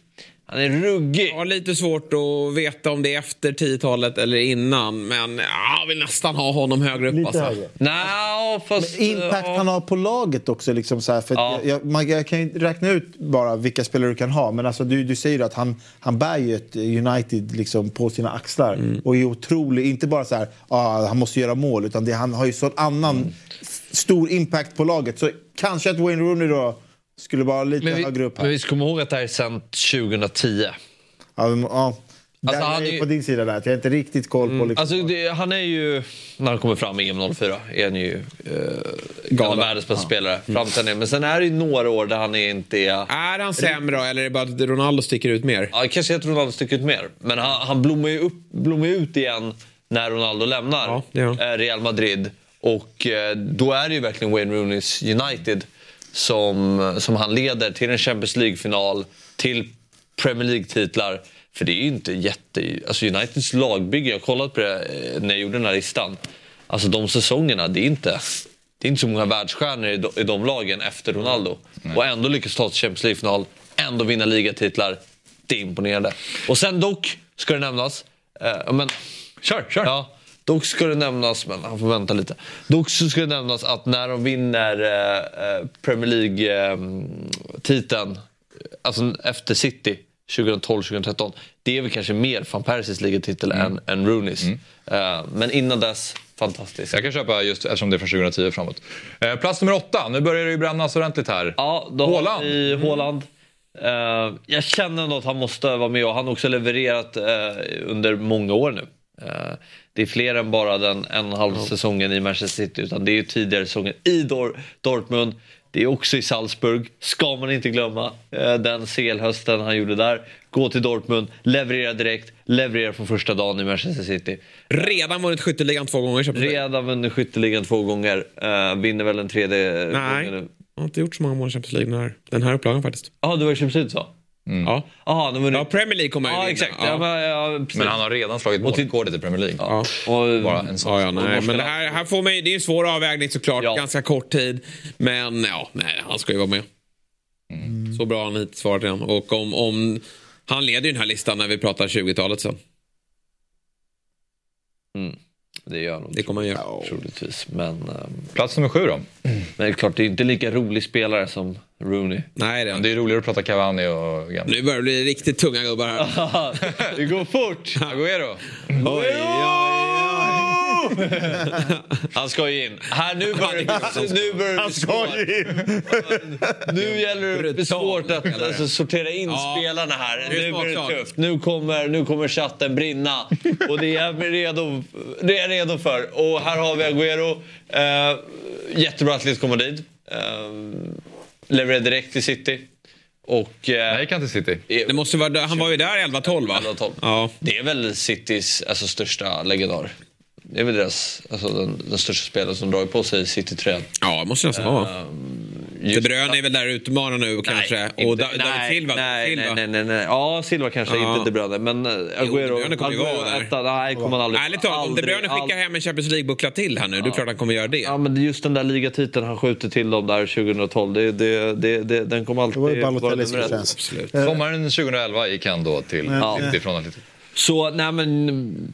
Han är ruggig. Jag har lite svårt att veta om det är efter 10-talet eller innan. Men ja, jag vill nästan ha honom högre upp. Lite alltså. högre. Nej, fast... Impact ja. han har på laget också. Liksom så här, för Ja. jag, jag, man, jag kan ju räkna ut bara vilka spelare du kan ha. Men alltså, du, du säger att han, han bär ju ett United liksom på sina axlar. Mm. Och är otrolig. Inte bara så här, ah, han måste göra mål. Utan det, han har ju sån annan Mm. stor impact på laget. Så kanske att Wayne Rooney då skulle vara lite Men vi, högre upp här. men vi ska komma ihåg att det här är sedan 2010. Ja, men, ja. Alltså, är han jag är ju- på din sida där. Att jag har inte riktigt koll på... Liksom, Alltså, det, han är ju, när han kommer fram i EM 04, är han ju eh, en av världens bästa spelare. Fram till nu. Men sen är det ju några år där han inte är... Är han sämre eller är det bara att Ronaldo sticker ut mer? Ja, kanske är att Ronaldo sticker ut mer. Men han, han blommar, ju upp, blommar ut igen när Ronaldo lämnar Ja, eh, Real Madrid. Och eh, då är det ju verkligen Wayne Rooneys United som, som han leder till en Champions League-final, till Premier League-titlar. För det är ju inte jätte... Alltså Uniteds lagbygge, jag har kollat på det eh, när jag gjorde den här listan. Alltså de säsongerna, det är inte... Det är inte så många världsstjärnor i de, i de lagen efter Ronaldo. Och ändå lyckas ta till Champions League-final, ändå vinna ligatitlar. Det är imponerande. Och sen dock, ska det nämnas... Eh, men, Kör, kör. Ja, dock ska det nämnas, men han får vänta lite. Dock ska det nämnas att när de vinner eh, eh, Premier League-titeln, alltså efter City 2012-2013, det är väl kanske mer van Persies ligatitel än, än Rooneys. Eh, men innan dess, fantastiskt. Jag kan köpa just eftersom det är från 2010 framåt. Eh, plats nummer åtta. Nu börjar det ju brännas ordentligt här. Ja, då Haaland. har vi Haaland. Eh, jag känner ändå att han måste vara med och han har också levererat eh, under många år nu. Det är fler än bara den en och en halv säsongen i Manchester City utan det är ju tidigare säsonger i Dor- Dortmund. Det är också i Salzburg, ska man inte glömma. Eh, den CL-hösten han gjorde där. Gå till Dortmund, leverera direkt, leverera från första dagen i Manchester City. Redan vunnit skytteligan två gånger. Redan vunnit skytteligan två gånger, eh, vinner väl en tredje Nej, gången nu. jag har inte gjort så många mål i Champions League den här, den här upplagan faktiskt. Ja, det var i Champions League så? Ja. Jaha, de vunnit... ja, Premier League kommer jag ju Ja, vinna. exakt. Ja. Ja. men, han har redan slagit målrekordet i Premier League. Ja. Och, Bara en sån. Ja, nej. Men det här, här får man, ju- det är en svår avvägning såklart. Ja. Ganska kort tid. Men ja, nej, han ska ju vara med. Så bra har han hittills varit redan. Och om, om, han leder ju den här listan när vi pratar 20-talet sen. Det gör han Det kommer han göra. troligtvis. Men, ehm, Plats nummer sju då. men det är klart, det är inte lika rolig spelare som Rooney. Nej, det är han. det är roligare att prata Cavani och gamla. Nu börjar det bli riktigt tunga gubbar här. det går fort! Agüero. Oj, Han ska ju in. Här, nu börjar det, nu börjar det bli svårt. Nu gäller det svårt att alltså, sortera in Ja. spelarna här. Nu blir det tufft. Nu kommer, nu kommer chatten brinna. Och det är jag redo, det är redo för. Och här har vi Agüero. Uh, jättebra Atletico Madrid. Uh, levererar direkt till City. Och, eh, Nej, kan inte City. Det måste vara, han var ju där 11-12 va? 11-12. Ja. Det är väl Citys alltså, största legendar. Det är väl deras, alltså, den, den största spelaren som dragit på sig City-tröjan. Ja, det måste nästan vara. De Bruyne är väl där och utmanar nu kanske. inte- och Da- David nej, Silva. Nej, Silva. nej, nej, nej, nej. Ja, Silva kanske, Ja. inte De Bruyne. Men eh, Agüero... De kommer ju vara där. etta, nej, kommer han aldrig... Ärligt talat, om De Bruyne skickar aldrig- hem en Champions League-buckla till här nu, då är klart han kommer göra det. Ja, men just den där ligatiteln han skjuter till dem där 2012, det, det, det, det, den kommer alltid Det var ju vara Balotellis nummer ett. Absolut. Sommaren 2011 gick han då till Ja. City från Atletico. Så, nej men...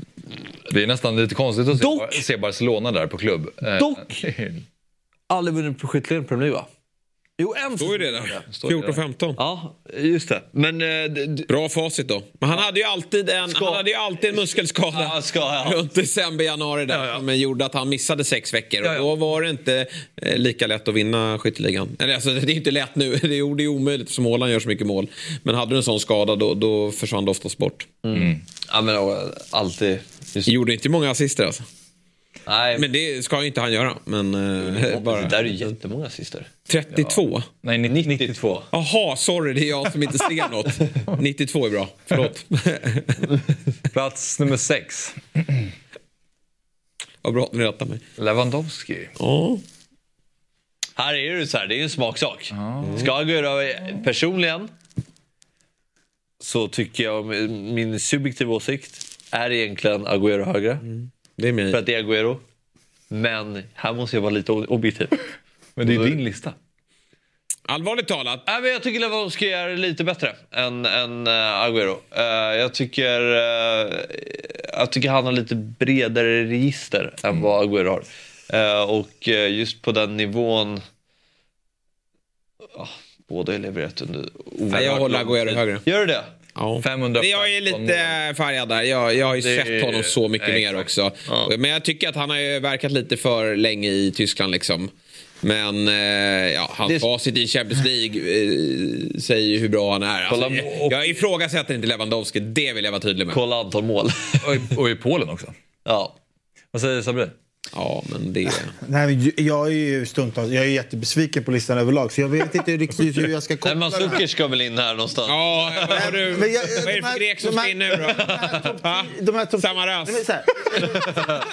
Det är nästan lite konstigt att se, Dock- se Barcelona där på klubb. Eh, Dock- Aldrig vunnit på skytteligan på Premier va? Jo, en Står ju det där. Står det där. 14-15. Ja, just det. Men... eh, Bra facit då. Men han hade ju alltid en, Ska- han hade ju alltid en muskelskada. Ja, ska, ja. Runt december, januari där, som gjorde att han missade sex veckor. Och då var det inte eh, lika lätt att vinna skytteligan. Eller alltså, det är inte lätt nu. Det är, det är omöjligt eftersom Haaland gör så mycket mål. Men hade du en sån skada då, då försvann det oftast bort. Ja, men ja, alltid... Just, Gjorde inte många assister alltså. Nej, Men det ska ju inte han göra. Men eh, bara... det där är ju jättemånga assister. 32? Nej, 92. Jaha, sorry det är jag som inte ser något. 92 är bra, förlåt. Plats nummer sex. Vad bra att ni rättar mig. Lewandowski. Ja. Här är det så här, det är ju en smaksak. Ska Agüero personligen så tycker jag, min subjektiva åsikt är egentligen Agüero högre. Det är min. För att det är Agüero. Men här måste jag vara lite objektiv. Men det är din lista. Allvarligt talat. Nej, men jag tycker Lewandowski är lite bättre än, än uh, Agüero. Eh, jag, tycker, eh, jag tycker han har lite bredare register än vad Agüero har. Och just på den nivån... ah, båda har levererat under Nej, jag håller tid. högre. Gör du det? Ja. 515 Jag är lite färgad där. Jag, jag har ju Det är- sett honom så mycket Nej, mer också. Ja. Men jag tycker att han har ju verkat lite för länge i Tyskland liksom. Men eh, ja, hans Det- facit i Champions League eh, säger ju hur bra han är. Alltså, jag, jag ifrågasätter inte Lewandowski, det vill jag vara tydlig med. Kolla antal mål. Och i, och i Polen också. ja. Vad säger Sabri? Ja, men det... Nej, jag är ju stundtals jag är jättebesviken på listan överlag så jag vet inte riktigt hur jag ska Nej, koppla här. Zucker ska väl in här någonstans. Ja, vad har du, Men jag- vad är det för grek som ska in nu då? De här topp- Samaras. Nej, men så här,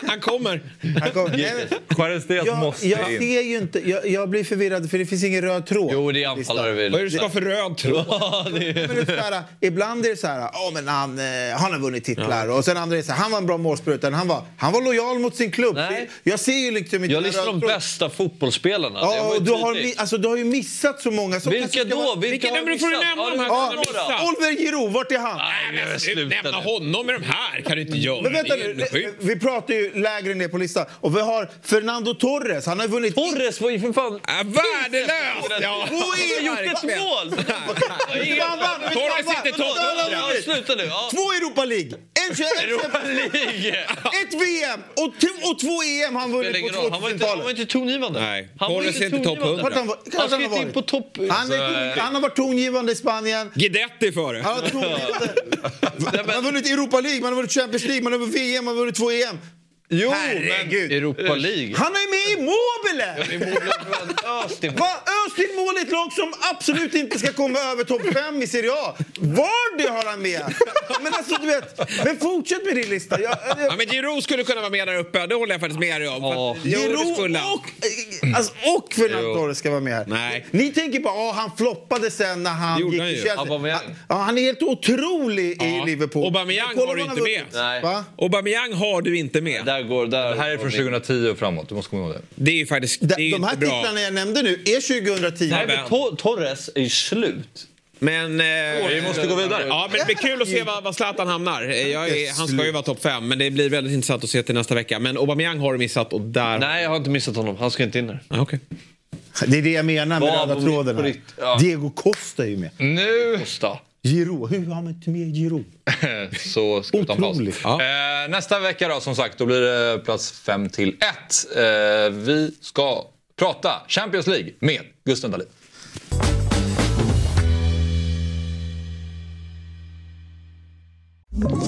Han kommer. han kom- nej, men- Juarez Diaz Jag, måste jag in. ser ju inte, jag, jag blir förvirrad för det finns ingen röd tråd. Jo, det är anfallare Vad är väl. det du ska för röd tråd? Ja, det är... Men det är så här, ibland är det så här, oh, men han, eh, han har vunnit titlar. Och sen andra är det så här, han var en bra målspruta. Han var, han var lojal mot sin klubb. Nej. Jag ser ju liksom inte Jag röda de bästa fotbollsspelarna. Ja, och du har, mi- alltså, du har ju missat så många. Som Vilka då? vara- Vilka nummer får du nämna Ja, de här det- Ja, missat? Oliver Giroud, vart är han? Nej, men sluta Nämna honom med de här kan du inte göra. Men vänta är nu, vi pratar ju lägre ner på listan. Och vi har Fernando Torres. Han har vunnit... Torres var ju för fan... Äh, värdelös! Ja. Två har gjort ett mål! Torres sitter topp Vänta, vänta, 100. vänta. Sluta nu. Ja. Två Europa League, Europa League! ett VM och, t- och två EM har han vunnit på roll. Han var inte, han var 2000-talet. inte tongivande. Nej. Han var är inte topp tongivande. 100. Vart han var- Han han inte in på topp... Han, är, han har varit tongivande i Spanien. Guidetti före. Han har, tongivande. har vunnit Europa League, man har vunnit Champions League, man har vunnit VM, man har vunnit två EM. Jo, Herregud. Europa League. Han är med i Mobile! Östin. Va? Östin mål i ett lag som absolut inte ska komma över topp 5 i Serie A. Vardy har han med. Men alltså du vet, men fortsätt med din lista. Jag, Ja, jag, men Giroud skulle kunna vara med där uppe. Det håller jag faktiskt med dig om. För Ja. att- Jo, det Giroud och, alltså, och Fernando Torres ska vara med här. Nej. Ni tänker på att han floppade sen när han gick han till. Chelsea. Han, ja, han är helt otrolig i Ja. Liverpool. Aubameyang Men har du inte med. vunnit. Nej. Va? Aubameyang har du inte med. Där går... Där Det här är från 2010 och framåt, du måste komma ihåg det. Det är ju faktiskt De, det är ju de här inte bra. titlarna jag nämnde nu är 2010. Nej, men Tor- Torres är ju slut. Men... Eh, Vi måste gå vidare. Ja, men det blir kul att se var, var Zlatan hamnar. Eh, Jag är, han ska ju vara topp fem, men det blir väldigt intressant att se till nästa vecka. Men Aubameyang har du missat och där... Nej, jag har inte missat honom. Han ska inte in där. Ah, okej. Det är det jag menar med röda tråden. här. ja. Diego Costa är ju med. Nu Costa. Giroud. Hur har man inte med Giroud? så. Otroligt. Ja. Eh, nästa vecka då, som sagt, då blir det plats 5 till 1. Eh, vi ska prata Champions League med Gusten Dahlin. Ett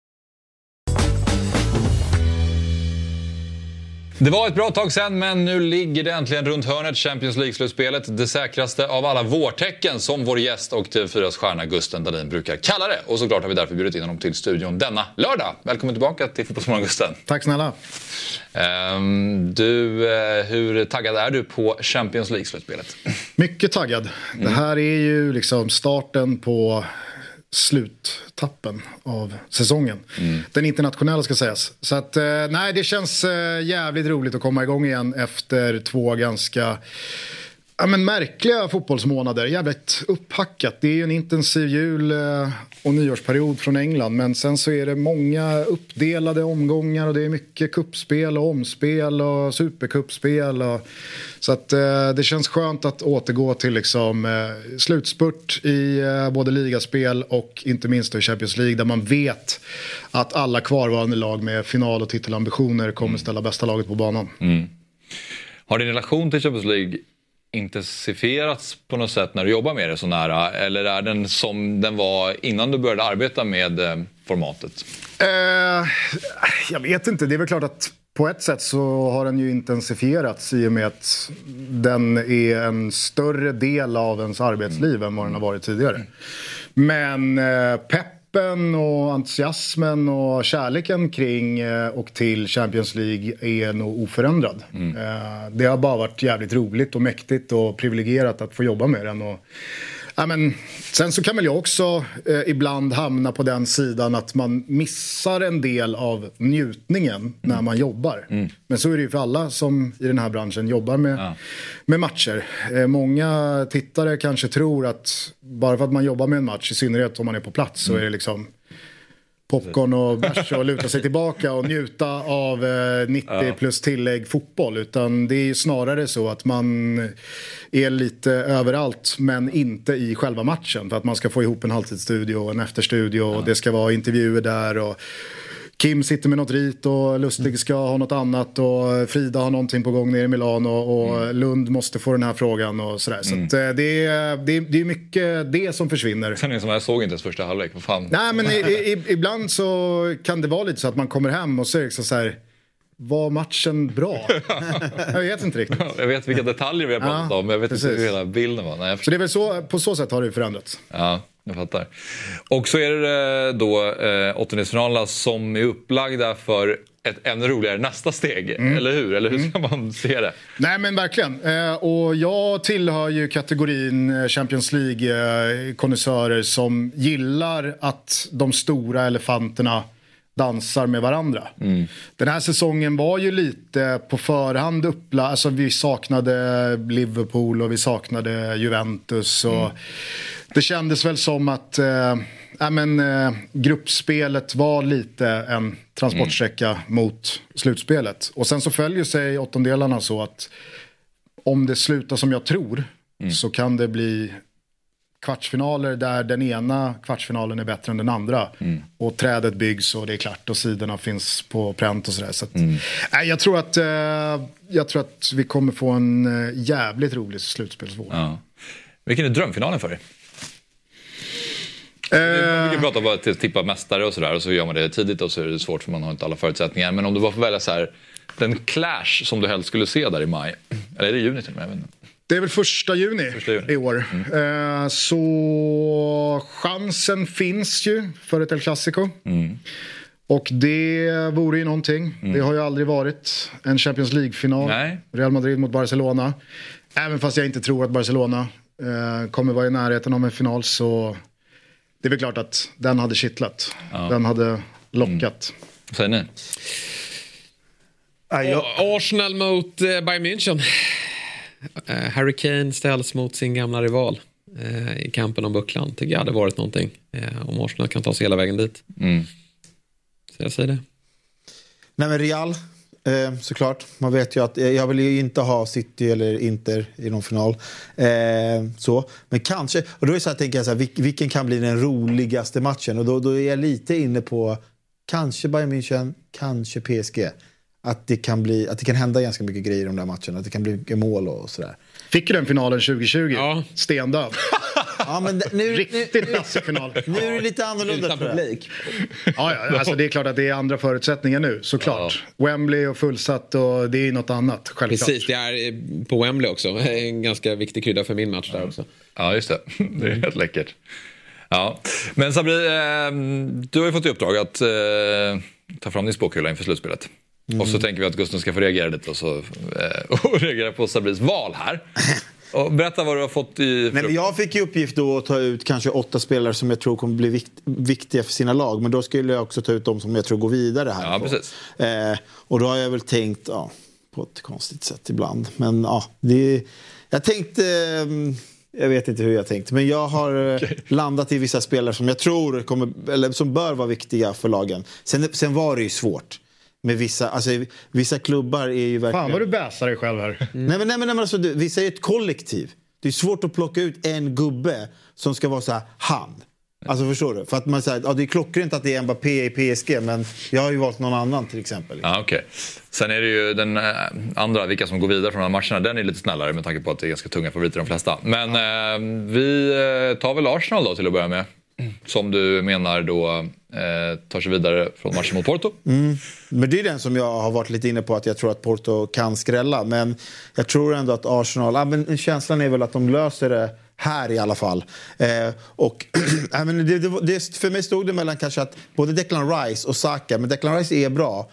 Det var ett bra tag sen, men nu ligger det äntligen runt hörnet. Champions League-slutspelet. Det säkraste av alla vårtecken, som vår gäst och TV4s stjärna Gusten Dahlin brukar kalla det. Och såklart har vi därför bjudit in honom till studion denna lördag. Välkommen tillbaka till Fotbollsmorgon, Gusten. Tack snälla. Um, du, uh, hur taggad är du på Champions League-slutspelet? Mycket taggad. Mm. Det här är ju liksom starten på sluttappen av säsongen. Mm. Den internationella ska sägas. Så att, eh, nej, det känns eh, jävligt roligt att komma igång igen efter två ganska ja, men märkliga fotbollsmånader. Jävligt upphackat. Det är ju en intensiv jul eh, och nyårsperiod från England. Men sen så är det många uppdelade omgångar och det är mycket kuppspel och omspel och superkuppspel. Och, så att eh, det känns skönt att återgå till liksom, eh, slutspurt i eh, både ligaspel och inte minst i Champions League där man vet att alla kvarvarande lag med final och titelambitioner kommer ställa bästa laget på banan. Mm. Har din relation till Champions League intensifierats på något sätt när du jobbar med det så nära? Eller är den som den var innan du började arbeta med eh, formatet? Eh, jag vet inte. Det är väl klart att på ett sätt så har den ju intensifierats i och med att den är en större del av ens arbetsliv mm. än vad den har varit tidigare. Men eh, pepp peppen och entusiasmen och kärleken kring eh, och till Champions League är nog oförändrad. Mm. Eh, det har bara varit jävligt roligt och mäktigt och privilegierat att få jobba med den. Och Ja, men, sen så kan väl jag också eh, ibland hamna på den sidan att man missar en del av njutningen mm. när man jobbar. Mm. Men så är det ju för alla som i den här branschen jobbar med, ja. med matcher. Eh, många tittare kanske tror att bara för att man jobbar med en match, i synnerhet om man är på plats, mm. så är det liksom popcorn och bärs och luta sig tillbaka och njuta av 90 eh, plus tillägg fotboll. Utan det är ju snarare så att man är lite överallt men inte i själva matchen. För att man ska få ihop en halvtidsstudio och en efterstudio och det ska vara intervjuer där. Och Kim sitter med något rit och Lustig ska ha något annat och Frida har någonting på gång nere i Milano och mm. Lund måste få den här frågan och sådär. Så mm. att, eh, det, är, det, är, det är mycket det som försvinner. Sen som jag såg inte ens första halvlek, vad fan. Nej men i, i, ibland så kan det vara lite så att man kommer hem och så är det så här var matchen bra? jag vet inte riktigt. Jag vet vilka detaljer vi har pratat ja, om, men jag vet precis. inte hur hela bilden var. Nej, så det är väl så, på så sätt har det förändrats. Ja, jag fattar. Och så är det då eh, åttondelsfinalerna som är upplagda för ett ännu roligare nästa steg, mm. eller hur? Eller hur ska mm. man se det? Nej men verkligen. Eh, och jag tillhör ju kategorin eh, Champions League-konnässörer eh, som gillar att de stora elefanterna dansar med varandra. Mm. Den här säsongen var ju lite på förhand upplagd. Alltså vi saknade Liverpool och vi saknade Juventus. Och mm. Det kändes väl som att äh, men, äh, gruppspelet var lite en transportsträcka mm. mot slutspelet. Och sen så följer sig åttondelarna så att om det slutar som jag tror mm. så kan det bli kvartsfinaler där den ena kvartsfinalen är bättre än den andra. Mm. Och trädet byggs och det är klart och sidorna finns på pränt och sådär. Så att, mm. äh, jag, tror att, äh, jag tror att vi kommer få en äh, jävligt rolig slutspelsvår. Ja. Vilken är drömfinalen för dig? Man brukar prata om att tippa mästare och sådär och så gör man det tidigt och så är det svårt för man har inte alla förutsättningar. Men om du bara får välja så här, den clash som du helst skulle se där i maj, eller är det juni till och med? Det är väl första juni, första juni. i år. Mm. Så chansen finns ju för ett El Clasico. Mm. Och det vore ju någonting. Mm. Det har ju aldrig varit en Champions League-final. Real Madrid mot Barcelona. Även fast jag inte tror att Barcelona eh, kommer vara i närheten av en final så det är väl klart att den hade kittlat. Ja. Den hade lockat. Mm. Säger ni? Arsenal mot eh, Bayern München. Uh, Harry Kane ställs mot sin gamla rival uh, i kampen om bucklan. Tycker jag hade varit någonting. Uh, om Arsenal kan ta sig hela vägen dit. Mm. Så jag säger det. Nej men Real eh, såklart. Man vet ju att eh, jag vill ju inte ha City eller Inter i någon final. Eh, så. Men kanske, och då är det så här, tänker jag så här, vil- vilken kan bli den roligaste matchen? Och då, då är jag lite inne på kanske Bayern München, kanske PSG. Att det, kan bli, att det kan hända ganska mycket grejer i de där matcherna. Att det kan bli mycket mål och sådär. Fick du den finalen 2020? Ja. Stendöd. Ja, men nu, Riktigt dassig final. nu är det lite annorlunda publik. Ja, ja, alltså det är klart att det är andra förutsättningar nu, såklart. Wembley och fullsatt och det är något annat, självklart. Precis, det är eh, på Wembley också. En ganska viktig krydda för min match där också. Ja, just det. Det är helt läckert. Ja. Men Sabri, eh, du har ju fått i uppdrag att eh, ta fram din spåkula inför slutspelet. Och så tänker vi att Gusten ska få reagera lite och, så, eh, och reagera på Sabris val här. Och berätta vad du har fått i... Nej, men jag fick i uppgift då att ta ut kanske åtta spelare som jag tror kommer bli vikt, viktiga för sina lag. Men då skulle jag också ta ut de som jag tror går vidare här. Ja, precis. Eh, och då har jag väl tänkt ja, på ett konstigt sätt ibland. Men ja, det, jag tänkte... ehm, jag vet inte hur jag tänkte, men jag har eh, landat i vissa spelare som jag tror kommer, eller som bör vara viktiga för lagen. Sen, sen var det ju svårt. Med vissa, alltså, vissa klubbar är ju verkligen... Fan vad du bäsar dig själv här. Nej, men, nej, men, nej, men alltså, du, vissa är ett kollektiv. Det är svårt att plocka ut en gubbe som ska vara så här, han. Alltså förstår du? För att man säger, ja, det är klockrent att det är Mbappé i PSG, men jag har ju valt någon annan till exempel. Ja, okej. Sen är det ju den eh, andra, vilka som går vidare från de här matcherna, den är lite snällare med tanke på att det är ganska tunga favoriter de flesta. Men eh, vi eh, tar väl Arsenal då till att börja med. Som du menar då eh, tar sig vidare från matchen mot Porto. Mm. Men det är den som jag har varit lite inne på att jag tror att Porto kan skrälla. Men jag tror ändå att Arsenal, ah, men känslan är väl att de löser det här i alla fall. Eh, och, äh, men det, det, det, för mig stod det mellan kanske att både Declan Rice och Saka, men Declan Rice är bra.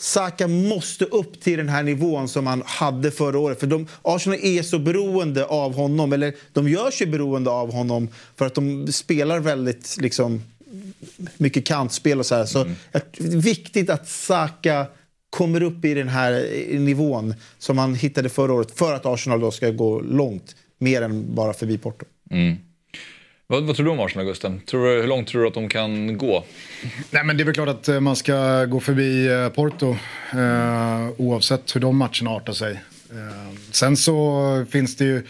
Saka måste upp till den här nivån som han hade förra året. För de, Arsenal är så beroende av honom, eller de gör sig beroende av honom för att de spelar väldigt liksom, mycket kantspel och så här. Så är viktigt att Saka kommer upp i den här nivån som han hittade förra året för att Arsenal då ska gå långt, mer än bara förbi Porto. Mm. Vad, vad tror du om Arsenal, Gusten? Tror du, hur långt tror du att de kan gå? Nej, men det är väl klart att eh, man ska gå förbi eh, Porto eh, oavsett hur de matcherna artar sig. Eh, sen så finns det ju,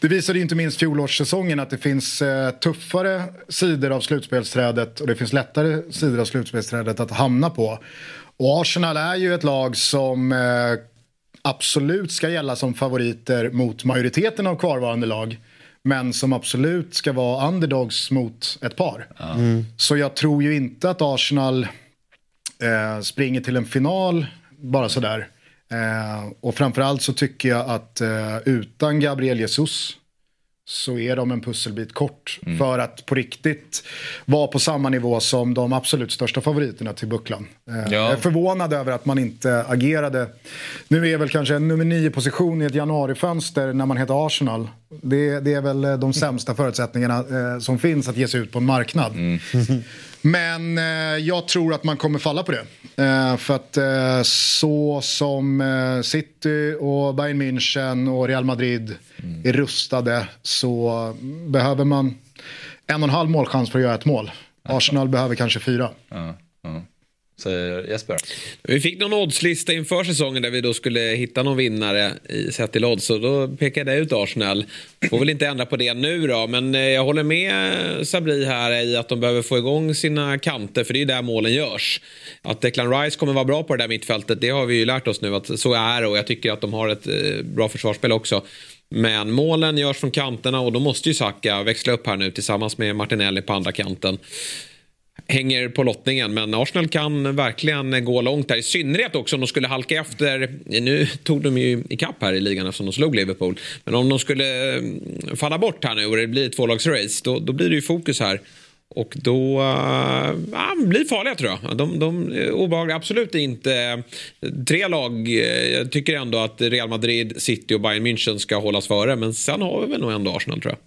det visade ju inte minst fjolårssäsongen att det finns eh, tuffare sidor av slutspelsträdet och det finns lättare sidor av slutspelsträdet att hamna på. Och Arsenal är ju ett lag som eh, absolut ska gälla som favoriter mot majoriteten av kvarvarande lag. Men som absolut ska vara underdogs mot ett par. Mm. Så jag tror ju inte att Arsenal eh, springer till en final bara sådär. Eh, och framförallt så tycker jag att eh, utan Gabriel Jesus så är de en pusselbit kort Mm. för att på riktigt vara på samma nivå som de absolut största favoriterna till bucklan. Eh, Jag är förvånad över att man inte agerade. Nu är väl kanske en nummer nio position i ett januarifönster när man heter Arsenal. Det, det är väl eh, de sämsta förutsättningarna eh, som finns att ge sig ut på en marknad. Men eh, jag tror att man kommer falla på det. Eh, för att eh, så som eh, City och Bayern München och Real Madrid är rustade så behöver man en och en halv målchans för att göra ett mål. Arsenal behöver kanske fyra. Ja, Eh, Jesper. Vi fick någon oddslista inför säsongen där vi då skulle hitta någon vinnare i sett till odds. Och då pekade jag ut Arsenal. Får väl inte ändra på det nu då. Men eh, jag håller med Sabri här i att de behöver få igång sina kanter. För det är ju där målen görs. Att Declan Rice kommer vara bra på det där mittfältet. Det har vi ju lärt oss nu att så är det. Och jag tycker att de har ett eh, bra försvarsspel också. Men målen görs från kanterna och då måste ju Saka växla upp här nu tillsammans med Martinelli på andra kanten hänger på lottningen. Men Arsenal kan verkligen gå långt där. I synnerhet också om de skulle halka efter. Nu tog de ju ikapp här i ligan eftersom de slog Liverpool. Men om de skulle mm, falla bort här nu och det blir ett tvålagsrace då, då blir det ju fokus här. Och då uh, ja, blir farliga tror jag. De, de eh, är obehagliga. Absolut inte tre lag. Jag tycker ändå att Real Madrid, City och Bayern München ska hållas före. Men sen har vi väl nog ändå Arsenal tror jag.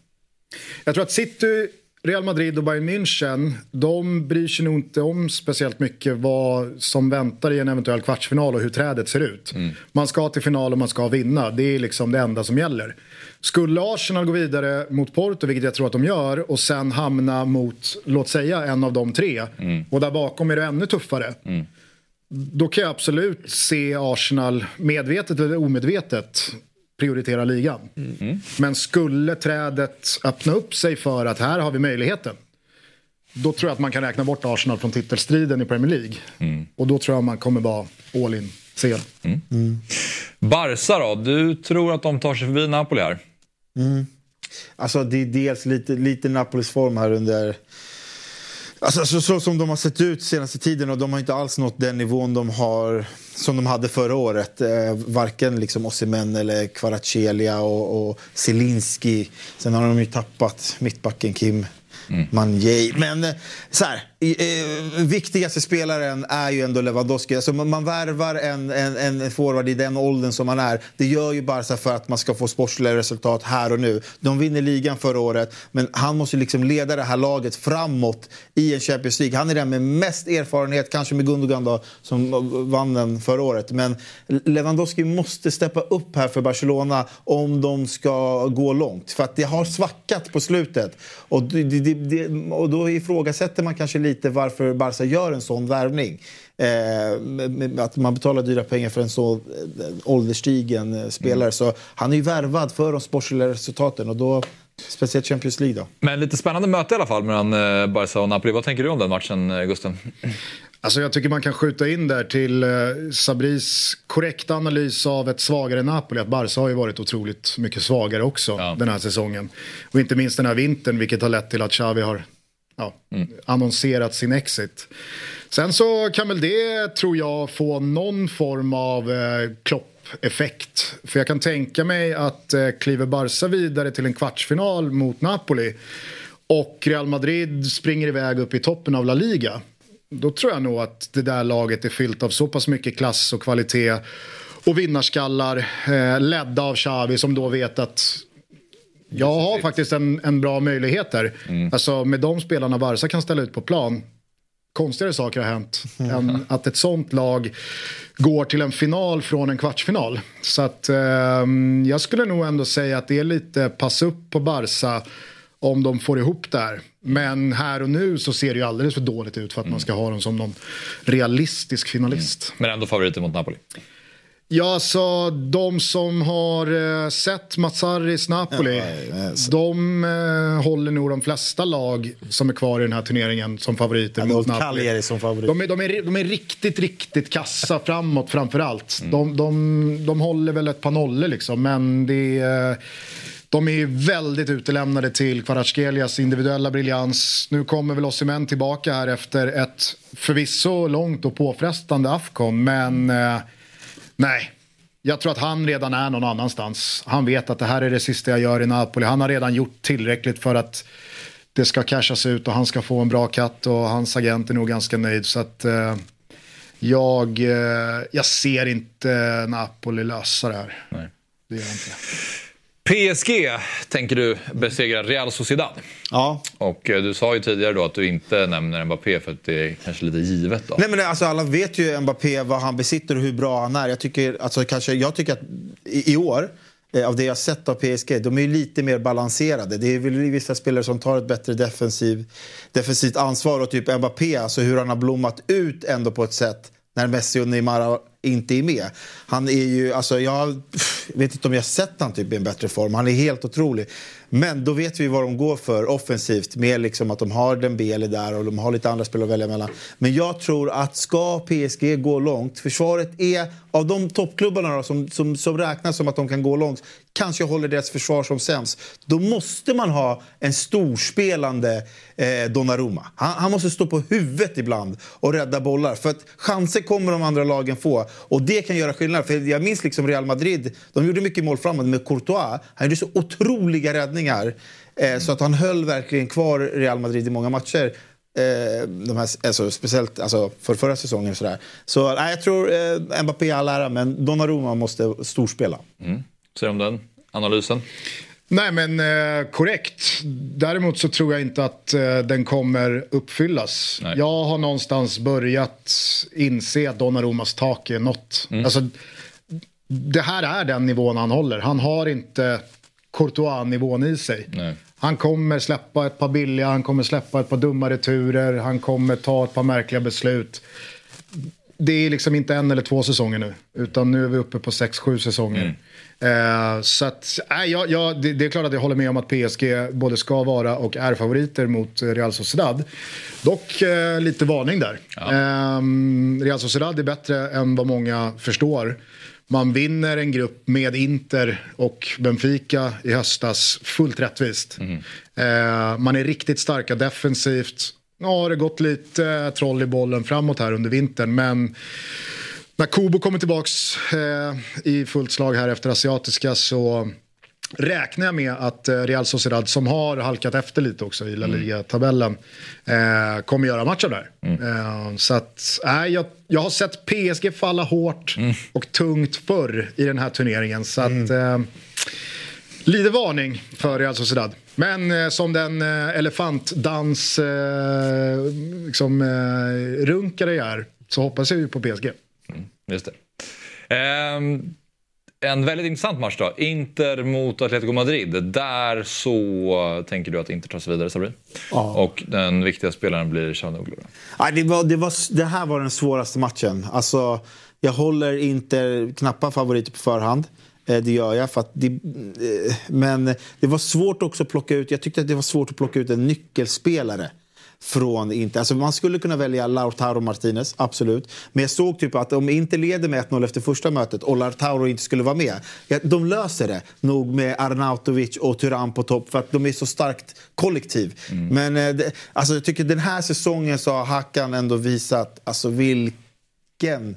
Jag tror att City, Real Madrid och Bayern München, de bryr sig nog inte om speciellt mycket vad som väntar i en eventuell kvartsfinal och hur trädet ser ut. Man ska till final och man ska vinna. Det är liksom det enda som gäller. Skulle Arsenal gå vidare mot Porto, vilket jag tror att de gör, och sen hamna mot, låt säga, en av de tre, och där bakom är det ännu tuffare. då kan jag absolut se Arsenal, medvetet eller omedvetet, prioritera ligan. Men skulle trädet öppna upp sig för att här har vi möjligheten. Då tror jag att man kan räkna bort Arsenal från titelstriden i Premier League. Och då tror jag man kommer vara all in sen. Barca då? Du tror att de tar sig förbi Napoli här? Mm. Alltså det är dels lite, lite Napolis form här under... Alltså så, så som de har sett ut senaste tiden och de har inte alls nått den nivån de har som de hade förra året. Eh, varken liksom Osimhen eller Kvaratskhelia och, och Zielinski. Sen har de ju tappat mittbacken Kim Mm. Manjay. Men eh, så här, eh, viktigaste spelaren är ju ändå Lewandowski. Alltså, man, man värvar en, en, en forward i den åldern som man är. Det gör ju Barca för att man ska få sportsliga resultat här och nu. De vinner ligan förra året, men han måste liksom leda det här laget framåt i en Champions League. Han är den med mest erfarenhet, kanske med Gundogan då, som vann den förra året. Men Lewandowski måste steppa upp här för Barcelona om de ska gå långt. För att det har svackat på slutet. Och, det, det, det, och då ifrågasätter man kanske lite varför Barca gör en sån värvning. Eh, att man betalar dyra pengar för en så eh, ålderstigen eh, spelare. Mm. Så han är ju värvad för de sportsliga resultaten. Och då, speciellt Champions League då. Men lite spännande möte i alla fall mellan eh, Barca och Napoli. Vad tänker du om den matchen, Gusten? Alltså jag tycker man kan skjuta in där till Sabris korrekta analys av ett svagare Napoli. Att Barca har ju varit otroligt mycket svagare också den här säsongen. Och inte minst den här vintern vilket har lett till att Xavi har ja, annonserat sin exit. Sen så kan väl det, tror jag, få någon form av eh, Klopp-effekt. För jag kan tänka mig att eh, kliver Barca vidare till en kvartsfinal mot Napoli och Real Madrid springer iväg upp i toppen av La Liga. Då tror jag nog att det där laget är fyllt av så pass mycket klass och kvalitet och vinnarskallar eh, ledda av Xavi som då vet att jag har faktiskt en, en bra möjlighet där. Alltså med de spelarna Barca kan ställa ut på plan. Konstigare saker har hänt än att ett sånt lag går till en final från en kvartsfinal. Så att ehm, jag skulle nog ändå säga att det är lite pass upp på Barca om de får ihop det här. Men här och nu så ser det ju alldeles för dåligt ut för att man ska ha dem som någon realistisk finalist. Men ändå favoriter mot Napoli. Ja, så de som har eh, sett Mazzaris Napoli, de eh, håller nog de flesta lag som är kvar i den här turneringen som favoriter Ja, mot Napoli. Som favorit. De är, de, är, de är riktigt, riktigt kassa framåt framför allt. De, de, de håller väl ett par nollor liksom, men det är, de är väldigt utelämnade till Kvaratskelias individuella briljans. Nu kommer väl Osimhen tillbaka här efter ett förvisso långt och påfrestande Afcon, men eh, nej. Jag tror att han redan är någon annanstans. Han vet att det här är det sista jag gör i Napoli. Han har redan gjort tillräckligt för att det ska cashas ut och han ska få en bra katt och hans agent är nog ganska nöjd. Så att eh, jag, eh, jag ser inte Napoli lösa det här. Nej. Det gör jag inte. PSG tänker du besegra Real Sociedad. Ja. Och eh, du sa ju tidigare då att du inte nämner Mbappé för att det är kanske lite givet då. Nej, men alltså, alla vet ju Mbappé vad han besitter och hur bra han är. Jag tycker, alltså, kanske, jag tycker att i, i år, eh, av det jag sett av PSG, de är ju lite mer balanserade. Det är väl vissa spelare som tar ett bättre defensiv, defensivt ansvar. Och typ Mbappé, alltså hur han har blommat ut ändå på ett sätt när Messi och Neymar inte är med. Han är ju, alltså jag vet inte om jag sett han typ i en bättre form. Han är helt otrolig. Men då vet vi vad de går för offensivt. Med liksom att de har Dembele där och de har lite andra spelare att välja mellan. Men jag tror att ska PSG gå långt, försvaret är av de toppklubbarna då, som, som, som räknas som att de kan gå långt, kanske håller deras försvar som sämst. Då måste man ha en storspelande eh, Donnarumma. Han, han måste stå på huvudet ibland och rädda bollar. För att chanser kommer de andra lagen få. Och det kan göra skillnad. För jag minns liksom Real Madrid, de gjorde mycket mål framåt med Courtois. Han gjorde så otroliga räddningar. Eh, så att han höll verkligen kvar Real Madrid i många matcher. Eh, de här, alltså, speciellt alltså, för förra säsongen. Sådär. Så nej, jag tror eh, Mbappé är all ära, men Donnarumma måste storspela. Mm. Säg om den analysen. Nej men eh, korrekt. Däremot så tror jag inte att eh, den kommer uppfyllas. Nej. Jag har någonstans börjat inse att Donnarummas tak är nått. Alltså, det här är den nivån han håller. Han har inte Courtois-nivån i sig. Nej. Han kommer släppa ett par billiga, han kommer släppa ett par dumma returer, han kommer ta ett par märkliga beslut. det är liksom inte en eller två säsonger nu. Utan nu är vi uppe på sex, sju säsonger. Eh, så att, äh, ja, ja, det, det är klart att jag håller med om att PSG både ska vara och är favoriter mot Real Sociedad. Dock eh, lite varning där. Eh, Real Sociedad är bättre än vad många förstår. Man vinner en grupp med Inter och Benfica i höstas fullt rättvist. Eh, man är riktigt starka defensivt. Ja, det har gått lite troll i bollen framåt här under vintern. Men när Kubo kommer tillbaks eh, i fullt slag här efter asiatiska så räknar jag med att eh, Real Sociedad, som har halkat efter lite också i La Liga-tabellen, eh, kommer göra match av det här. Eh, så att, äh, jag, jag har sett PSG falla hårt och tungt förr i den här turneringen. Så att, eh, lite varning för Real Sociedad. Men eh, som den eh, elefantdans eh, liksom, eh, jag är så hoppas jag ju på PSG. Just det. Ehm, en väldigt intressant match då. Inter mot Atletico Madrid. Där så tänker du att Inter tar sig vidare, Sabri? Ja. Och den viktiga spelaren blir Chanoglu. Nej, det, var, det, var, det här var den svåraste matchen. Alltså, jag håller inte knappa favoriter på förhand. Eh, Det gör jag. För att det, eh, men det var svårt också att plocka ut. Jag tyckte att det var svårt att plocka ut en nyckelspelare från Inter. Alltså man skulle kunna välja Lautaro Martinez, absolut. Men jag såg typ att om Inter leder med 1-0 efter första mötet och Lautaro inte skulle vara med. Ja, de löser det nog med Arnautovic och Turan på topp för att de är så starkt kollektiv. Men eh, det, alltså jag tycker den här säsongen så har Hakan ändå visat alltså vilken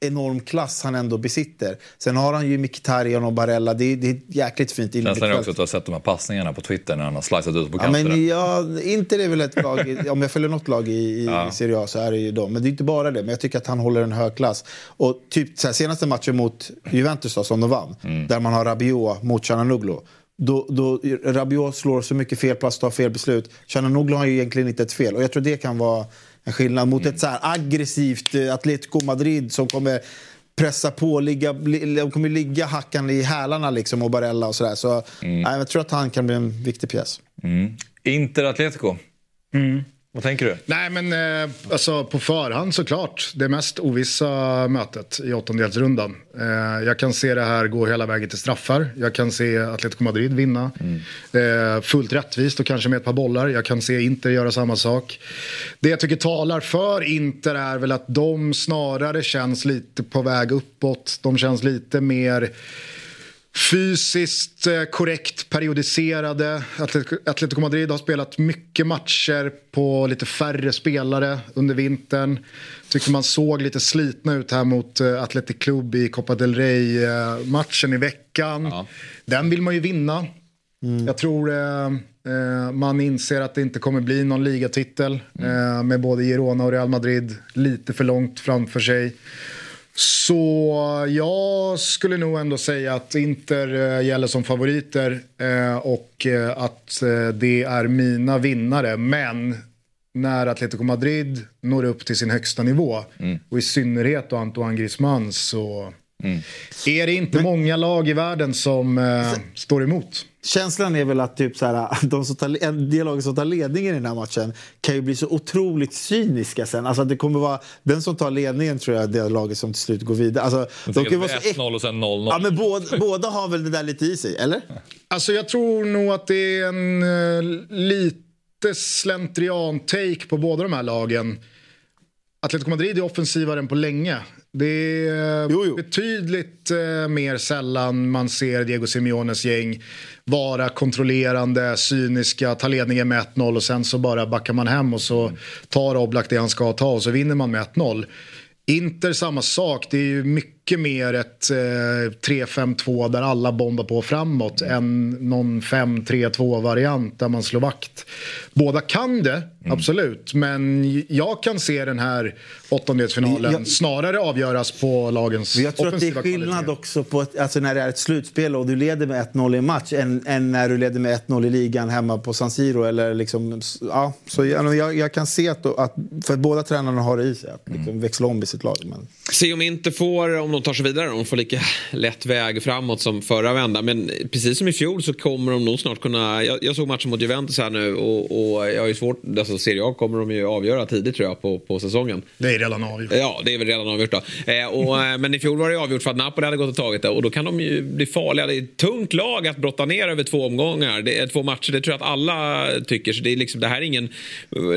enorm klass han ändå besitter. Sen har han ju Mkhitaryan och Barella. Det är, det är jäkligt fint Känslan är också att du har sett de här passningarna på Twitter när han har slicat ut på Ja, kanterna. men jag, Inter är väl ett lag, om jag följer något lag i, i Ja. Serie A så är det ju dem. Men det är inte bara det, men jag tycker att han håller en hög klass. Och typ här, senaste matchen mot Juventus då, som de vann, Mm. där man har Rabiot mot Cananoglu. Då, då Rabiot slår så mycket fel plats, tar fel beslut. Cananoglu har ju egentligen inte ett fel. Och jag tror det kan vara en skillnad mot ett så här aggressivt eh, Atletico Madrid som kommer pressa på, ligga, li- de kommer ligga hackan i hälarna liksom och Barella och sådär. Så nej, jag tror att han kan bli en viktig pjäs. Mm. Inter Atletico. Vad tänker du? Nej men eh, alltså på förhand såklart. Det mest ovissa mötet i åttondelsrundan. Eh, jag kan se det här gå hela vägen till straffar. Jag kan se Atletico Madrid vinna. Eh, fullt rättvist och kanske med ett par bollar. Jag kan se Inter göra samma sak. Det jag tycker talar för Inter är väl att de snarare känns lite på väg uppåt. De känns lite mer fysiskt eh, korrekt periodiserade. Atletico, Madrid har spelat mycket matcher på lite färre spelare under vintern. Tycker man såg lite slitna ut här mot eh, Athletic Club i Copa del Rey-matchen i veckan. Den vill man ju vinna. Jag tror eh, eh, man inser att det inte kommer bli någon ligatitel eh, med både Girona och Real Madrid lite för långt framför sig. Så jag skulle nog ändå säga att Inter eh, gäller som favoriter eh, och eh, att det är mina vinnare. Men när Atletico Madrid når upp till sin högsta nivå och i synnerhet då Antoine Griezmann så är det inte många lag i världen som eh, står emot. Känslan är väl att typ så här, de som tar, en del lag som tar ledningen i den här matchen kan ju bli så otroligt cyniska sen. Alltså att det kommer vara, den som tar ledningen tror jag är det laget som till slut går vidare. Alltså, de kan vara så äck- 1-0 och sen 0-0. ja, men båda, båda har väl det där lite i sig, eller? Alltså jag tror nog att det är en eh, lite slentrian-take på båda de här lagen. Atletico Madrid är offensivare än på länge. Det är betydligt eh, mer sällan man ser Diego Simeones gäng vara kontrollerande, cyniska, ta ledningen med 1-0 och sen så bara backar man hem och så tar Oblak det han ska ta och så vinner man med 1-0. Inter samma sak, det är ju mycket mer ett eh, 3-5-2 där alla bombar på framåt än någon 5-3-2 variant där man slår vakt. Båda kan det, absolut, men jag kan se den här åttondelsfinalen Jag- snarare avgöras på lagens Men jag tror att det är offensiva skillnad kvalitet. också på ett, alltså när det är ett slutspel och du leder med 1-0 i en match än, än när du leder med 1-0 i ligan hemma på San Siro. Eller liksom, ja, så jag, jag, jag kan se att, att för båda tränarna har det i sig att liksom växla om i sitt lag. Men... Se om inte får, om de tar sig vidare. De får lika lätt väg framåt som förra vändan. Men precis som i fjol så kommer de nog snart kunna... Jag, jag såg matchen mot Juventus här nu och, och jag ju svårt... Alltså Serie A kommer de ju avgöra tidigt tror jag på, på säsongen. Det är redan avgjort. Ja, det är väl redan avgjort då. Eh, och, eh, men i fjol var det avgjort för att Napoli hade gått och tagit det och då kan de ju bli farliga. Det är ett tungt lag att brotta ner över två omgångar. Det är två matcher, det tror jag att alla tycker. Så det, är liksom, det här är ingen...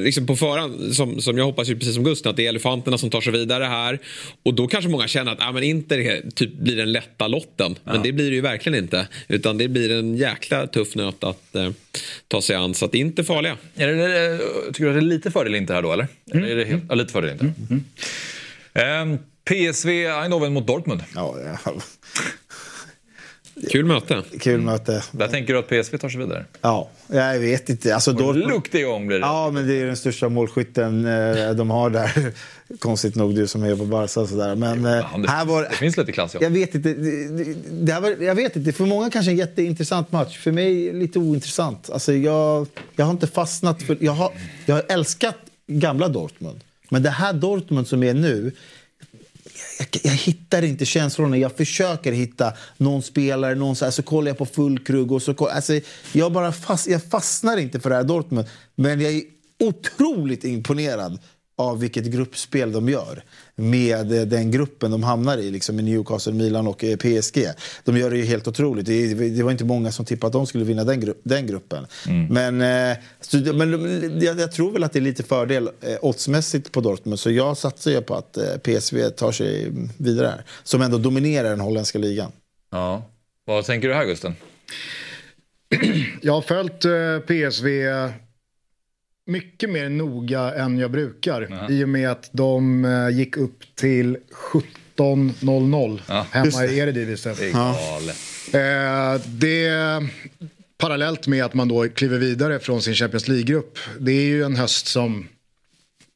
Liksom på förhand, som, som jag hoppas ju precis som Gusten, att det är elefanterna som tar sig vidare här. Och då kanske många känner att ah, men Inter typ blir den lätta lotten. Men Ja. det blir det ju verkligen inte. Utan det blir en jäkla tuff nöt att eh, ta sig an. Så att inte farliga. Är det, tycker du att det är lite fördel inte här då eller? eller är det helt, ja, lite fördel inte. Ehm, PSV Eindhoven mot Dortmund. Ja, Kul möte. Kul möte. Där tänker du att PSV tar sig vidare? Ja, jag vet inte. Alltså, Dortmund... Lukt igång blir det. Ja, men det är den största målskytten eh, de har där. Konstigt nog, du som är på Barca och sådär. Men eh, det, här var... det finns lite klass ja. Jag vet inte. Det, det, det här var, jag vet inte. För många kanske en jätteintressant match. För mig lite ointressant. Alltså, jag, jag har inte fastnat för... Jag har, jag har älskat gamla Dortmund. Men det här Dortmund som är nu jag, jag hittar inte känslorna. Jag försöker hitta någon spelare, någon så, här, så kollar jag på fullkrug och så alltså, jag bara fast, jag fastnar inte för det här Dortmund. Men jag är otroligt imponerad av vilket gruppspel de gör med eh, den gruppen de hamnar i, liksom med Newcastle, Milan och eh, PSG. De gör det ju helt otroligt. Det, det var inte många som tippade att de skulle vinna den, gru- den gruppen. Men, eh, så, men jag, jag tror väl att det är lite fördel eh, oddsmässigt på Dortmund. Så jag satsar ju på att eh, PSV tar sig vidare här. Som ändå dominerar den holländska ligan. Ja. Vad tänker du här Gusten? Jag har följt eh, PSV mycket mer noga än jag brukar. I och med att de eh, gick upp till 17-0-0 Just hemma det. i Eredivisie. Det är galet. Eh, det parallellt med att man då kliver vidare från sin Champions League-grupp. Det är ju en höst som...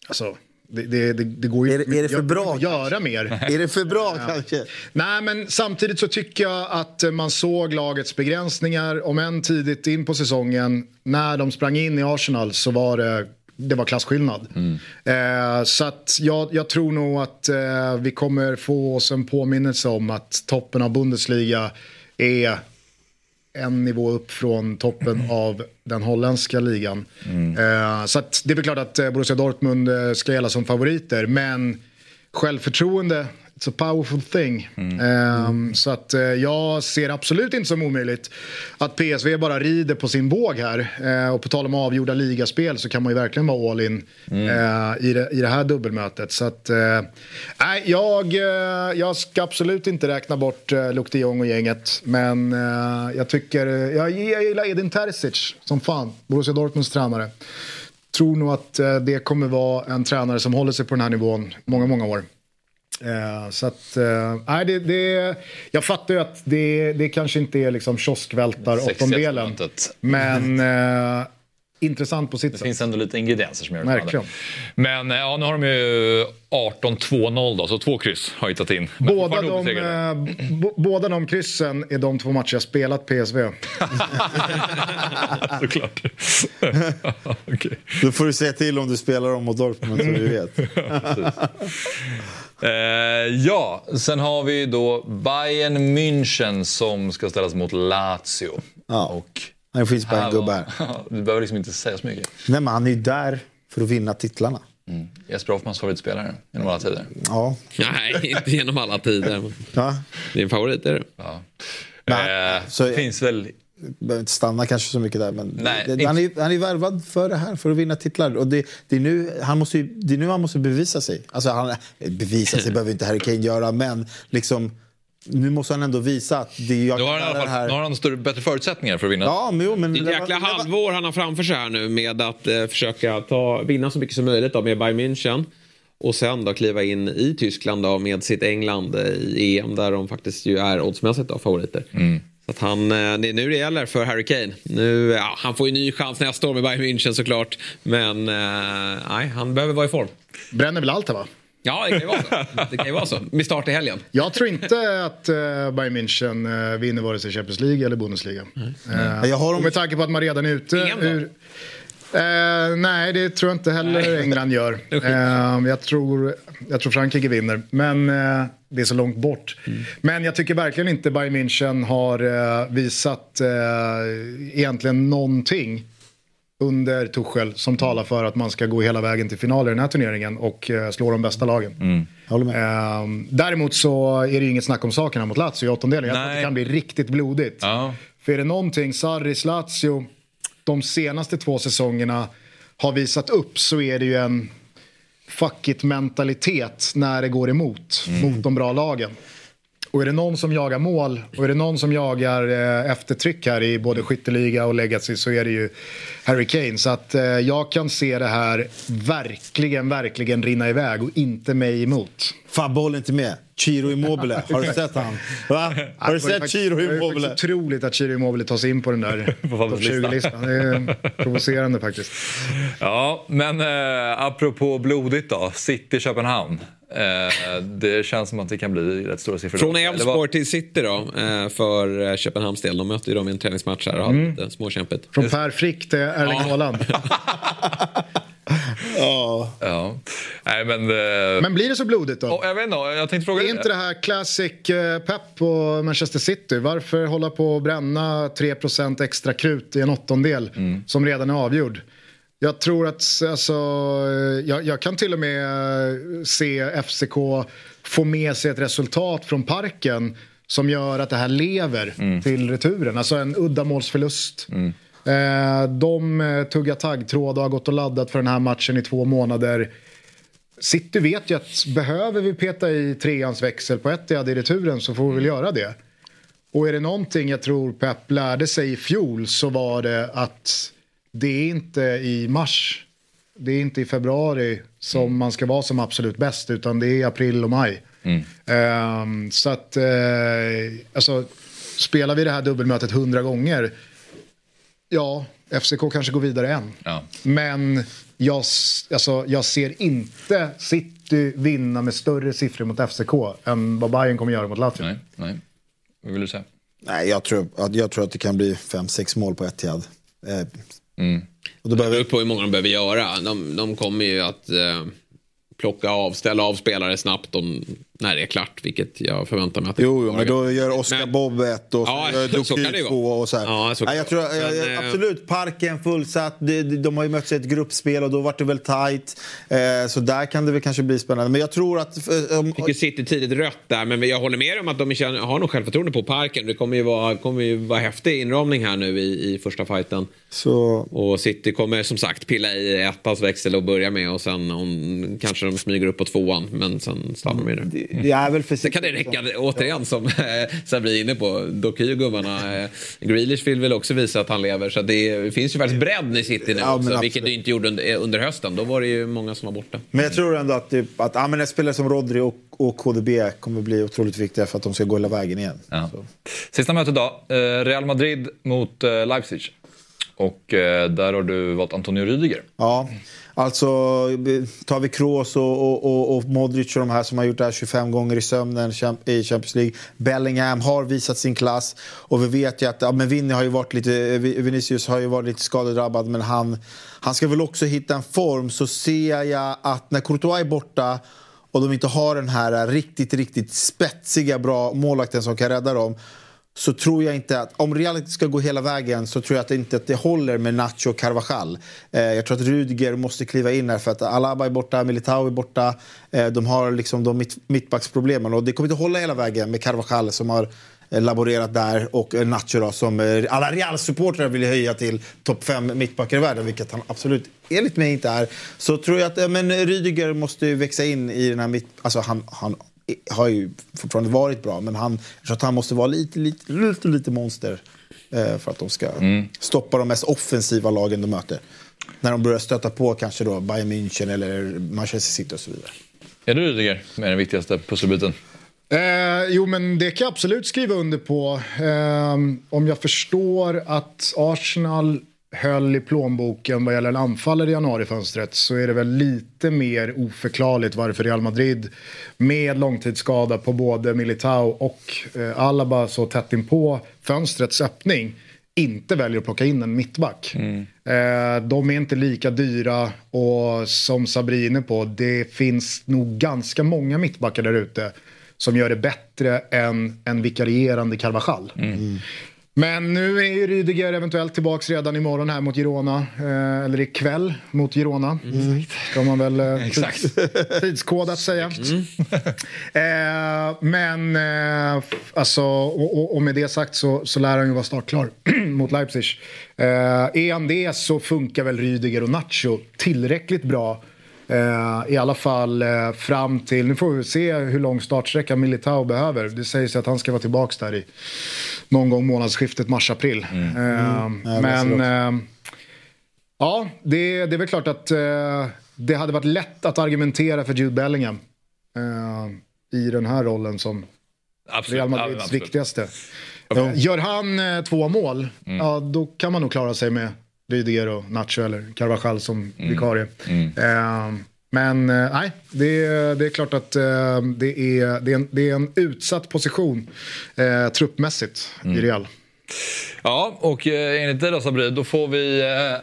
Alltså, det, det, det, det går ju Är det- är det för bra, att göra mer. Är det för bra kanske? Nej, men samtidigt så tycker jag att man såg lagets begränsningar. Om än tidigt in på säsongen, när de sprang in i Arsenal så var det, det var klasskillnad. Eh, så att jag, jag tror nog att eh, vi kommer få oss en påminnelse om att toppen av Bundesliga är en nivå upp från toppen av den holländska ligan. Eh, så det är väl klart att eh, Borussia Dortmund eh, ska gälla som favoriter, men självförtroende, it's a powerful thing. Eh, Så att eh, jag ser absolut inte som omöjligt att PSV bara rider på sin våg här. Eh, och på tal om avgjorda ligaspel så kan man ju verkligen vara all in eh, i, det, i det här dubbelmötet. Så att, nej, jag, jag ska absolut inte räkna bort eh, Luke de Jong och gänget. Men jag tycker, jag, jag gillar Edin Terzic som fan, Borussia Dortmunds tränare. Tror nog att det kommer vara en tränare som håller sig på den här nivån många, många år. Eh, så att, eh, nej, det, det, jag fattar ju att det, det kanske inte är liksom kioskvältar åttondelen. mötet. Men eh, intressant på sitt Det sätt. finns ändå lite ingredienser som gör det Verkligen. Men eh, ja, nu har de ju 18-2-0 då, så två kryss har jag tagit in. Men Båda de, eh, b- båda de kryssen är de två matcher jag spelat PSV. Såklart. Okej. Då får du säga till om du spelar dem mot Dortmund så vi vet. Eh, ja, sen har vi då Bayern München som ska ställas mot Lazio. Ja. Och Det finns bara en här gubbe var- här. Du behöver liksom inte säga så mycket. Nej, men han är ju där för att vinna titlarna. Jesper Hoffmans favoritspelare genom alla tider. Ja. Nej, inte genom alla tider. ja. Din favorit är det. Ja. Nej, Eh, så- det finns väl... behöver inte stanna kanske så mycket där. Men Nej, han, är, han är värvad för det här, för att vinna titlar. Och det, det, är nu, han måste ju, det är nu han måste bevisa sig. Alltså han, bevisa sig behöver inte Harry Kane göra, men liksom, nu måste han ändå visa att det jag Nu har han fall nu har han större, bättre förutsättningar för att vinna. Ja, men, jo, men Det är ett jäkla halvår han har framför sig här nu med att eh, försöka ta, vinna så mycket som möjligt då, med Bayern München. Och sen då kliva in i Tyskland då, med sitt England i EM där de faktiskt ju är oddsmässigt då, favoriter. Så att han, eh, det är nu det gäller för Harry Kane. Nu, ja, han får ju ny chans nästa år med Bayern München såklart. Men eh, nej, han behöver vara i form. Bränner väl allt här va? Ja, det kan ju vara så. Det kan ju vara så. Med start i helgen. Jag tror inte att uh, Bayern München uh, vinner vare sig Champions League eller Bundesliga. Eh, Jag har dem- och med tanke på att man redan är ute då? ur... Eh, nej, det tror jag inte heller England gör. Eh, jag, tror, jag tror Frankrike vinner. Men eh, det är så långt bort. Mm. Men jag tycker verkligen inte Bayern München har eh, visat eh, egentligen någonting under Tuchel som talar för att man ska gå hela vägen till final i den här turneringen och eh, slå de bästa lagen. Eh, däremot så är det ju inget snack om saken här mot Lazio i åttondelen. Jag tror att det kan bli riktigt blodigt. För är det någonting Sarris Lazio de senaste två säsongerna har visat upp så är det ju en fuck it-mentalitet när det går emot, mot de bra lagen. Och är det någon som jagar mål och är det någon som jagar eh, eftertryck här i både skytteliga och legacy så är det ju Harry Kane. Så att eh, jag kan se det här verkligen, verkligen rinna iväg och inte mig emot. Fan, bollen inte med. Chiro Immobile. Har du sett han? Va? Har du sett Chiro Det är Immobile? otroligt att Chiro Immobile tar sig in på den där topp 20-listan. Det är provocerande faktiskt. Ja, men eh, apropå blodigt då. City-Köpenhamn. Eh, det känns som att det kan bli rätt stora siffror. Från Elfsborg till City då, eh, för eh, Köpenhamns del. De mötte ju dem i en träningsmatch här och hade Mm. lite småkämpigt. Från Per Frick till Erling Haaland. Ja. ja. Nej, men... eh, Men blir det så blodigt då? jag vet inte, jag tänkte fråga Är inte det här classic eh, Pep på Manchester City? Varför hålla på och bränna 3% extra krut i en åttondel Mm. som redan är avgjord? Jag tror att, alltså, eh, jag, jag kan till och med eh, se FCK få med sig ett resultat från parken som gör att det här lever Mm. till returen. Alltså en uddamålsförlust. Eh, de eh, tuggar taggtråd och har gått och laddat för den här matchen i två månader. City vet ju att behöver vi peta i treans växel på ett i returen så får vi väl göra det. Och är det någonting jag tror Pep lärde sig i fjol så var det att det är inte i mars, det är inte i februari som man ska vara som absolut bäst utan det är i april och maj. Ehm, så att, eh, alltså, spelar vi det här dubbelmötet hundra gånger, ja, FCK kanske går vidare än. Men jag, alltså, jag ser inte City vinna med större siffror mot FCK än vad Bayern kommer göra mot Lazio. Nej, nej. Vad vill du säga? Nej, jag tror, att, jag tror att det kan bli 5-6 mål på Etihad. Eh, Mm. Och det beror på hur många de behöver göra. De, de kommer ju att eh, plocka av, ställa av spelare snabbt om, när det är klart, vilket jag förväntar mig att det Jo, jo, men då gör Oscar Bob ett och Ja, Doku två och så här. Ja, så- Nej, jag tror, jag, men, jag, eh, absolut, parken fullsatt. De, de, har ju mötts i ett gruppspel och då var det väl. Eh, så där kan det väl kanske bli spännande. Men jag tror att... eh, Om, Fick ju City tidigt rött där, men jag håller med om att de känner, har nog självförtroende på parken. Det kommer ju vara, kommer ju vara häftig inramning här nu i, i första fighten. Så... Och City kommer som sagt pilla i ettans växel och börja med och sen om, kanske de smyger upp på tvåan, men sen stannar de i det. Det är väl för Sen kan det räcka, återigen, som eh, Sabri är inne på. Dock är ju gubbarna... Eh, Grealish vill väl också visa att han lever. Så det finns ju faktiskt bredd i City nu Ja, också, vilket det inte gjorde under, under hösten. Då var det ju många som var borta. Men jag tror ändå att, typ, att ja, men en spelare som Rodri och, och KDB kommer bli otroligt viktiga för att de ska gå hela vägen igen. Ja. Sista mötet då. Eh, Real Madrid mot eh, Leipzig. Och eh, där har du valt Antonio Rüdiger. Ja, alltså tar vi Kroos och, och, och, och Modric och de här som har gjort det här 25 gånger i sömnen i Champions League. Bellingham har visat sin klass och vi vet ju att ja, men Vinny har ju varit lite, Vinicius har ju varit lite skadedrabbad men han, han ska väl också hitta en form så ser jag att när Courtois är borta och de inte har den här riktigt, riktigt spetsiga bra målvakten som kan rädda dem så tror jag inte att, om Real ska gå hela vägen så tror jag att det inte att det håller med Nacho och Carvajal. Eh, jag tror att Rudiger måste kliva in här för att Alaba är borta, Militao är borta. Eh, de har liksom de mitt, mittbacksproblemen och det kommer inte hålla hela vägen med Carvajal som har eh, laborerat där och eh, Nacho då, som eh, alla Real-supportrar vill höja till topp fem mittbackar i världen, vilket han absolut enligt mig inte är. Så tror jag att men Rydiger måste ju växa in i den här mitt... Alltså han, han har ju fortfarande varit bra, men han, jag tror att han måste vara lite, lite, lite, lite monster eh, för att de ska stoppa de mest offensiva lagen de möter. När de börjar stöta på kanske då Bayern München eller Manchester City och så vidare. Är det Rüdiger med den viktigaste pusselbiten? Eh, jo, men det kan jag absolut skriva under på. Eh, om jag förstår att Arsenal höll i plånboken vad gäller en anfallare i januarifönstret så är det väl lite mer oförklarligt varför Real Madrid med långtidsskada på både Militao och eh, Alaba så tätt in på fönstrets öppning inte väljer att plocka in en mittback. Eh, de är inte lika dyra och som Sabri är inne på, det finns nog ganska många mittbackar där ute som gör det bättre än en vikarierande Carvajal. Men nu är ju Rydiger eventuellt tillbaks redan imorgon här mot Girona. Eh, eller ikväll mot Girona. Mm. Ska man väl eh, tids, tidskodat säga. eh, men eh, alltså, och, och, och med det sagt så, så lär han ju vara startklar mot Leipzig. Eh, är han det så funkar väl Rydiger och Nacho tillräckligt bra. Eh, I alla fall eh, fram till, nu får vi se hur lång startsträcka Militao behöver. Det sägs att han ska vara tillbaka där i någon gång månadsskiftet mars-april. Eh, Mm. Ja, det men eh, ja, det, det är väl klart att eh, det hade varit lätt att argumentera för Jude Bellingham eh, i den här rollen som Absolut. Real Ja, Madrids absolut. viktigaste. Eh, Gör han eh, två mål, ja, då kan man nog klara sig med Rydiger och Nacho eller Carvajal som vikarie. Eh, men eh, nej, det, är- det är klart att eh, det, är, det, är en, det är en utsatt position eh, truppmässigt i Real. Ja, och eh, enligt dig då Sabri, då får vi eh,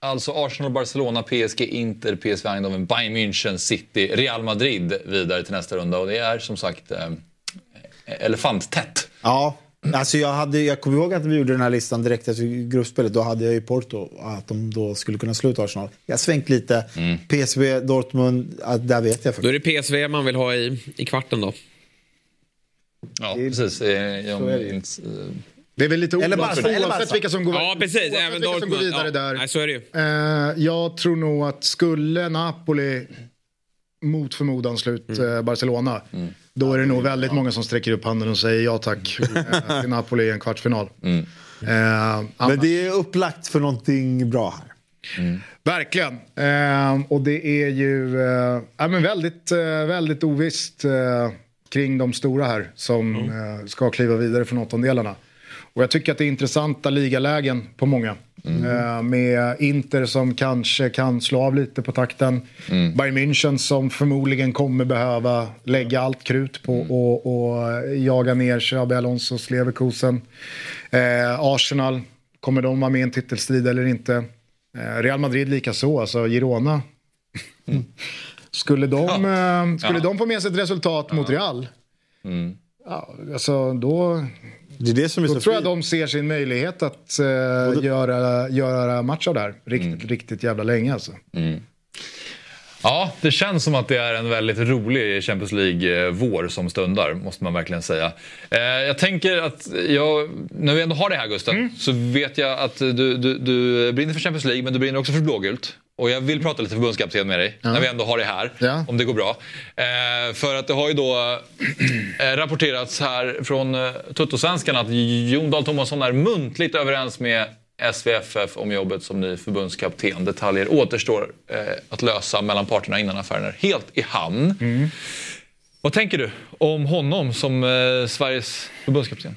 alltså Arsenal, Barcelona, PSG, Inter, PSV Eindhoven, Bayern München, City, Real Madrid vidare till nästa runda. Och det är som sagt eh, elefanttätt. Ja, alltså jag, hade, jag kommer ihåg att vi gjorde den här listan direkt efter gruppspelet. Då hade jag ju Porto, att de då skulle kunna sluta Arsenal. Jag har svängt lite. PSV, Dortmund, där vet jag. Då är det PSV man vill ha i, i kvarten då. Ja, precis. Eh, jag, Så är det är väl lite Eller oavsett, Barca, vilka som går, Ja, precis. Även vilka som går vidare Ja, där. nej, så är det ju. Eh, jag tror nog att skulle Napoli mot förmodan slut Mm. eh, Barcelona, då är det nog väldigt många som sträcker upp handen och säger ja tack eh, till Napoli i en kvartsfinal. Mm. Eh, Men det är upplagt för någonting bra här. Verkligen. Eh, och det är ju eh, ja, men väldigt, eh, väldigt ovisst eh, kring de stora här som eh, ska kliva vidare från åttondelarna. Och jag tycker att det är intressanta ligalägen på många. Eh, med Inter som kanske kan slå av lite på takten. Bayern München som förmodligen kommer behöva lägga allt krut på och, och jaga ner Xabi Alonsos Leverkusen. Eh, Arsenal, kommer de vara med i en titelstrid eller inte? Eh, Real Madrid lika så, alltså Girona. skulle de, eh, skulle Ja. de få med sig ett resultat mot Real, ja, alltså då, Det är det som är då så tror jag de ser sin möjlighet att eh, göra, göra match av det här. Riktigt, riktigt jävla länge alltså. Ja, det känns som att det är en väldigt rolig Champions League-vår som stundar, måste man verkligen säga. Eh, jag tänker att jag, när vi ändå har det här Gusten, så vet jag att du, du, du brinner för Champions League, men du brinner också för blågult. Och jag vill prata lite förbundskapten med dig, när vi ändå har det här, Ja. om det går bra. Eh, för att det har ju då eh, rapporterats här från eh, Tuttosvenskan att Jon Dahl Tomasson är muntligt överens med SVFF om jobbet som ny förbundskapten. Detaljer återstår eh, att lösa mellan parterna innan affären är helt i hamn. Vad tänker du om honom som eh, Sveriges förbundskapten?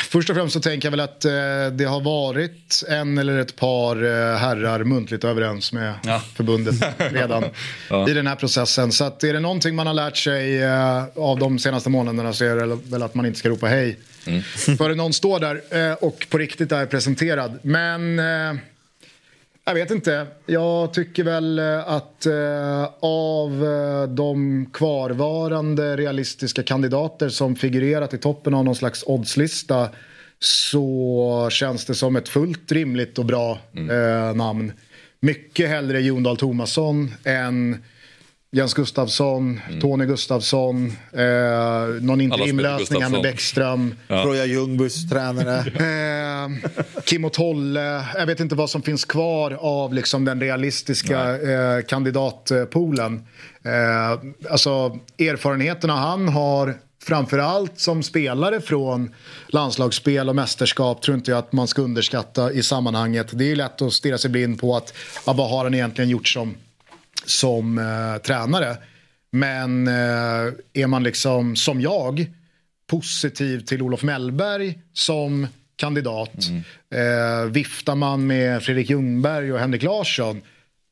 Först och främst så tänker jag väl att eh, det har varit en eller ett par eh, herrar muntligt överens med Ja. förbundet redan i den här processen. Så att är det någonting man har lärt sig eh, av de senaste månaderna så är det väl att man inte ska ropa hej före någon står där eh, och på riktigt är presenterad. Men eh, jag vet inte. Jag tycker väl eh, att eh, av eh, de kvarvarande realistiska kandidater som figurerat i toppen av någon slags oddslista så känns det som ett fullt rimligt och bra eh, namn. Mycket hellre Jon Dahl Tomasson än Jens Gustafsson, Tony Gustafsson, eh, någon interimlösning med Bäckström. Troja Ljungbys tränare. Eh, Kim och Tolle, jag vet inte vad som finns kvar av liksom den realistiska eh, kandidatpoolen. Eh, alltså erfarenheterna han har framförallt som spelare från landslagsspel och mästerskap tror inte jag att man ska underskatta i sammanhanget. Det är lätt att stirra sig blind på att ja, vad har han egentligen gjort som, som eh, tränare. Men eh, är man liksom som jag positiv till Olof Mellberg som kandidat. Eh, viftar man med Fredrik Ljungberg och Henrik Larsson.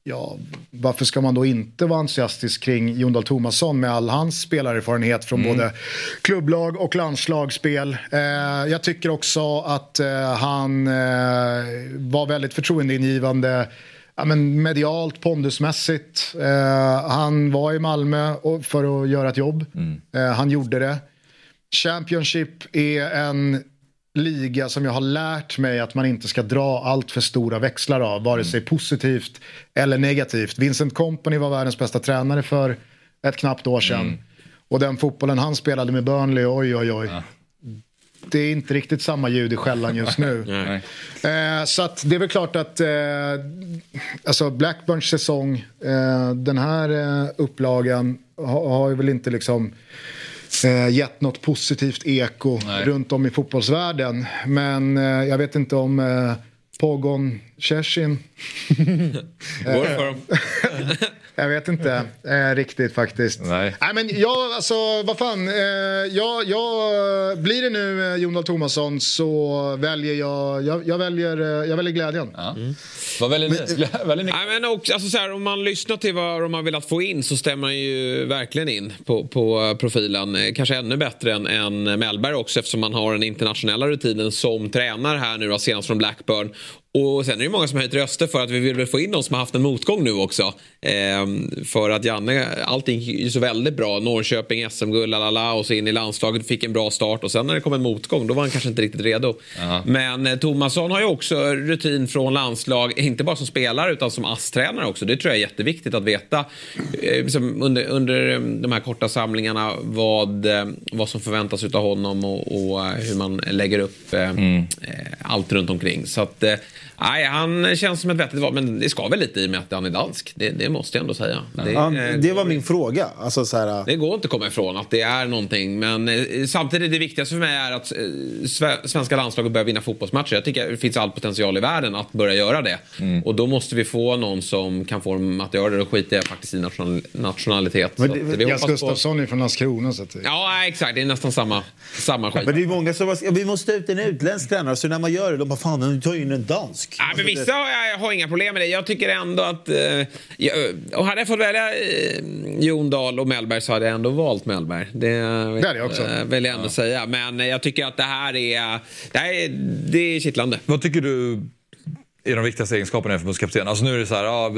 ja, varför ska man då inte vara entusiastisk kring Jon Dahl Tomasson med all hans spelarerfarenhet från Mm. både klubblag och landslagsspel. Eh, jag tycker också att eh, han eh, var väldigt förtroendeingivande ja, men medialt, pondusmässigt. Eh, han var i Malmö för att göra ett jobb. Eh, han gjorde det. Championship är en liga som jag har lärt mig att man inte ska dra allt för stora växlar av, vare sig positivt eller negativt. Vincent Kompany var världens bästa tränare för ett knappt år sedan. Och den fotbollen han spelade med Burnley, oj oj oj. Det är inte riktigt samma ljud i skällan just nu. Eh, så att det är väl klart att eh, alltså Blackburns säsong, eh, den här eh, upplagan har, har ju väl inte liksom eh, gett något positivt eko runt om i fotbollsvärlden. Men eh, jag vet inte om eh, Pogon Cesin. Går för dem? jag vet inte eh, riktigt faktiskt. Nej. Nej men jag, alltså vad fan. Eh, jag, jag, blir det nu eh, Jon Dahl Tomasson så väljer jag, jag, jag, väljer, eh, jag väljer glädjen. Vad väljer ni? väljer ni? Nej, men också, alltså så här, om man lyssnar till vad de har velat få in så stämmer man ju verkligen in på, på eh, profilen. Eh, Kanske ännu bättre än, än Mellberg också eftersom man har den internationella rutinen som tränare här nu då, senast från Blackburn. Och sen är det många som har höjt röster för att vi vill få in någon som har haft en motgång nu också. Ehm, för att Janne, allting gick ju så väldigt bra. Norrköping, SM-guld, och så in i landslaget, fick en bra start och sen när det kom en motgång då var han kanske inte riktigt redo. Men eh, Tomasson har ju också rutin från landslag, inte bara som spelare utan som ASS-tränare också. Det tror jag är jätteviktigt att veta eh, liksom under, under eh, de här korta samlingarna vad, eh, vad som förväntas av honom och, och hur man lägger upp eh, allt runt omkring. Så att, nej, han känns som ett vettigt val, men det ska väl lite i och med att han är dansk. Det, det måste jag ändå säga. Det, Ja, det var min fråga. Alltså, så här, det går inte att komma ifrån att det är någonting. Men eh, samtidigt det viktigaste för mig är att eh, sve- svenska landslaget börjar vinna fotbollsmatcher. Jag tycker det finns all potential i världen att börja göra det. Och då måste vi få någon som kan få dem att göra det. Då skiter jag faktiskt i national nationalitet. Att det, Jas hoppas på... Gustafsson är från Landskrona. Så att. Ja, exakt. Det är nästan samma, samma skit. Men det är många som bara, vi måste ut en utländsk tränare. Så när man gör det, de bara fan, nu tar in en dansk. Ja, men vissa har, jag har inga problem med det. Jag tycker ändå att... Eh, jag, och hade jag fått välja eh, Jon Dahl och Mellberg så hade jag ändå valt Mellberg. Det, Det hade jag också. eh, vill jag ändå säga. Men eh, jag tycker att det här är... Det, här är, det är kittlande. Vad tycker du är de viktigaste egenskaperna i en förbundskapten? Alltså nu är det så här, ja,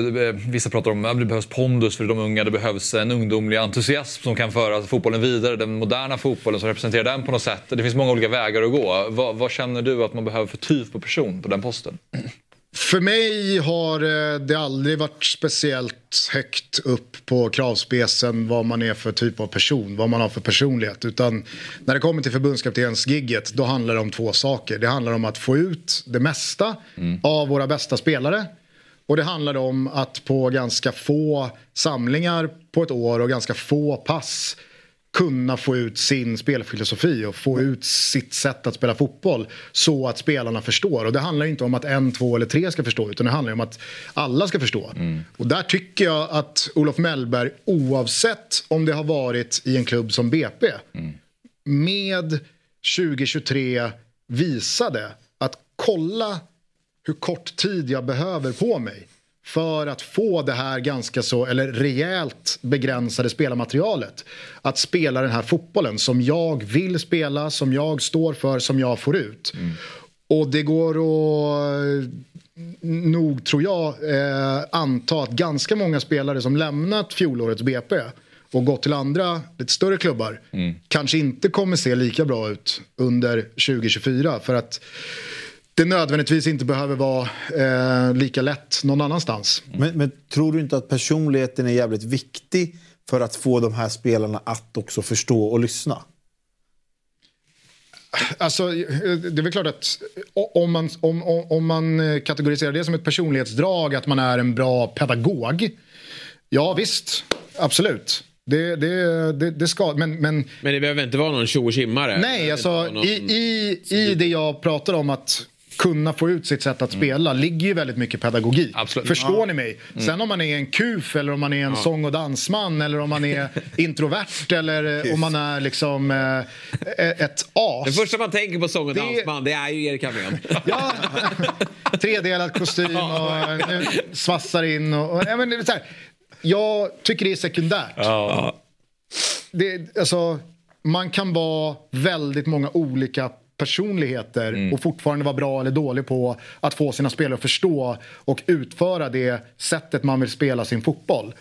vissa pratar om att det behövs pondus för de unga, det behövs en ungdomlig entusiasm som kan föra fotbollen vidare, den moderna fotbollen som representerar den på något sätt. Det finns många olika vägar att gå. Vad, vad känner du att man behöver för typ av person på den posten? För mig har eh, det aldrig varit speciellt högt upp på kravspecen vad man är för typ av person, vad man har för personlighet. Utan när det kommer till förbundskaptensgigget då handlar det om två saker. Det handlar om att få ut det mesta av våra bästa spelare. Och det handlar om att på ganska få samlingar på ett år och ganska få pass kunna få ut sin spelfilosofi och få ut sitt sätt att spela fotboll så att spelarna förstår. Och det handlar inte om att en, två eller tre ska förstå utan det handlar om att alla ska förstå. Och där tycker jag att Olof Mellberg oavsett om det har varit i en klubb som BP med 2023 visade att kolla hur kort tid jag behöver på mig för att få det här ganska så, eller rejält begränsade spelarmaterialet. Att spela den här fotbollen som jag vill spela, som jag står för, som jag får ut. Och det går att nog, tror jag, eh, anta att ganska många spelare som lämnat fjolårets BP och gått till andra, lite större klubbar, kanske inte kommer se lika bra ut under 2024. För att det nödvändigtvis inte behöver vara eh, lika lätt någon annanstans. Men, men tror du inte att personligheten är jävligt viktig för att få de här spelarna att också förstå och lyssna? Alltså, det är väl klart att om man, om, om, man kategoriserar det som ett personlighetsdrag, att man är en bra pedagog. Ja visst, absolut. Det, det, det, det ska, men, men... Men det behöver inte vara någon tjo och. Nej, alltså i, i, i det jag pratar om att kunna få ut sitt sätt att spela ligger ju väldigt mycket pedagogik. Absolut. Förstår Ja. ni mig? Mm. Sen om man är en kuf eller om man är en Ja. sång och dansman eller om man är introvert eller eh, om man är liksom eh, ett as. Det första man tänker på sång och Det- dansman, det är ju Erik Hamrén. Ja, tredelad kostym och eh, svassar in. Och, och, ja, men det är så här, jag tycker det är sekundärt. Det, alltså, man kan vara väldigt många olika personligheter och fortfarande vara bra eller dålig på att få sina spelare att förstå och utföra det sättet man vill spela sin fotboll.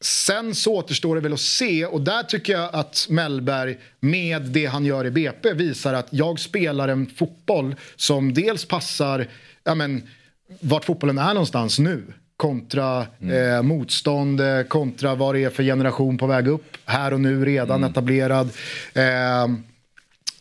Sen så återstår det väl att se och där tycker jag att Mellberg med det han gör i BP visar att jag spelar en fotboll som dels passar ja men, vart fotbollen är någonstans nu kontra eh, motstånd, eh, kontra vad det är för generation på väg upp, här och nu redan etablerad. Eh,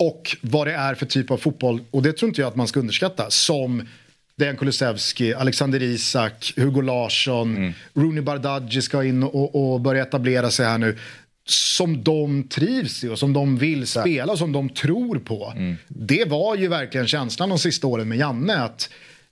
och vad det är för typ av fotboll, och det tror inte jag att man ska underskatta, som Dejan Kulusevski, Alexander Isak, Hugo Larsson, Rooney Bardghji ska in och, och börja etablera sig här nu. Som de trivs i och som de vill spela och som de tror på. Det var ju verkligen känslan de sista åren med Janne. att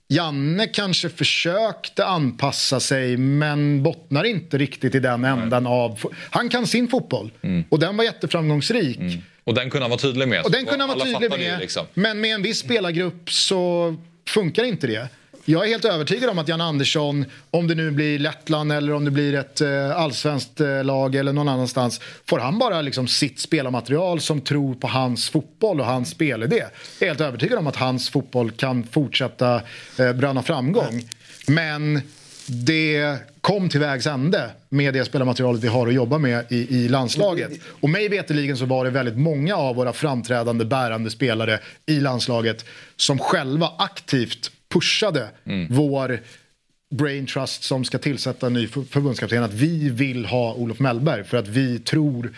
Janne kanske försökte anpassa sig men bottnar inte riktigt i den ändan av... Han kan sin fotboll och den var jätteframgångsrik. Och den kunde han vara tydlig med. Och den kunde han vara tydlig med. Liksom. Men med en viss spelargrupp så funkar inte det. Jag är helt övertygad om att Jan Andersson, om det nu blir Lettland eller om det blir ett eh, allsvenskt eh, lag eller någon annanstans, får han bara liksom sitt spelarmaterial som tror på hans fotboll och hans spelidé. Jag är helt övertygad om att hans fotboll kan fortsätta eh, bröna framgång. Men det kom till vägs ände med det spelarmaterialet vi har att jobba med i, i landslaget. Och mig veterligen så var det väldigt många av våra framträdande bärande spelare i landslaget som själva aktivt pushade vår brain trust som ska tillsätta en ny för- förbundskapten att vi vill ha Olof Mellberg för att vi tror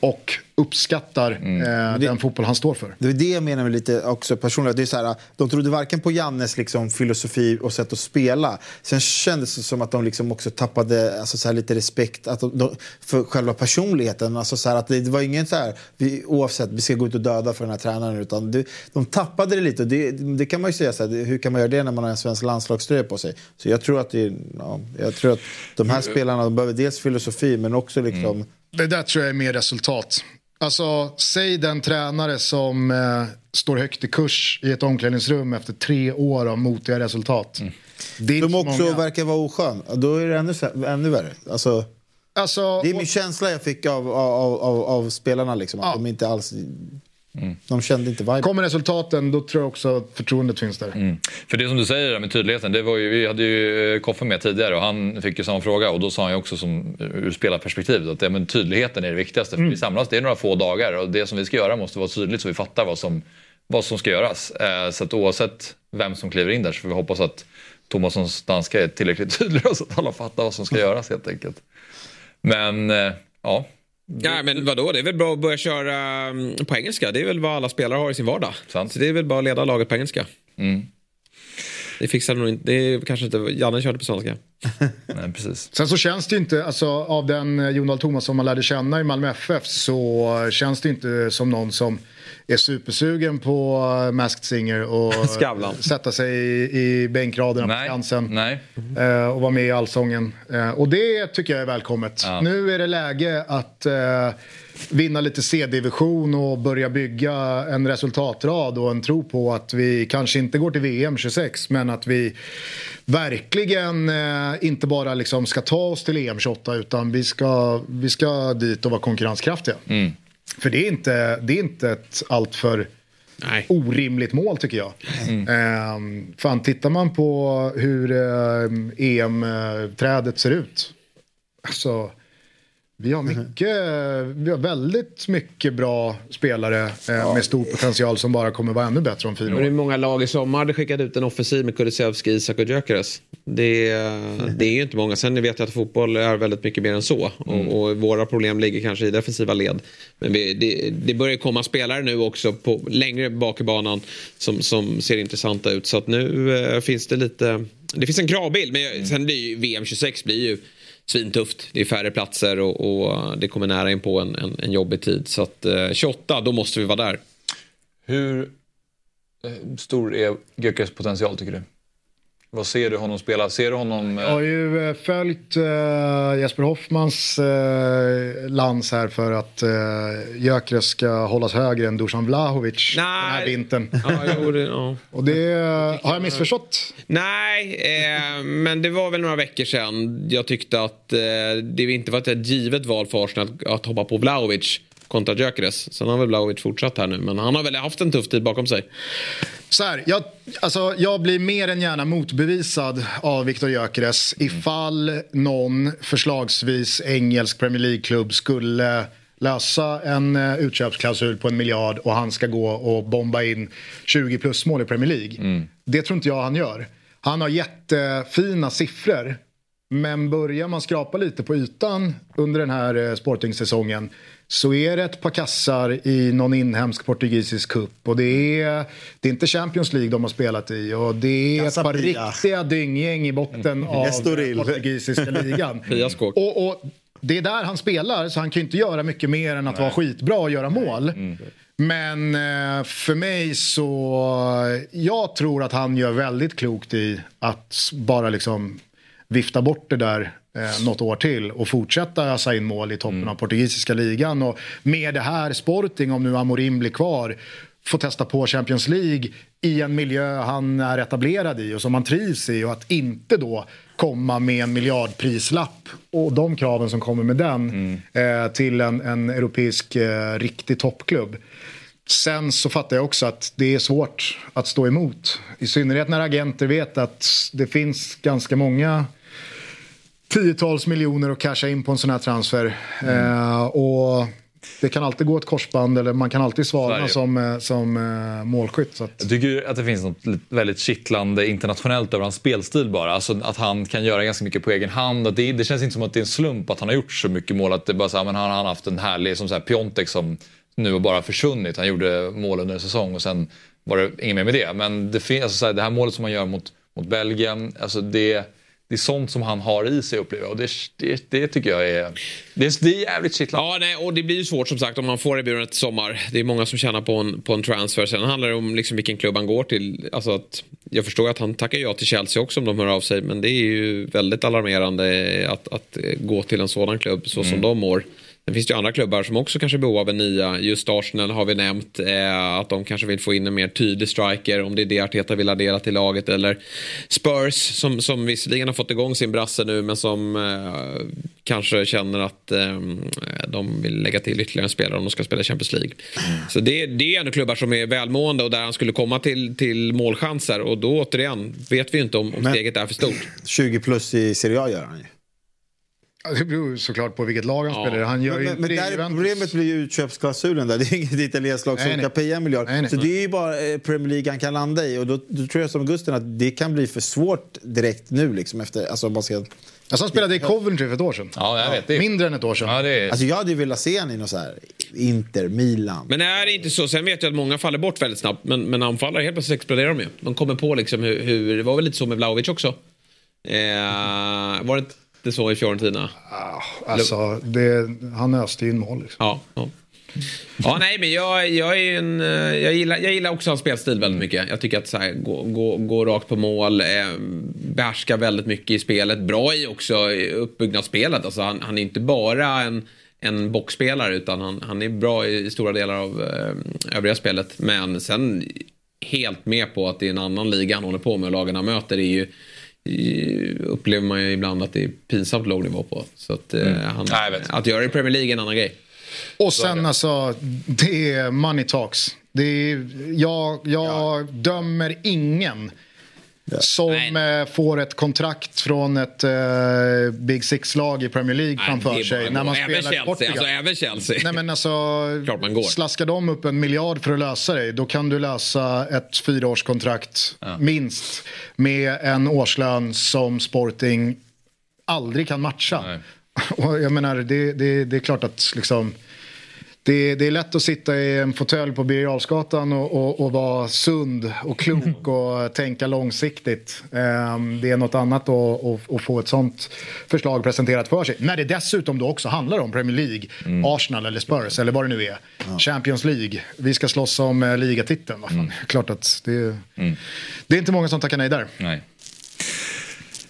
och uppskattar eh, den fotboll han står för. Det är det jag menar med lite också personligt. Det är så här, de trodde varken på Jannes liksom, filosofi och sätt att spela. Sen kändes det som att de liksom också tappade alltså, så här, lite respekt att de, de, för själva personligheten. Alltså, så här, att det, det var ingen så här, vi, oavsett, vi ska gå ut och döda för den här tränaren. Utan det, de tappade det lite. Det, det kan man ju säga, så här, det- hur kan man göra det när man har en svensk landslagströja på sig? Så jag tror att, det, ja, jag tror att de här spelarna de behöver dels filosofi men också liksom... Det där tror jag är mer resultat. Alltså, säg den tränare som eh, står högt i kurs i ett omklädningsrum efter tre år av motiga resultat. Det är inte De så också många. verkar vara oskön. Då är det ännu, ännu värre. Alltså, Alltså, det är min känsla jag fick av, av, av, av spelarna. Liksom, att de inte alls... De kände inte vibe. Kommer resultaten, då tror jag också att förtroendet finns där. För det som du säger där med tydligheten, det var ju, vi hade ju eh, Koffe med tidigare och han fick ju samma fråga och då sa han ju också som, ur spelarperspektiv att ja, men tydligheten är det viktigaste. För vi samlas, det är några få dagar och det som vi ska göra måste vara tydligt så vi fattar vad som, vad som ska göras. Eh, så att oavsett vem som kliver in där så får vi hoppas att Thomassons danska är tillräckligt tydliga så att alla fattar vad som ska göras helt enkelt. Men eh, ja, Ja, men vadå, det är väl bra att börja köra mm, på engelska. Det är väl vad alla spelare har i sin vardag. Så det är väl bara att leda laget på engelska. Det fixar nog inte, det är kanske inte, Janne körde på svenska. Nej, precis. Sen så känns det inte, alltså, av den eh, Jon Dahl Tomas som man lärde känna i Malmö FF så känns det inte som någon som är supersugen på eh, Masked Singer och Skavlan. sätta sig i, i bänkraderna på Skansen eh, och vara med i Allsången. Eh, och det tycker jag är välkommet. Nu är det läge att eh, vinna lite C-division och börja bygga en resultatrad och en tro på att vi kanske inte går till VM 26 men att vi verkligen eh, inte bara liksom ska ta oss till EM 28 utan vi ska, vi ska dit och vara konkurrenskraftiga. För det är inte, det är inte ett alltför orimligt mål tycker jag. Mm. fan, tittar man på hur eh, EM-trädet ser ut. Alltså, vi har, mycket, vi har väldigt mycket bra spelare eh, med stor potential som bara kommer vara ännu bättre om fyra Men hur år. många lag i sommar hade skickat ut en offensiv med Kulusevski, Isak och Gyökeres? Det, det är ju inte många. Sen vet jag att fotboll är väldigt mycket mer än så. Och, och våra problem ligger kanske i defensiva led. Men vi, det, det börjar komma spelare nu också på, längre bak i banan som, som ser intressanta ut. Så att nu eh, finns det lite... Det finns en kravbild. Men jag- sen blir ju VM 26 blir ju svintufft. Det är färre platser och, och det kommer nära in på en, en, en jobbig tid. Så att eh, 28, då måste vi vara där. Hur eh, stor är Gyökeres potential tycker du? Vad ser du honom spela? Ser du honom... Jag har ju eh, följt uh, Jesper Hoffmans uh, lans här för att uh, Gyökeres ska hållas högre än Dusan Vlahovic den här vintern. Ja, jo, det, ja. Och det uh, har jag missförstått. Nej, eh, men det var väl några veckor sedan jag tyckte att eh, det inte var ett givet val för Arsenal att, att hoppa på Vlahovic kontra Gyökeres. Sen har väl Vlahovic fortsatt här nu, men han har väl haft en tuff tid bakom sig. Så här, jag, alltså, jag blir mer än gärna motbevisad av Viktor Gyökeres ifall någon, förslagsvis engelsk Premier League-klubb, skulle lösa en uh, utköpsklausul på en miljard och han ska gå och bomba in 20 plus mål i Premier League. Det tror inte jag han gör. Han har jättefina siffror. Men börjar man skrapa lite på ytan under den här uh, sportingsäsongen så är det ett par kassar i någon inhemsk portugisisk cup. Och det är, det är inte Champions League de har spelat i. Och det är ett par Pia. riktiga dynggäng i botten av Estoril. portugisiska ligan. Och, och det är där han spelar så han kan ju inte göra mycket mer än att vara skitbra och göra mål. Men eh, för mig så, jag tror att han gör väldigt klokt i att bara liksom vifta bort det där eh, något år till och fortsätta ösa in mål i toppen av portugisiska ligan. Och med det här Sporting, om nu Amorim blir kvar, få testa på Champions League i en miljö han är etablerad i och som han trivs i och att inte då komma med en miljardprislapp och de kraven som kommer med den eh, till en, en europeisk eh, riktig toppklubb. Sen så fattar jag också att det är svårt att stå emot. I synnerhet när agenter vet att det finns ganska många tiotals miljoner att casha in på en sån här transfer. Eh, och det kan alltid gå ett korsband eller man kan alltid svalna det. som, eh, som eh, målskytt. Så att, Jag tycker att det finns något väldigt kittlande internationellt över hans spelstil bara. Alltså att han kan göra ganska mycket på egen hand. Att det, det känns inte som att det är en slump att han har gjort så mycket mål. Att det bara så här, men han har haft en härlig, som så här Piontek som nu har bara försvunnit. Han gjorde mål under en säsong och sen var det inget mer med det. Men det, fin- alltså så här, det här målet som han gör mot, mot Belgien, alltså det, det är sånt som han har i sig upplever. Och det, det, det tycker jag är, det, det är jävligt kittlande. Ja, nej, och det blir ju svårt som sagt om man får erbjudandet i sommar. Det är många som tjänar på en, på en transfer. Sen handlar det om liksom vilken klubb han går till. Alltså att, jag förstår att han tackar ja till Chelsea också om de hör av sig. Men det är ju väldigt alarmerande att, att gå till en sådan klubb så som de mår. Sen finns det ju andra klubbar som också kanske är behov av en nia. Just Arsenal har vi nämnt. Eh, att de kanske vill få in en mer tydlig striker. Om det är det Arteta vill addera till laget. Eller Spurs som, som visserligen har fått igång sin brasse nu. Men som eh, kanske känner att eh, de vill lägga till ytterligare en spelare om de ska spela Champions League. Så det, det är ändå klubbar som är välmående och där han skulle komma till, till målchanser. Och då återigen vet vi inte om, om steget är för stort. 20 plus i Serie A gör han ju. Ja, det beror såklart på vilket lag han spelar i. Han gör Men, men, men där problemet blir ju utköpsklausulen där. Det är inget italienskt lag som Nej, paya en miljard. Nej, nej. Så det är ju bara eh, Premier League han kan landa i. Och då, då tror jag som Gusten att det kan bli för svårt direkt nu. Liksom, efter, alltså, man ska... Alltså han spelade i Coventry för ett år sedan. Ja, jag vet. Det är, Mindre än ett år sedan. ja, det är, Alltså, jag hade ju velat se honom i något så här Inter, Milan. Men är det inte så? Sen vet jag att många faller bort väldigt snabbt. Men, men anfallare, helt plötsligt exploderar de ju. De kommer på liksom hur, hur det var väl lite så med Vlahovic också. Eh, var det inte så i Fiorentina? Alltså, det, han öste in mål. Liksom. Ja. ja. Ja, nej, men jag, jag, är en, eh, jag, gillar, jag gillar också hans spelstil väldigt mycket. Jag tycker att så här, gå, gå, gå rakt på mål, eh, behärska väldigt mycket i spelet. Bra i också uppbyggnadsspelet. Alltså, han, han är inte bara en, en boxspelare utan han, han är bra i, stora delar av eh, övriga spelet. Men sen helt med på att det är en annan liga han håller på med och lagen han möter är ju upplever man ju ibland att det är pinsamt låg nivå på. Så att, eh, han, Ja, jag vet. att göra det i Premier League är en annan grej. Och sen alltså, det är money talks. Det är, jag jag dömer ingen som eh, får ett kontrakt från ett eh, Big Six-lag i Premier League framför det är sig när man. Även spelar i Chelsea, Portugal. alltså även Chelsea. Nej men alltså, Klart man går. slaskar de upp en miljard för att lösa det, då kan du lösa ett fyraårskontrakt minst med en årslön som Sporting aldrig kan matcha. Och jag menar, det, det, det är klart att liksom, Det, det är lätt att sitta i en fåtölj på Birger och, och, och vara sund och klok och tänka långsiktigt. Ehm, det är något annat att, att, få ett sånt förslag presenterat för sig. När det dessutom då också handlar om Premier League, Arsenal eller Spurs eller vad det nu är. Champions League. Vi ska slåss om eh, ligatiteln. Fan. Klart att det, det är inte många som tackar nej där. Nej.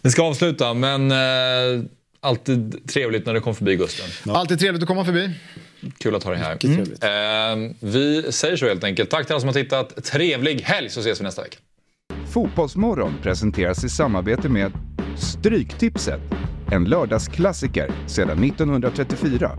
Vi ska avsluta, men eh, alltid trevligt när du kom förbi Gusten. Alltid trevligt att komma förbi. Kul att ha dig här. Eh, vi säger så helt enkelt. Tack till alla som har tittat. Trevlig helg så ses vi nästa vecka. Fotbollsmorgon presenteras i samarbete med Stryktipset, en lördagsklassiker sedan 1934.